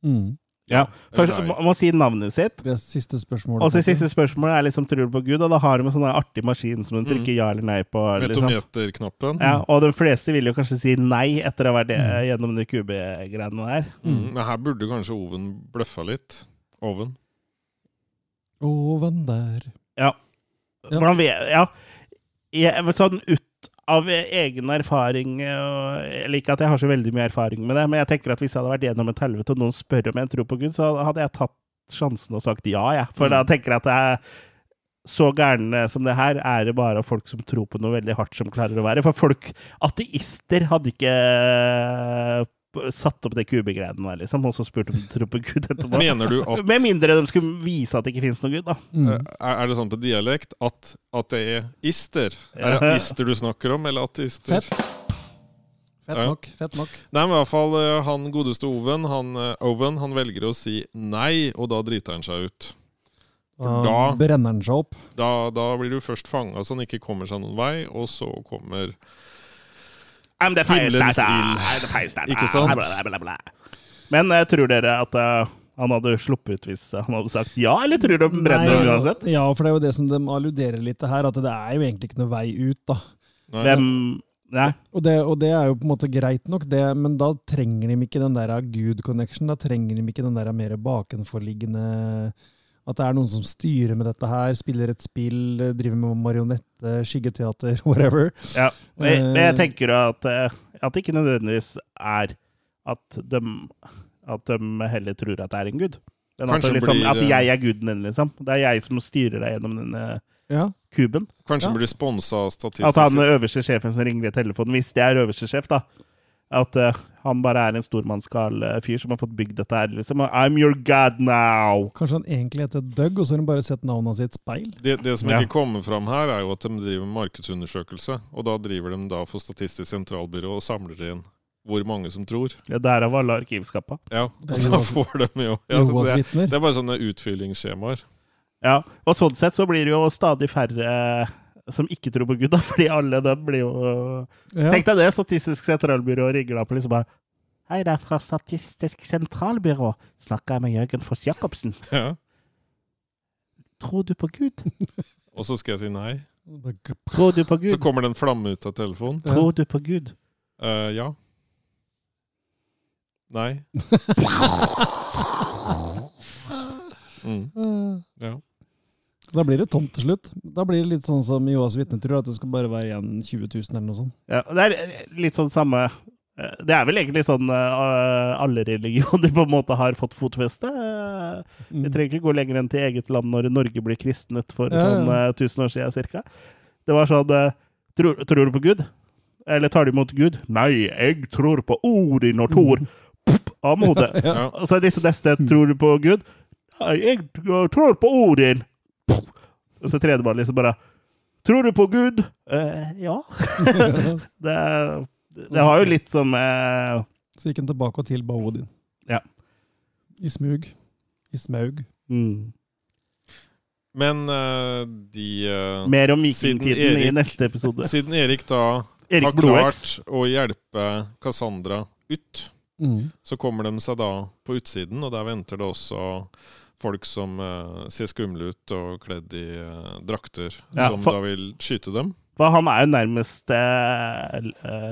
Mm. ja. Først må, må si navnet sitt. Det siste spørsmålet. Og så siste spørsmålet er liksom tror du på Gud, og da har de en sånn artig maskin som du trykker ja eller nei på. Liksom. Metometerknappen. Ja, og de fleste vil jo kanskje si nei etter å ha vært mm. gjennom de kubegreiene der. Mm. Men her burde kanskje Oven bløffa litt. Oven. Oven der. Ja. Ja. Hvordan vet Ja. Jeg, sånn ut av egen erfaring og, Eller ikke at jeg har så veldig mye erfaring med det, men jeg tenker at hvis jeg hadde vært gjennom et helvete, og noen spør om jeg tror på Gud, så hadde jeg tatt sjansen og sagt ja, jeg. For da Mm. tenker jeg at er så gærne som det her, er det bare folk som tror på noe veldig hardt, som klarer å være. For folk, ateister, hadde ikke eh, satt opp det kubegreiene der, liksom, og så spurte om de tror på Gud etterpå. Mener du at Med mindre de skulle vise at det ikke finnes noe Gud, da. Mm. Eh, Er er det sånn på dialekt at, ateister det er ister? Det ister du snakker om, eller ateister? Fett. Fett Ja. nok. Fett nok. Nei, men i hvert fall eh, han godeste Oven, han, eh, Oven, han velger å si nei, og da driter han seg ut. For Da da, brenner han seg opp. da, da blir du først fanga så han ikke kommer seg noen vei, og så kommer I'm the Himmelens ild. I'm the fire. Ikke sant? Bla, bla, bla, bla. Men uh, tror dere at uh, han hadde sluppet ut hvis han hadde sagt ja, eller tror du de brenner Nei, uansett? Ja, for det er jo det som de alluderer litt til her, at det er jo egentlig ikke noe vei ut, da. Nei, Hvem Nei. Og det, og det er jo på en måte greit nok, det, men da trenger de ikke den der Gud-connection. Da trenger de ikke den der mer bakenforliggende At det er noen som styrer med dette her, spiller et spill, driver med marionette, skyggeteater, whatever. Ja. Men jeg, men jeg Eh, tenker at, eh, at det ikke nødvendigvis er at de, at de heller tror at det er en gud. At, liksom, blir, at eh, jeg er guden din, liksom. Det er jeg som styrer deg gjennom denne Ja. kuben. Kanskje Ja. blir sponsa av statistisk At han øverste sjefen som ringer i telefonen, hvis det er øverste sjef, da At uh, han bare er en stormannsgal eh, fyr som har fått bygd dette her, liksom. I'm your god now! Kanskje han egentlig heter Doug, og så har han bare sett navnet hans i et speil? det, det som Ja. ikke kommer fram her, er jo at de driver markedsundersøkelse. Og da driver de da for Statistisk sentralbyrå og samler inn hvor mange som tror. Ja, Derav alle arkivskappa. Ja, og så får de jo ja, så det, er, det er bare sånne utfyllingsskjemaer. Ja, og sånn sett så blir det jo stadig færre eh, som ikke tror på Gud, da, fordi alle dem blir jo Ja. Tenk deg det, Statistisk sentralbyrå rigger deg på liksom bare Hei, det er fra Statistisk sentralbyrå. Snakker jeg med Jørgen Foss Jacobsen? Ja. Tror du på Gud? Og så skal jeg si nei. Tror du på Gud? Så kommer det en flamme ut av telefonen. Tror du på Gud? Uh, ja. Nei. Mm. Ja. Da blir det tomt til slutt. Da blir det litt sånn som Joas vitne tror, at det skal bare være igjen 20 000 eller noe sånt. Ja, det er litt sånn samme eh, Det er vel egentlig sånn eh, alle religioner på en måte har fått fotfeste. Eh, Vi trenger ikke gå lenger enn til eget land når Norge blir kristnet for Ja, ja. sånn eh, 1000 år siden cirka. Det var sånn eh, tror, tror du på Gud? Eller tar du imot Gud? Nei, jeg tror på Odin og Thor. Pff, Av med hodet. Ja. Og så disse neste Tror du på Gud? Nei, jeg tror på Odin. Og så tredje man liksom bare Tror du på Gud? Eh, ja. det, det har jo litt som eh, Så gikk han tilbake og tilba Odin. Ja. I smug. I smaug. mm. Men uh, de uh, Mer om vikingtiden i neste episode. Siden Erik da Erik har klart å hjelpe Cassandra ut, Mm. så kommer de seg da på utsiden, og der venter det også folk som uh, ser skumle ut og kledd i uh, drakter, Ja, som for- da vil skyte dem. For han er jo nærmest eh,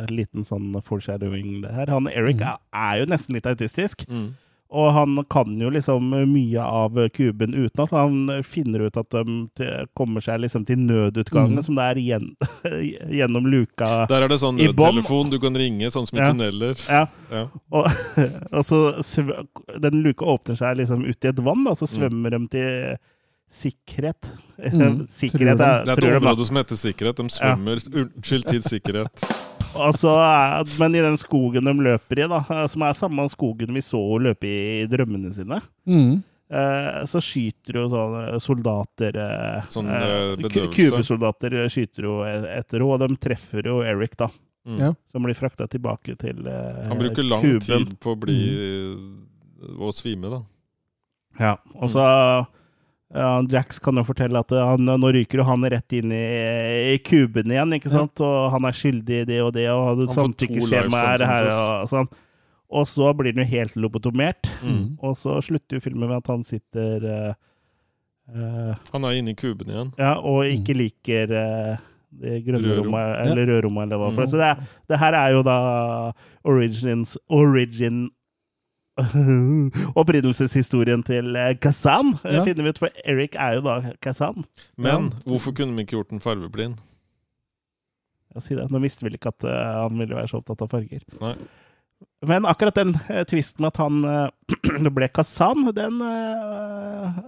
liten sånn foreshadowing, det her. Han Eric er, er jo nesten litt autistisk. Mm. Og han kan jo liksom mye av kuben uten at Han finner ut at de kommer seg liksom til nødutgangen, Mm. som det er gjen, gjennom luka Der er det sånn nødtelefon du kan ringe, sånn som i Ja. tunneler. Ja. Ja. Og, og så den luka åpner seg liksom ut i et vann, og så Mm. svømmer de til sikkerhet. Mm, sikkerhet tror er, Det er et et de, område som heter sikkerhet. De svømmer Unnskyld, tid, sikkerhet. altså, er- men i den skogen de løper i, da, som er samme skogen vi så henne løpe i drømmene sine, Mm. eh, så skyter jo sånne soldater eh, Sånn, eh, eh, bedøvelse. Kubesoldater eh, skyter jo etter henne, og de treffer jo Eric, da. Mm. Ja. Som blir frakta tilbake til Kuben. Han bruker lang kuben. tid på å bli å svime, da. Ja, og så ja, Jax kan jo fortelle at han, nå ryker jo han rett inn i, i kuben igjen, ikke sant? Og han er skyldig i det og det, og samtykkeskjema er her og sånn. Og så blir han jo helt lobotomert. Mm. Og så slutter jo filmen med at han sitter uh, eh, Han er inne i kuben igjen. Ja, og ikke liker uh, det grønne rommet, eller rødrommet, eller hva for Mm. det. Så det, er- det her er jo da origins, origin Opprinnelseshistorien til eh, Kazan, eh, Ja. finner vi ut, for Eric er jo da Kazan. Men Ja. hvorfor kunne vi ikke gjort den fargeblind? Si det. Nå visste vel ikke at uh, han ville være så opptatt av farger. Nei. Men akkurat den uh, tvisten med at han uh, ble Kazan, den uh,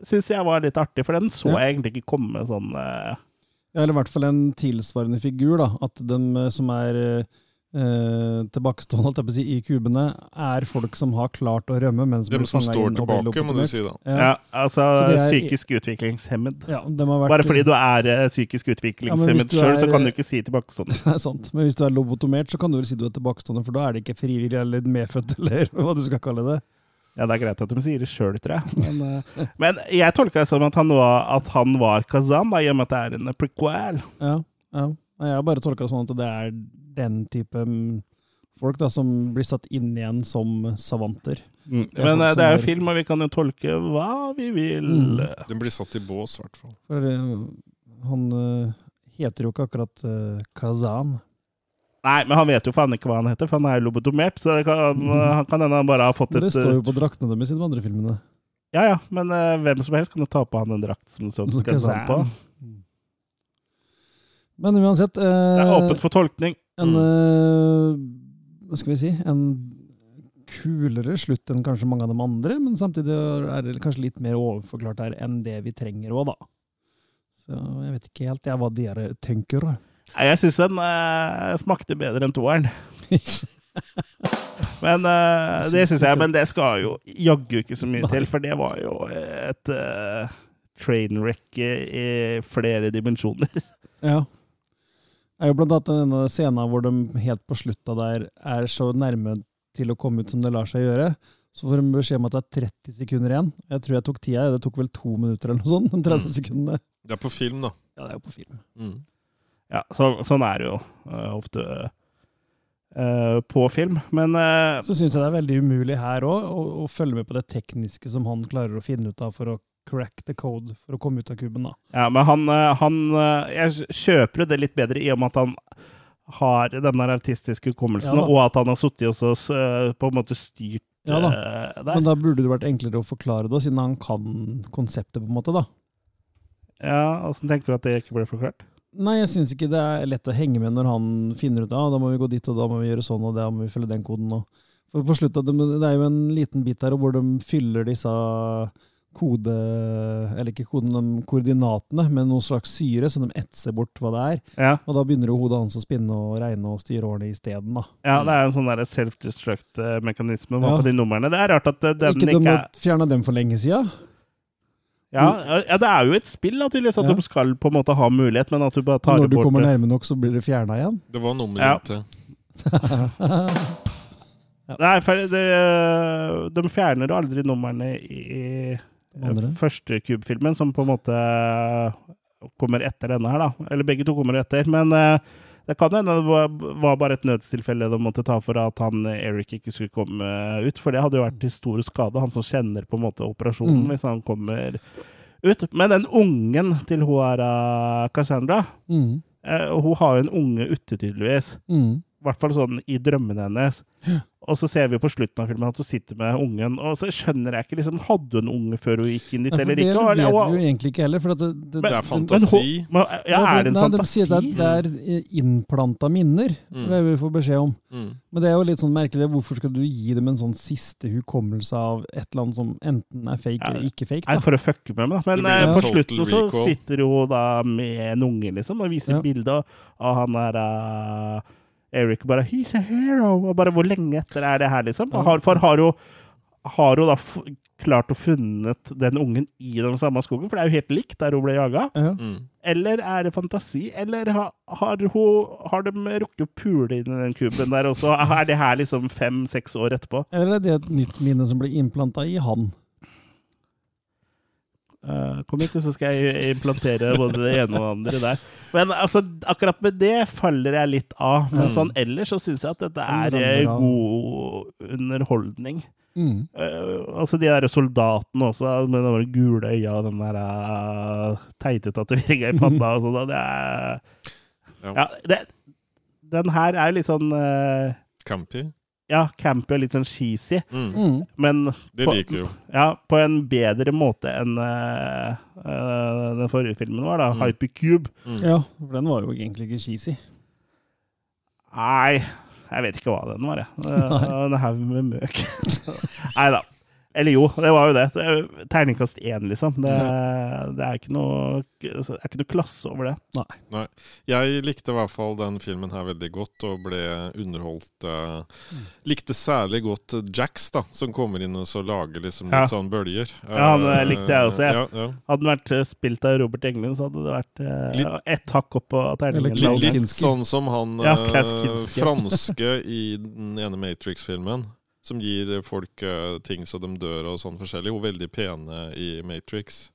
syns jeg var litt artig, for den så Ja. jeg egentlig ikke komme sånn Ja, eller i hvert fall en tilsvarende figur, da. At de som er eh, tilbakestående holdt jeg på å si, i kubene, er folk som har klart å rømme, men som Dem som står inn tilbake, må du si da. Ja. Ja, altså er- psykisk utviklingshemmed. Ja, har vært, Bare fordi du er eh, psykisk Ja, hvis du sjøl, så kan du ikke si tilbakestående. Det er sant. Men hvis du er lobotomert, så kan du vel si du er tilbakestående, for da er det ikke frivillig eller medfødt, eller hva du skal kalle det. Ja, det er greit at de sier det sjøl, tror jeg. Men, uh, men jeg tolka det som at han var, at han var Kazan, da, i og med at det er en prequel. Ja, ja. Jeg har bare tolka det sånn at det er den type mm, folk da, som blir satt inn igjen som savanter. Mm. Det er Men eh, det er jo film, og vi kan jo tolke hva vi vil. Mm. Den blir satt i bås, i hvert fall. For eh, han eh, heter jo ikke akkurat Kazan. Nei, men han vet jo faen ikke hva han heter, for han er jo lobotomert. Så det kan, han kan hende han bare har fått Men et det står jo på draktene deres i de andre filmene. Ja ja, men hvem som helst kan jo ta på han en drakt som det står Så Kazan på. Men uansett Det er eh, åpent for tolkning. En Mm. eh, Hva skal vi si? En kulere slutt enn kanskje mange av de andre, men samtidig er det kanskje litt mer overforklart her enn det vi trenger òg, da. Så jeg vet ikke helt jeg hva dere tenker. Nei, jeg syns den eh, smakte bedre enn toeren. men eh, det syns jeg. Men det skal jo jaggu ikke så mye til, for det var jo et uh, trainwreck i flere dimensjoner. Ja. Er jo blant annet denne scenen hvor de helt på slutta der er så nærme til å komme ut som det lar seg gjøre. Så får de beskjed om at det er 30 sekunder igjen. Jeg tror jeg tok tida. Det tok vel to minutter eller noe sånt. De 30 sekundene. Det er på film, da. Ja, det er jo på film. Mm. Ja, så, sånn er det jo uh, ofte uh, på film. Men uh, Så syns jeg det er veldig umulig her òg å, å følge med på det tekniske som han klarer å finne ut av for å crack the code for å komme ut av kuben. da. Ja, men han, eh, han eh, Jeg kjøper det litt bedre i og med at han har den der autistiske hukommelsen, Ja og at han har sittet og s- på en måte styrt Ja da. eh, der. Men da burde det vært enklere å forklare det, siden han kan konseptet, på en måte. da. Ja, Åssen tenker du at det ikke ble forklart? Nei, jeg syns ikke det er lett å henge med når han finner ut ah, da må vi gå dit, og da må vi gjøre sånn, og da må vi følge den koden. Og. For på slutt, det er jo en liten bit der hvor de fyller disse kode... Eller ikke koden, de koordinatene med noe slags syre, så de etser bort hva det er. Ja. Og da begynner jo hodet hans å spinne og regne og styre årene isteden, da. Ja, det er en sånn self-destruct-mekanisme Ja. på de numrene. Det er rart at eh, den ikke ikke, de er fjerna dem for lenge sida? ja, ja, det er jo et spill, da, tydeligvis, at Ja. de skal på en måte ha mulighet, men at du bare tar bort Når du bort kommer nærme nok, så blir det fjerna igjen? Det var nummer Ja. til. Nei, for det, de fjerner jo aldri numrene i? Første Cube-filmen, som på en måte kommer etter denne her, da. Eller begge to kommer etter. Men eh, det kan hende det var, bare et nødstilfelle de måtte ta for at han Eric ikke skulle komme ut. For det hadde jo vært til stor skade, han som kjenner på en måte operasjonen, Mm. hvis han kommer ut. Men den ungen til Hoara eh, Cassandra, Mm. eh, hun har jo en unge ute, tydeligvis. Mm. I hvert fall sånn i drømmene hennes. Og så ser vi på slutten av filmen at hun sitter med ungen, og så skjønner jeg ikke liksom, Hadde hun unge før hun gikk inn dit, Ja, ikke? eller det vet Eller- vi jo egentlig ikke heller. For at det, det, Det er Men fantasi. Men, men, ja, er det en nei, De fantasi? sier at det er innplanta minner. Mm. Det er vi får beskjed om. Mm. Men det er jo litt sånn merkelig. Hvorfor skal du gi dem en sånn siste hukommelse av et eller annet som enten er fake Ja, eller ikke fake? Da? Nei, for å fucke med meg, da. Men Det eh, på slutten så sitter hun da med en unge, liksom, og viser Ja. bilde av han der eh, Eric bare 'He's a hero!' Og bare hvor lenge etter er det her, liksom? Og har, for har hun, har jo da f klart å funnet den ungen i den samme skogen? For det er jo helt likt der hun ble jaga. Ja. Mm. Eller er det fantasi? Eller har, har, hun, har de rukket å pule inn i den kuben der også? Er det her liksom fem-seks år etterpå? Eller er det et nytt minne som blir innplanta i han? Eh, kom hit, så skal jeg implantere både det ene og det andre der. Men altså, akkurat med det faller jeg litt av. Men Mm. sånn ellers så syns jeg at dette er god underholdning. Mm. Uh, altså de der soldatene også, med de gule øya og den der uh, teite tatoveringa i panna og sånn. Det er Ja. Ja, det, den her er litt sånn uh, Campy. Ja, campy og litt sånn cheesy. Mm. Mm. Men Det på, liker jo. Ja, på en bedre måte enn uh, uh, den forrige filmen var, da. Mm. Hypercube. Mm. Ja, for den var jo egentlig ikke cheesy. Nei, jeg vet ikke hva den var, jeg. Eh, En haug med møk. Nei da. Eller jo, det var jo det. det er Terningkast én, liksom. Det, det, er ikke noe, det er ikke noe klasse over det. Nei. Jeg likte i hvert fall den filmen her veldig godt, og ble underholdt. eh, likte særlig godt Jax, da, som kommer inn og så lager liksom litt Ja. sånn bølger. Ja, han, eh, Eh, likte jeg også, jeg. Ja, ja. Hadde den vært spilt av Robert Englund, så hadde det vært uh, Litt- ett hakk opp på terningen. Eller Litt, litt sånn som han Kinski. franske i den ene Matrix-filmen. Som gir folk uh, ting så de dør og sånn forskjellig. Hun er veldig pene i Matrix.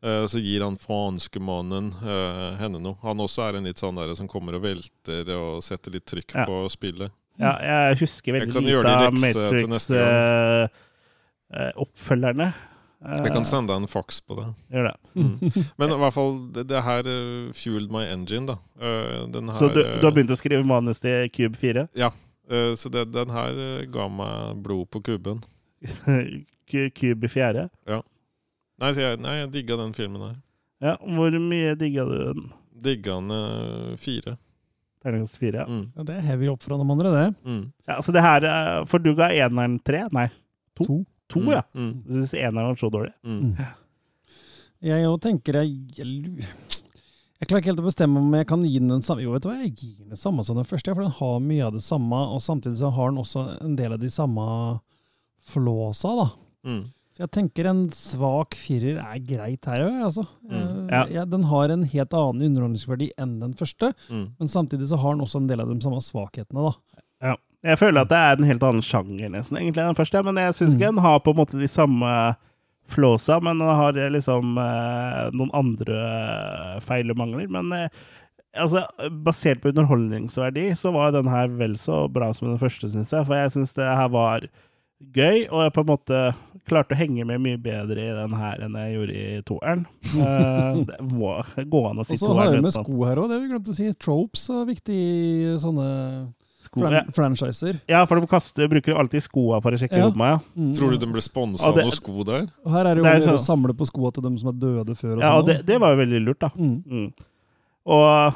Eh, så gir han franskemannen uh, henne noe. Han også er en litt sånn der som kommer og velter og setter litt trykk Ja. på spillet. Ja, jeg husker veldig Jeg lite av Matrix-oppfølgerne. Jeg kan sende deg en faks på det. Gjør det. Mm. Men i hvert fall, det, det her eh, fueled my engine, da. Uh, den her, Så du, eh, du har begynt å skrive manus til Cube 4? Ja. Eh, så det, den her eh, ga meg blod på kuben. Kube Cube 4? Nei, jeg, nei, jeg digga den filmen her. Ja, hvor mye digga du den? Digga den eh, fire. Terningkast 4, ja. Mm. Ja, det er heavy opp fra de andre, det. Mm. ja. så det her For du ga eneren tre? Nei, to? To. To, Mm. ja. Mm. Du syns eneren var så dårlig? Mm. Jeg òg tenker jeg, jeg klarer ikke helt å bestemme om jeg kan gi den den samme Jo, vet du hva, jeg gir den det samme som den første, for den har mye av det samme, og samtidig så har den også en del av de samme flåsa, da. Mm. Så jeg tenker en svak firer er greit her òg, altså. Mm. Eh, Ja. ja, den har en helt annen underholdningsverdi enn den første, Mm. men samtidig så har den også en del av de samme svakhetene, da. Ja. Jeg føler at det er en helt annen sjanger nesten, egentlig, den første. Men jeg syns Mm. ikke den har på en måte de samme flåsa, men han har liksom eh, noen andre eh, feil og mangler. Men eh, altså, basert på underholdningsverdi, så var den her vel så bra som den første, syns jeg. For jeg syns det her var gøy, og jeg på en måte klarte å henge med mye bedre i den her enn jeg gjorde i toeren. Eh, det må gå an å si Og så har toeren. vi med sko her òg, det vi glemt å si. Tropes er viktig i sånne Sko, fran ja. franchiser. Ja, for de kaster, bruker alltid skoa for å sjekke Ja. meg ja. Mm. Tror du de ble sponsa av noen sko der? Og her er det jo Det er å sånn- samle på skoa til dem som er døde før. Og Ja, og sånn. det, det var jo veldig lurt, da. Mm. Mm. Og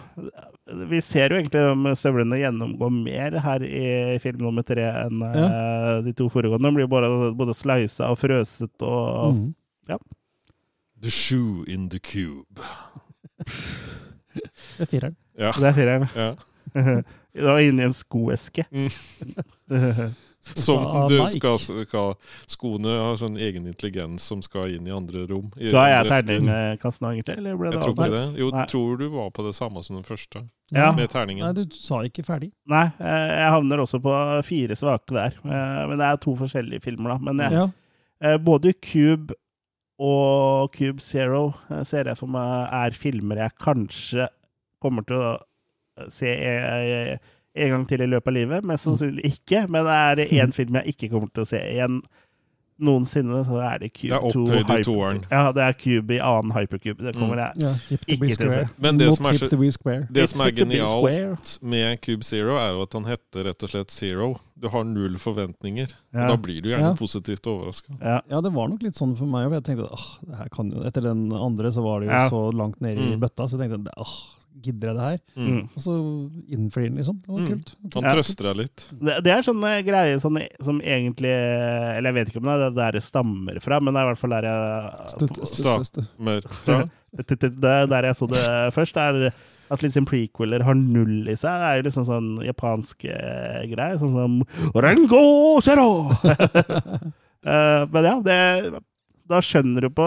vi ser jo egentlig de støvlene gjennomgå mer her i film nummer tre enn eh, de to foregående. De blir jo bare både sleisa og frøset og Mm. Ja. The shoe in the cube. Det er fireren. Ja. Det er fireren. Ja. det var inni en skoeske. Som du skal, skal Skoene har sånn egen intelligens som skal inn i andre rom. I Ga jeg andre esker. terningkast nå, egentlig? Eller ble det Jeg tror ikke det. Jo, Nei. tror du var på det samme som den første. Ja. Med terningen. Nei, du sa ikke ferdig. Nei, eh, jeg havner også på fire svake der. Eh, Men det er to forskjellige filmer, da. Men jeg, Ja. eh, både Cube og Cube Zero eh, ser jeg for meg er filmer jeg kanskje kommer til å se eh, en gang til i løpet av livet. Mest sannsynlig ikke, men er det én film jeg ikke kommer til å se igjen noensinne, så er det Cube Det er 2 opphøyd i toeren. Ja, det er Cube i annen hypercube. Det kommer jeg mm. yeah, ikke til å se. Men det Not som er så-. Det som er genialt med Cube Zero, er jo at han heter rett og slett Zero. Du har null forventninger. Ja. Da blir du gjerne Ja. positivt overraska. Ja. Ja, det var nok litt sånn for meg òg. Jeg tenkte at det her kan jo Etter den andre så var det jo Ja. så langt nede i Mm. bøtta, så jeg tenkte at åh, gidder jeg det her? Mm. Og så innfrir den, liksom. Det var Mm. kult. Han trøster deg litt. Det, det er sånne greier sånn, som egentlig Eller jeg vet ikke om det er der det stammer fra, men det er i hvert fall der jeg Stammer fra. Det det- det er der jeg så det først, er at liksom prequeler har null i seg. Det er jo liksom sånn japansk eh, greie, sånn som Rengo Zero! Eh, men ja, det da skjønner du på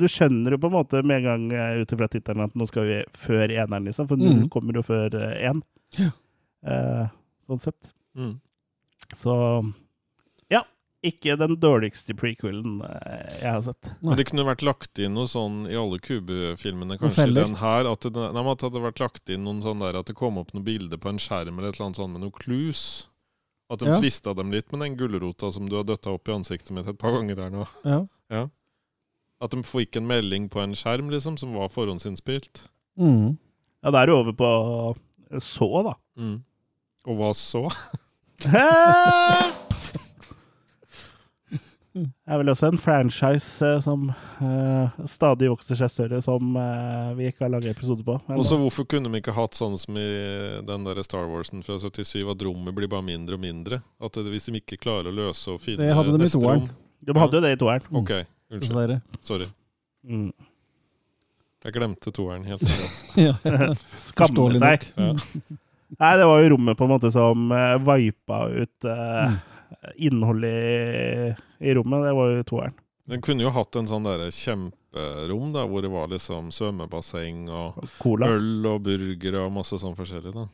Du skjønner jo på en måte med en gang eh, ut ifra tittelen at nå skal vi før eneren, liksom. For null Mm. kommer jo før eh, én. Ja. Eh, sånn sett. Mm. Så ja. Ikke den dårligste prequelen eh, jeg har sett. Men det kunne vært lagt inn noe sånn i alle Cube-filmene, kanskje i den her, at det, nei, at det hadde vært lagt inn noen sånn der at det kom opp noen bilder på en skjerm eller et eller annet sånt med noen clues. At de Ja. frista dem litt med den gulrota som du har døtta opp i ansiktet mitt et par ganger der nå. Ja. Ja. At de fikk en melding på en skjerm liksom, som var forhåndsinnspilt. Mm. Ja, da er du over på så, da. Mm. Og hva så? Det er vel også en franchise eh, som eh, stadig vokser seg større, som eh, vi ikke har laget episode på. Og så hvorfor kunne vi ikke hatt sånn som i den der Star Warsen fra 77, at rommet blir bare mindre og mindre? At det, hvis de ikke klarer å løse og finne Det hadde de i neste rom De hadde jo det i toeren. Ok, unnskyld. Dessverre. Sorry. Mm. Jeg glemte toeren helt. Ja. Skamme Forståelig seg. nok. Ja. Nei, det var jo rommet på en måte som uh, vipa ut eh, innholdet i, i rommet. Det var jo toeren. Den kunne jo hatt en sånn der kjemperom da, hvor det var liksom svømmebasseng og Cola. øl og burgere og masse sånn forskjellig. da.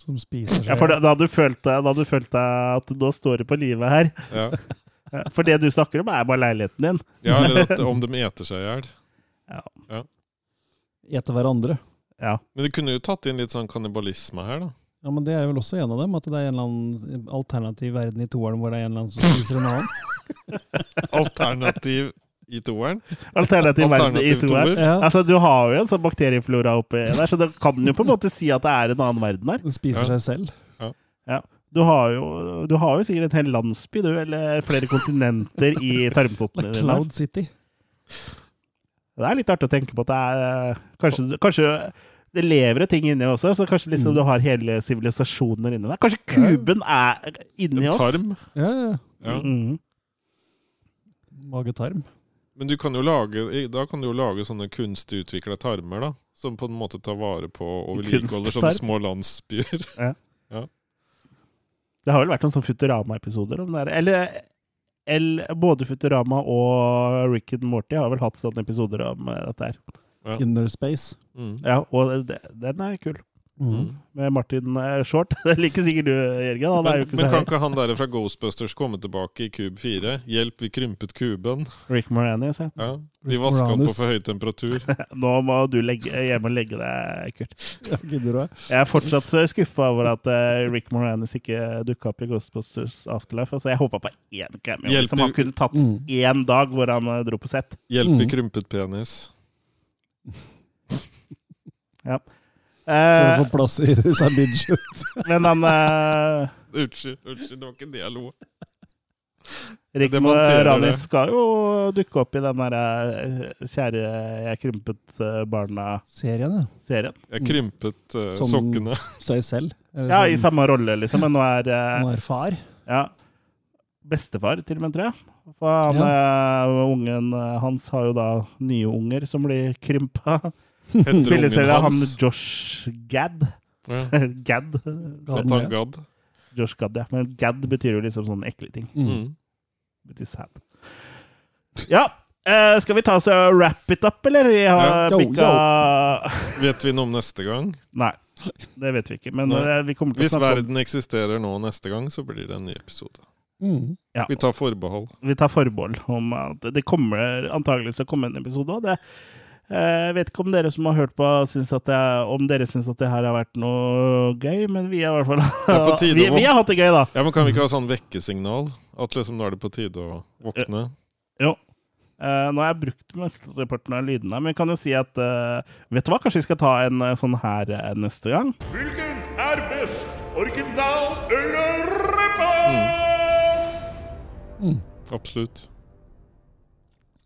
Som spiser seg Ja, for da, da hadde du følt deg, da hadde du følt deg at nå står det på livet her. Ja, Ja, For det du snakker om, er bare leiligheten din. ja eller at, om de eter seg i hjel. Eter hverandre. Ja. Men de kunne jo tatt inn litt sånn kannibalisme her, da. Ja, men det er vel også en av dem, at det er en eller annen alternativ verden i toeren hvor det er en eller annen som spiser en annen. Alternativ i toeren. Alternativ verden i Alternativ toeren. Ja. Altså, du har jo en sånn bakterieflora oppi der, så da kan du jo på en måte si at det er en annen verden her. Den spiser Ja. seg selv. Ja. Du har, jo, du har jo sikkert en hel landsby, du, eller flere kontinenter i tarmtottene dine. Cloud City. Det er litt artig å tenke på at det er eh, Kanskje, kanskje det lever jo ting inni også, så kanskje liksom Mm. du har hele sivilisasjoner inni deg. Kanskje kuben er inni oss? En oss? tarm. Ja, ja. Ja. Mhm. Magetarm. Men du kan jo lage, da kan du jo lage sånne kunstig utvikla tarmer, da. Som på en måte tar vare på og vedlikeholder sånne små landsbyer. Det har vel vært noen sånne Futurama-episoder om det her. Eller, eller både Futurama og Rick and Morty har vel hatt sånne episoder om eh, dette her. Ja. Inner Space. Mm. Ja, og det, den er kul. Mm. Med Martin eh, Short. Det liker sikkert du, Jørgen. Han er jo Men, ikke men kan ikke han der fra Ghostbusters komme tilbake i Cube 4? Hjelp, vi krympet kuben. Rick Moranis, ja. Ja, Vi vaska vasker den på for høy temperatur. Nå må du legge, hjem og legge deg, Kurt. Jeg er fortsatt så skuffa over at eh, Rick Moranis ikke dukka opp i Ghostbusters Afterlife. Altså, jeg håpa på én cameo. Hjelp som han kunne tatt Mm. én dag hvor han eh, dro på sett. Hjelp, vi Mm. krympet penis. Ja. For å Eh, få plass i disse midget. men han eh, Unnskyld, unnskyld, det var ikke det jeg lo. Rick Rani skal jo dukke opp i den derre eh, Kjære jeg krympet eh, barna-serien. Serien. Jeg krympet uh, Som- sokkene. Seg selv. Eller Ja, i sånn, samme rolle, liksom, men nå er uh, Nå er far. Ja. Bestefar, til og med, tror jeg. For han, eh, ungen eh, hans har jo da nye unger som blir krympa. Spilleserie av han? Josh Gad. Ja. Gad. Han gadd. Josh Gad, ja. Men Gad betyr jo liksom sånne ekle ting. Mm. Mm. Betyr sad. Ja. Uh, skal vi ta oss og wrap it up, eller? Vi har Ja. Bikka Vet vi noe om neste gang? Nei. Det vet vi ikke. Men Nei. eh, vi kommer til å Hvis snakke om verden eksisterer nå neste gang, så blir det en ny episode. Mm. ja, Vi tar forbehold. Vi tar forbehold om at det kommer antagelig til å komme en episode òg. Jeg vet ikke om dere som har hørt på, syns at jeg, om dere syns at det her har vært noe gøy, men vi har i hvert fall tide vi, vi har hatt det gøy, da. Ja, men Kan vi ikke ha sånn vekkesignal? At liksom nå er det på tide å våkne? Jo. Uh, nå har jeg brukt mesteparten av lydene, men jeg kan jo si at uh, Vet du hva, kanskje vi skal ta en uh, sånn her eh, neste gang? Hvilken er best? Original eller? Absolutt. Mm. hadde jo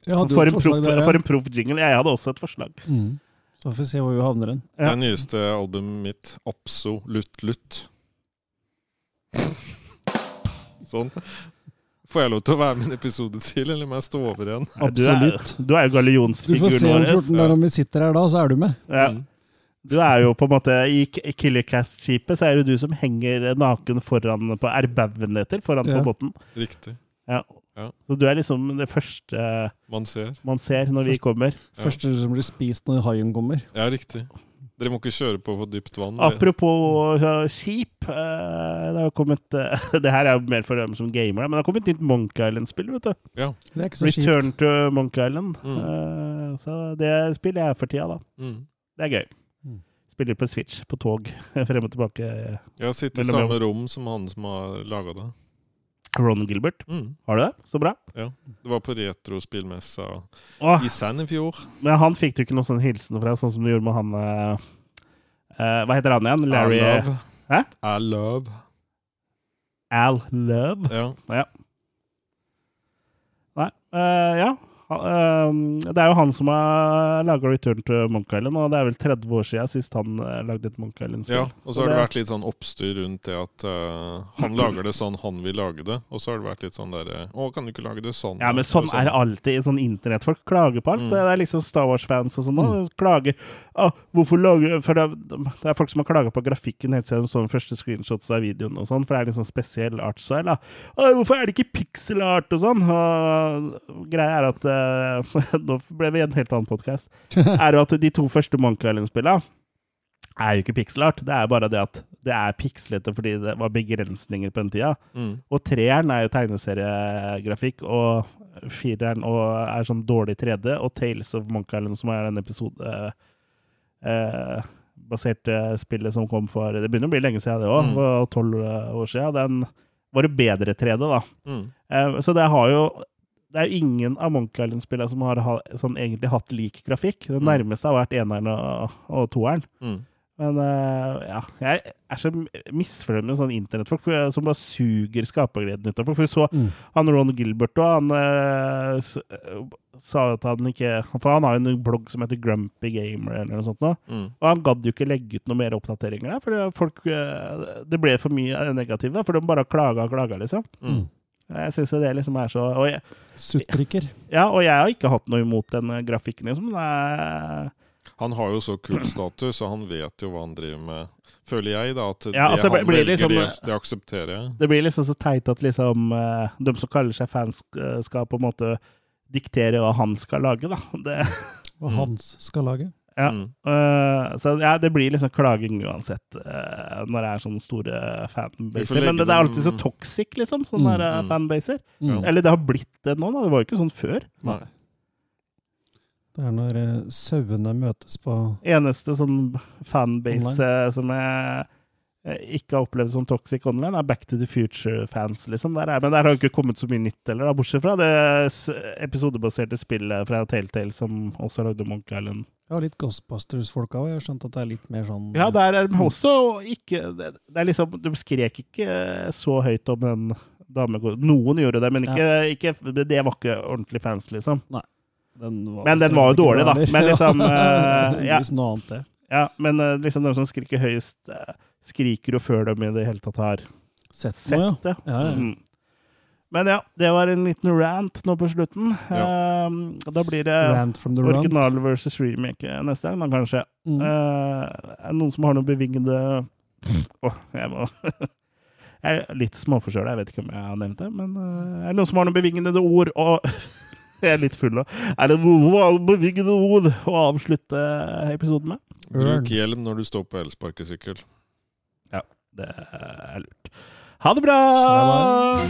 For, en proff- der, ja. for en proff jingle. Jeg hadde også et forslag. Mm. Så får vi se hvor vi havner den. Ja. Det nyeste albumet mitt, Absolutt Lutt. sånn. Får jeg lov til å være med i en episode til, eller må jeg stå over igjen? Du er, Absolutt. du er jo Du får se om 14 dager om vi sitter her da, så er du med. Ja. Mm. Du er jo på en måte I Killercast-skipet så er det du som henger naken foran på erbaugen foran Ja. på båten. Riktig. Ja. Ja. Så du er liksom det første Man ser. man ser når vi kommer. Ja. Første som blir spist når haien kommer. Ja, riktig. Dere må ikke kjøre på for dypt vann. Apropos uh, skip eh, Det har kommet eh, Det her er jo mer for dem som gamer, men det har kommet et nytt Monkey Island-spill. vet du Ja. Det er ikke så Return kjipt. to Monkey Island. Mm. Eh, så det spiller jeg for tida, da. Mm. Det er gøy. Mm. Spiller på Switch, på tog, frem og tilbake. Jeg har sittet i samme rom som han som har laga det. Ron Gilbert. Mm. Har du det? Så bra. Ja. Det var på retrospillmessa Åh, i Sandefjord. men han fikk du ikke noen sånn hilsen fra, sånn som du gjorde med han eh, eh, Hva heter han igjen? Larry Al love. Hæ? Al love. Al Love? Ja. Nei. eh, ja. Han- eh, det er jo han som har laga Return to Monk Island, og det er vel 30 år siden sist han eh, lagde et Monk Island-spill. ja. Og så har det vært litt sånn oppstyr rundt det at uh, han lager det sånn han vil lage det. Og så har det vært litt sånn derre Å, kan du ikke lage det sånn? Ja, men sånn er det alltid. Sånn Internettfolk klager på alt. Mm. Det er liksom Star Wars-fans og sånn. nå, Klager Å, Hvorfor lager For det er, det er folk som har klaga på grafikken helt siden de så den første screenshots av videoen og sånn, for det er liksom spesiell artstyle. «Å, Hvorfor er det ikke pixel art og sånn? Og greia er at eh, Nå ble vi en helt annen podkast. Er jo at de to første Monkey Island-spillene er jo ikke pixelart. Det er bare det at det er pikslete fordi det var begrensninger på den tida. Mm. Og treeren er jo tegneseriegrafikk, og fireren og er sånn dårlig 3D, og Tales of Monkey Island, som er den episode eh, baserte spillet som kom for Det begynner å bli lenge siden, det òg. Mm. Tolv år siden. Den var det bedre 3D, da. Mm. Eh, så det har jo det er jo ingen av Monkey Island-spillene som har ha, sånn egentlig hatt lik grafikk. Det Mm. nærmeste har vært eneren og, og toeren. Mm. Men uh, ja, jeg er så misfornøyd med sånne internettfolk som bare suger skapergleden ut av folk. For vi så Mm. han Ron Gilbert og han uh, eh, sa at han ikke For han har jo en blogg som heter Grumpy Gamer eller noe sånt nå. Mm. Og han gadd jo ikke legge ut noen mer oppdateringer der, for folk eh, Det ble for mye negativt, for de bare klaga og klaga, liksom. Mm. Jeg syns det liksom er så og jeg, Suttriker. Ja, og jeg har ikke hatt noe imot den eh, grafikken, liksom. Det er Han har jo så kul status, og han vet jo hva han driver med. Føler jeg, da. At Ja, det altså, han blir velger, liksom- det, det aksepterer jeg. Det blir liksom så teit at liksom eh, de som kaller seg fans, eh, skal på en måte diktere hva han skal lage, da. Det, Hva. Hans skal lage. Ja. Mm. Uh, så ja, det blir liksom klaging uansett uh, når det er sånne store fanbaser. Men det, det er alltid så toxic, liksom, sånne Mm, der, mm. fanbaser. Mm. Eller det har blitt det nå, da. Det var jo ikke sånn før. Nei. Det er når uh, sauene møtes på Eneste sånn fanbase som jeg ikke har opplevd som toxic online, er Back to the Future-fans, liksom. Der er, men der har jo ikke kommet så mye nytt heller, da, bortsett fra det episodebaserte spillet fra Telltale som også lagde Monk Island. Ja, litt Ghostbusters-folka òg. Jeg har skjønt at det er litt mer sånn Ja, der er de også ikke Det, det er liksom De skrek ikke så høyt om en dame Noen gjorde det, men ikke, ikke Det var ikke ordentlig fans, liksom. Den var, Men den var jo dårlig, da. Men liksom eh, ja, Liksom noe annet, det. ja, men eh, liksom de som skriker høyest, uh, skriker jo før de i det hele tatt har Sett sett det. Ja, ja. Mm. Men ja, det var en liten rant nå på slutten. Eh, da blir det Rant from the rant. original versus remake neste gang, da kanskje. Mm. Uh, er det noen som har noen bevingede Åh, jeg må Jeg er litt småforkjøla, jeg vet ikke om jeg har nevnt det, men uh, er det noen som har noen bevingede ord og Jeg er litt full nå. Er det noen bevingede ord å avslutte episoden med? Bruk hjelm når du står på elsparkesykkel. Ja, det er lurt. Ha det bra!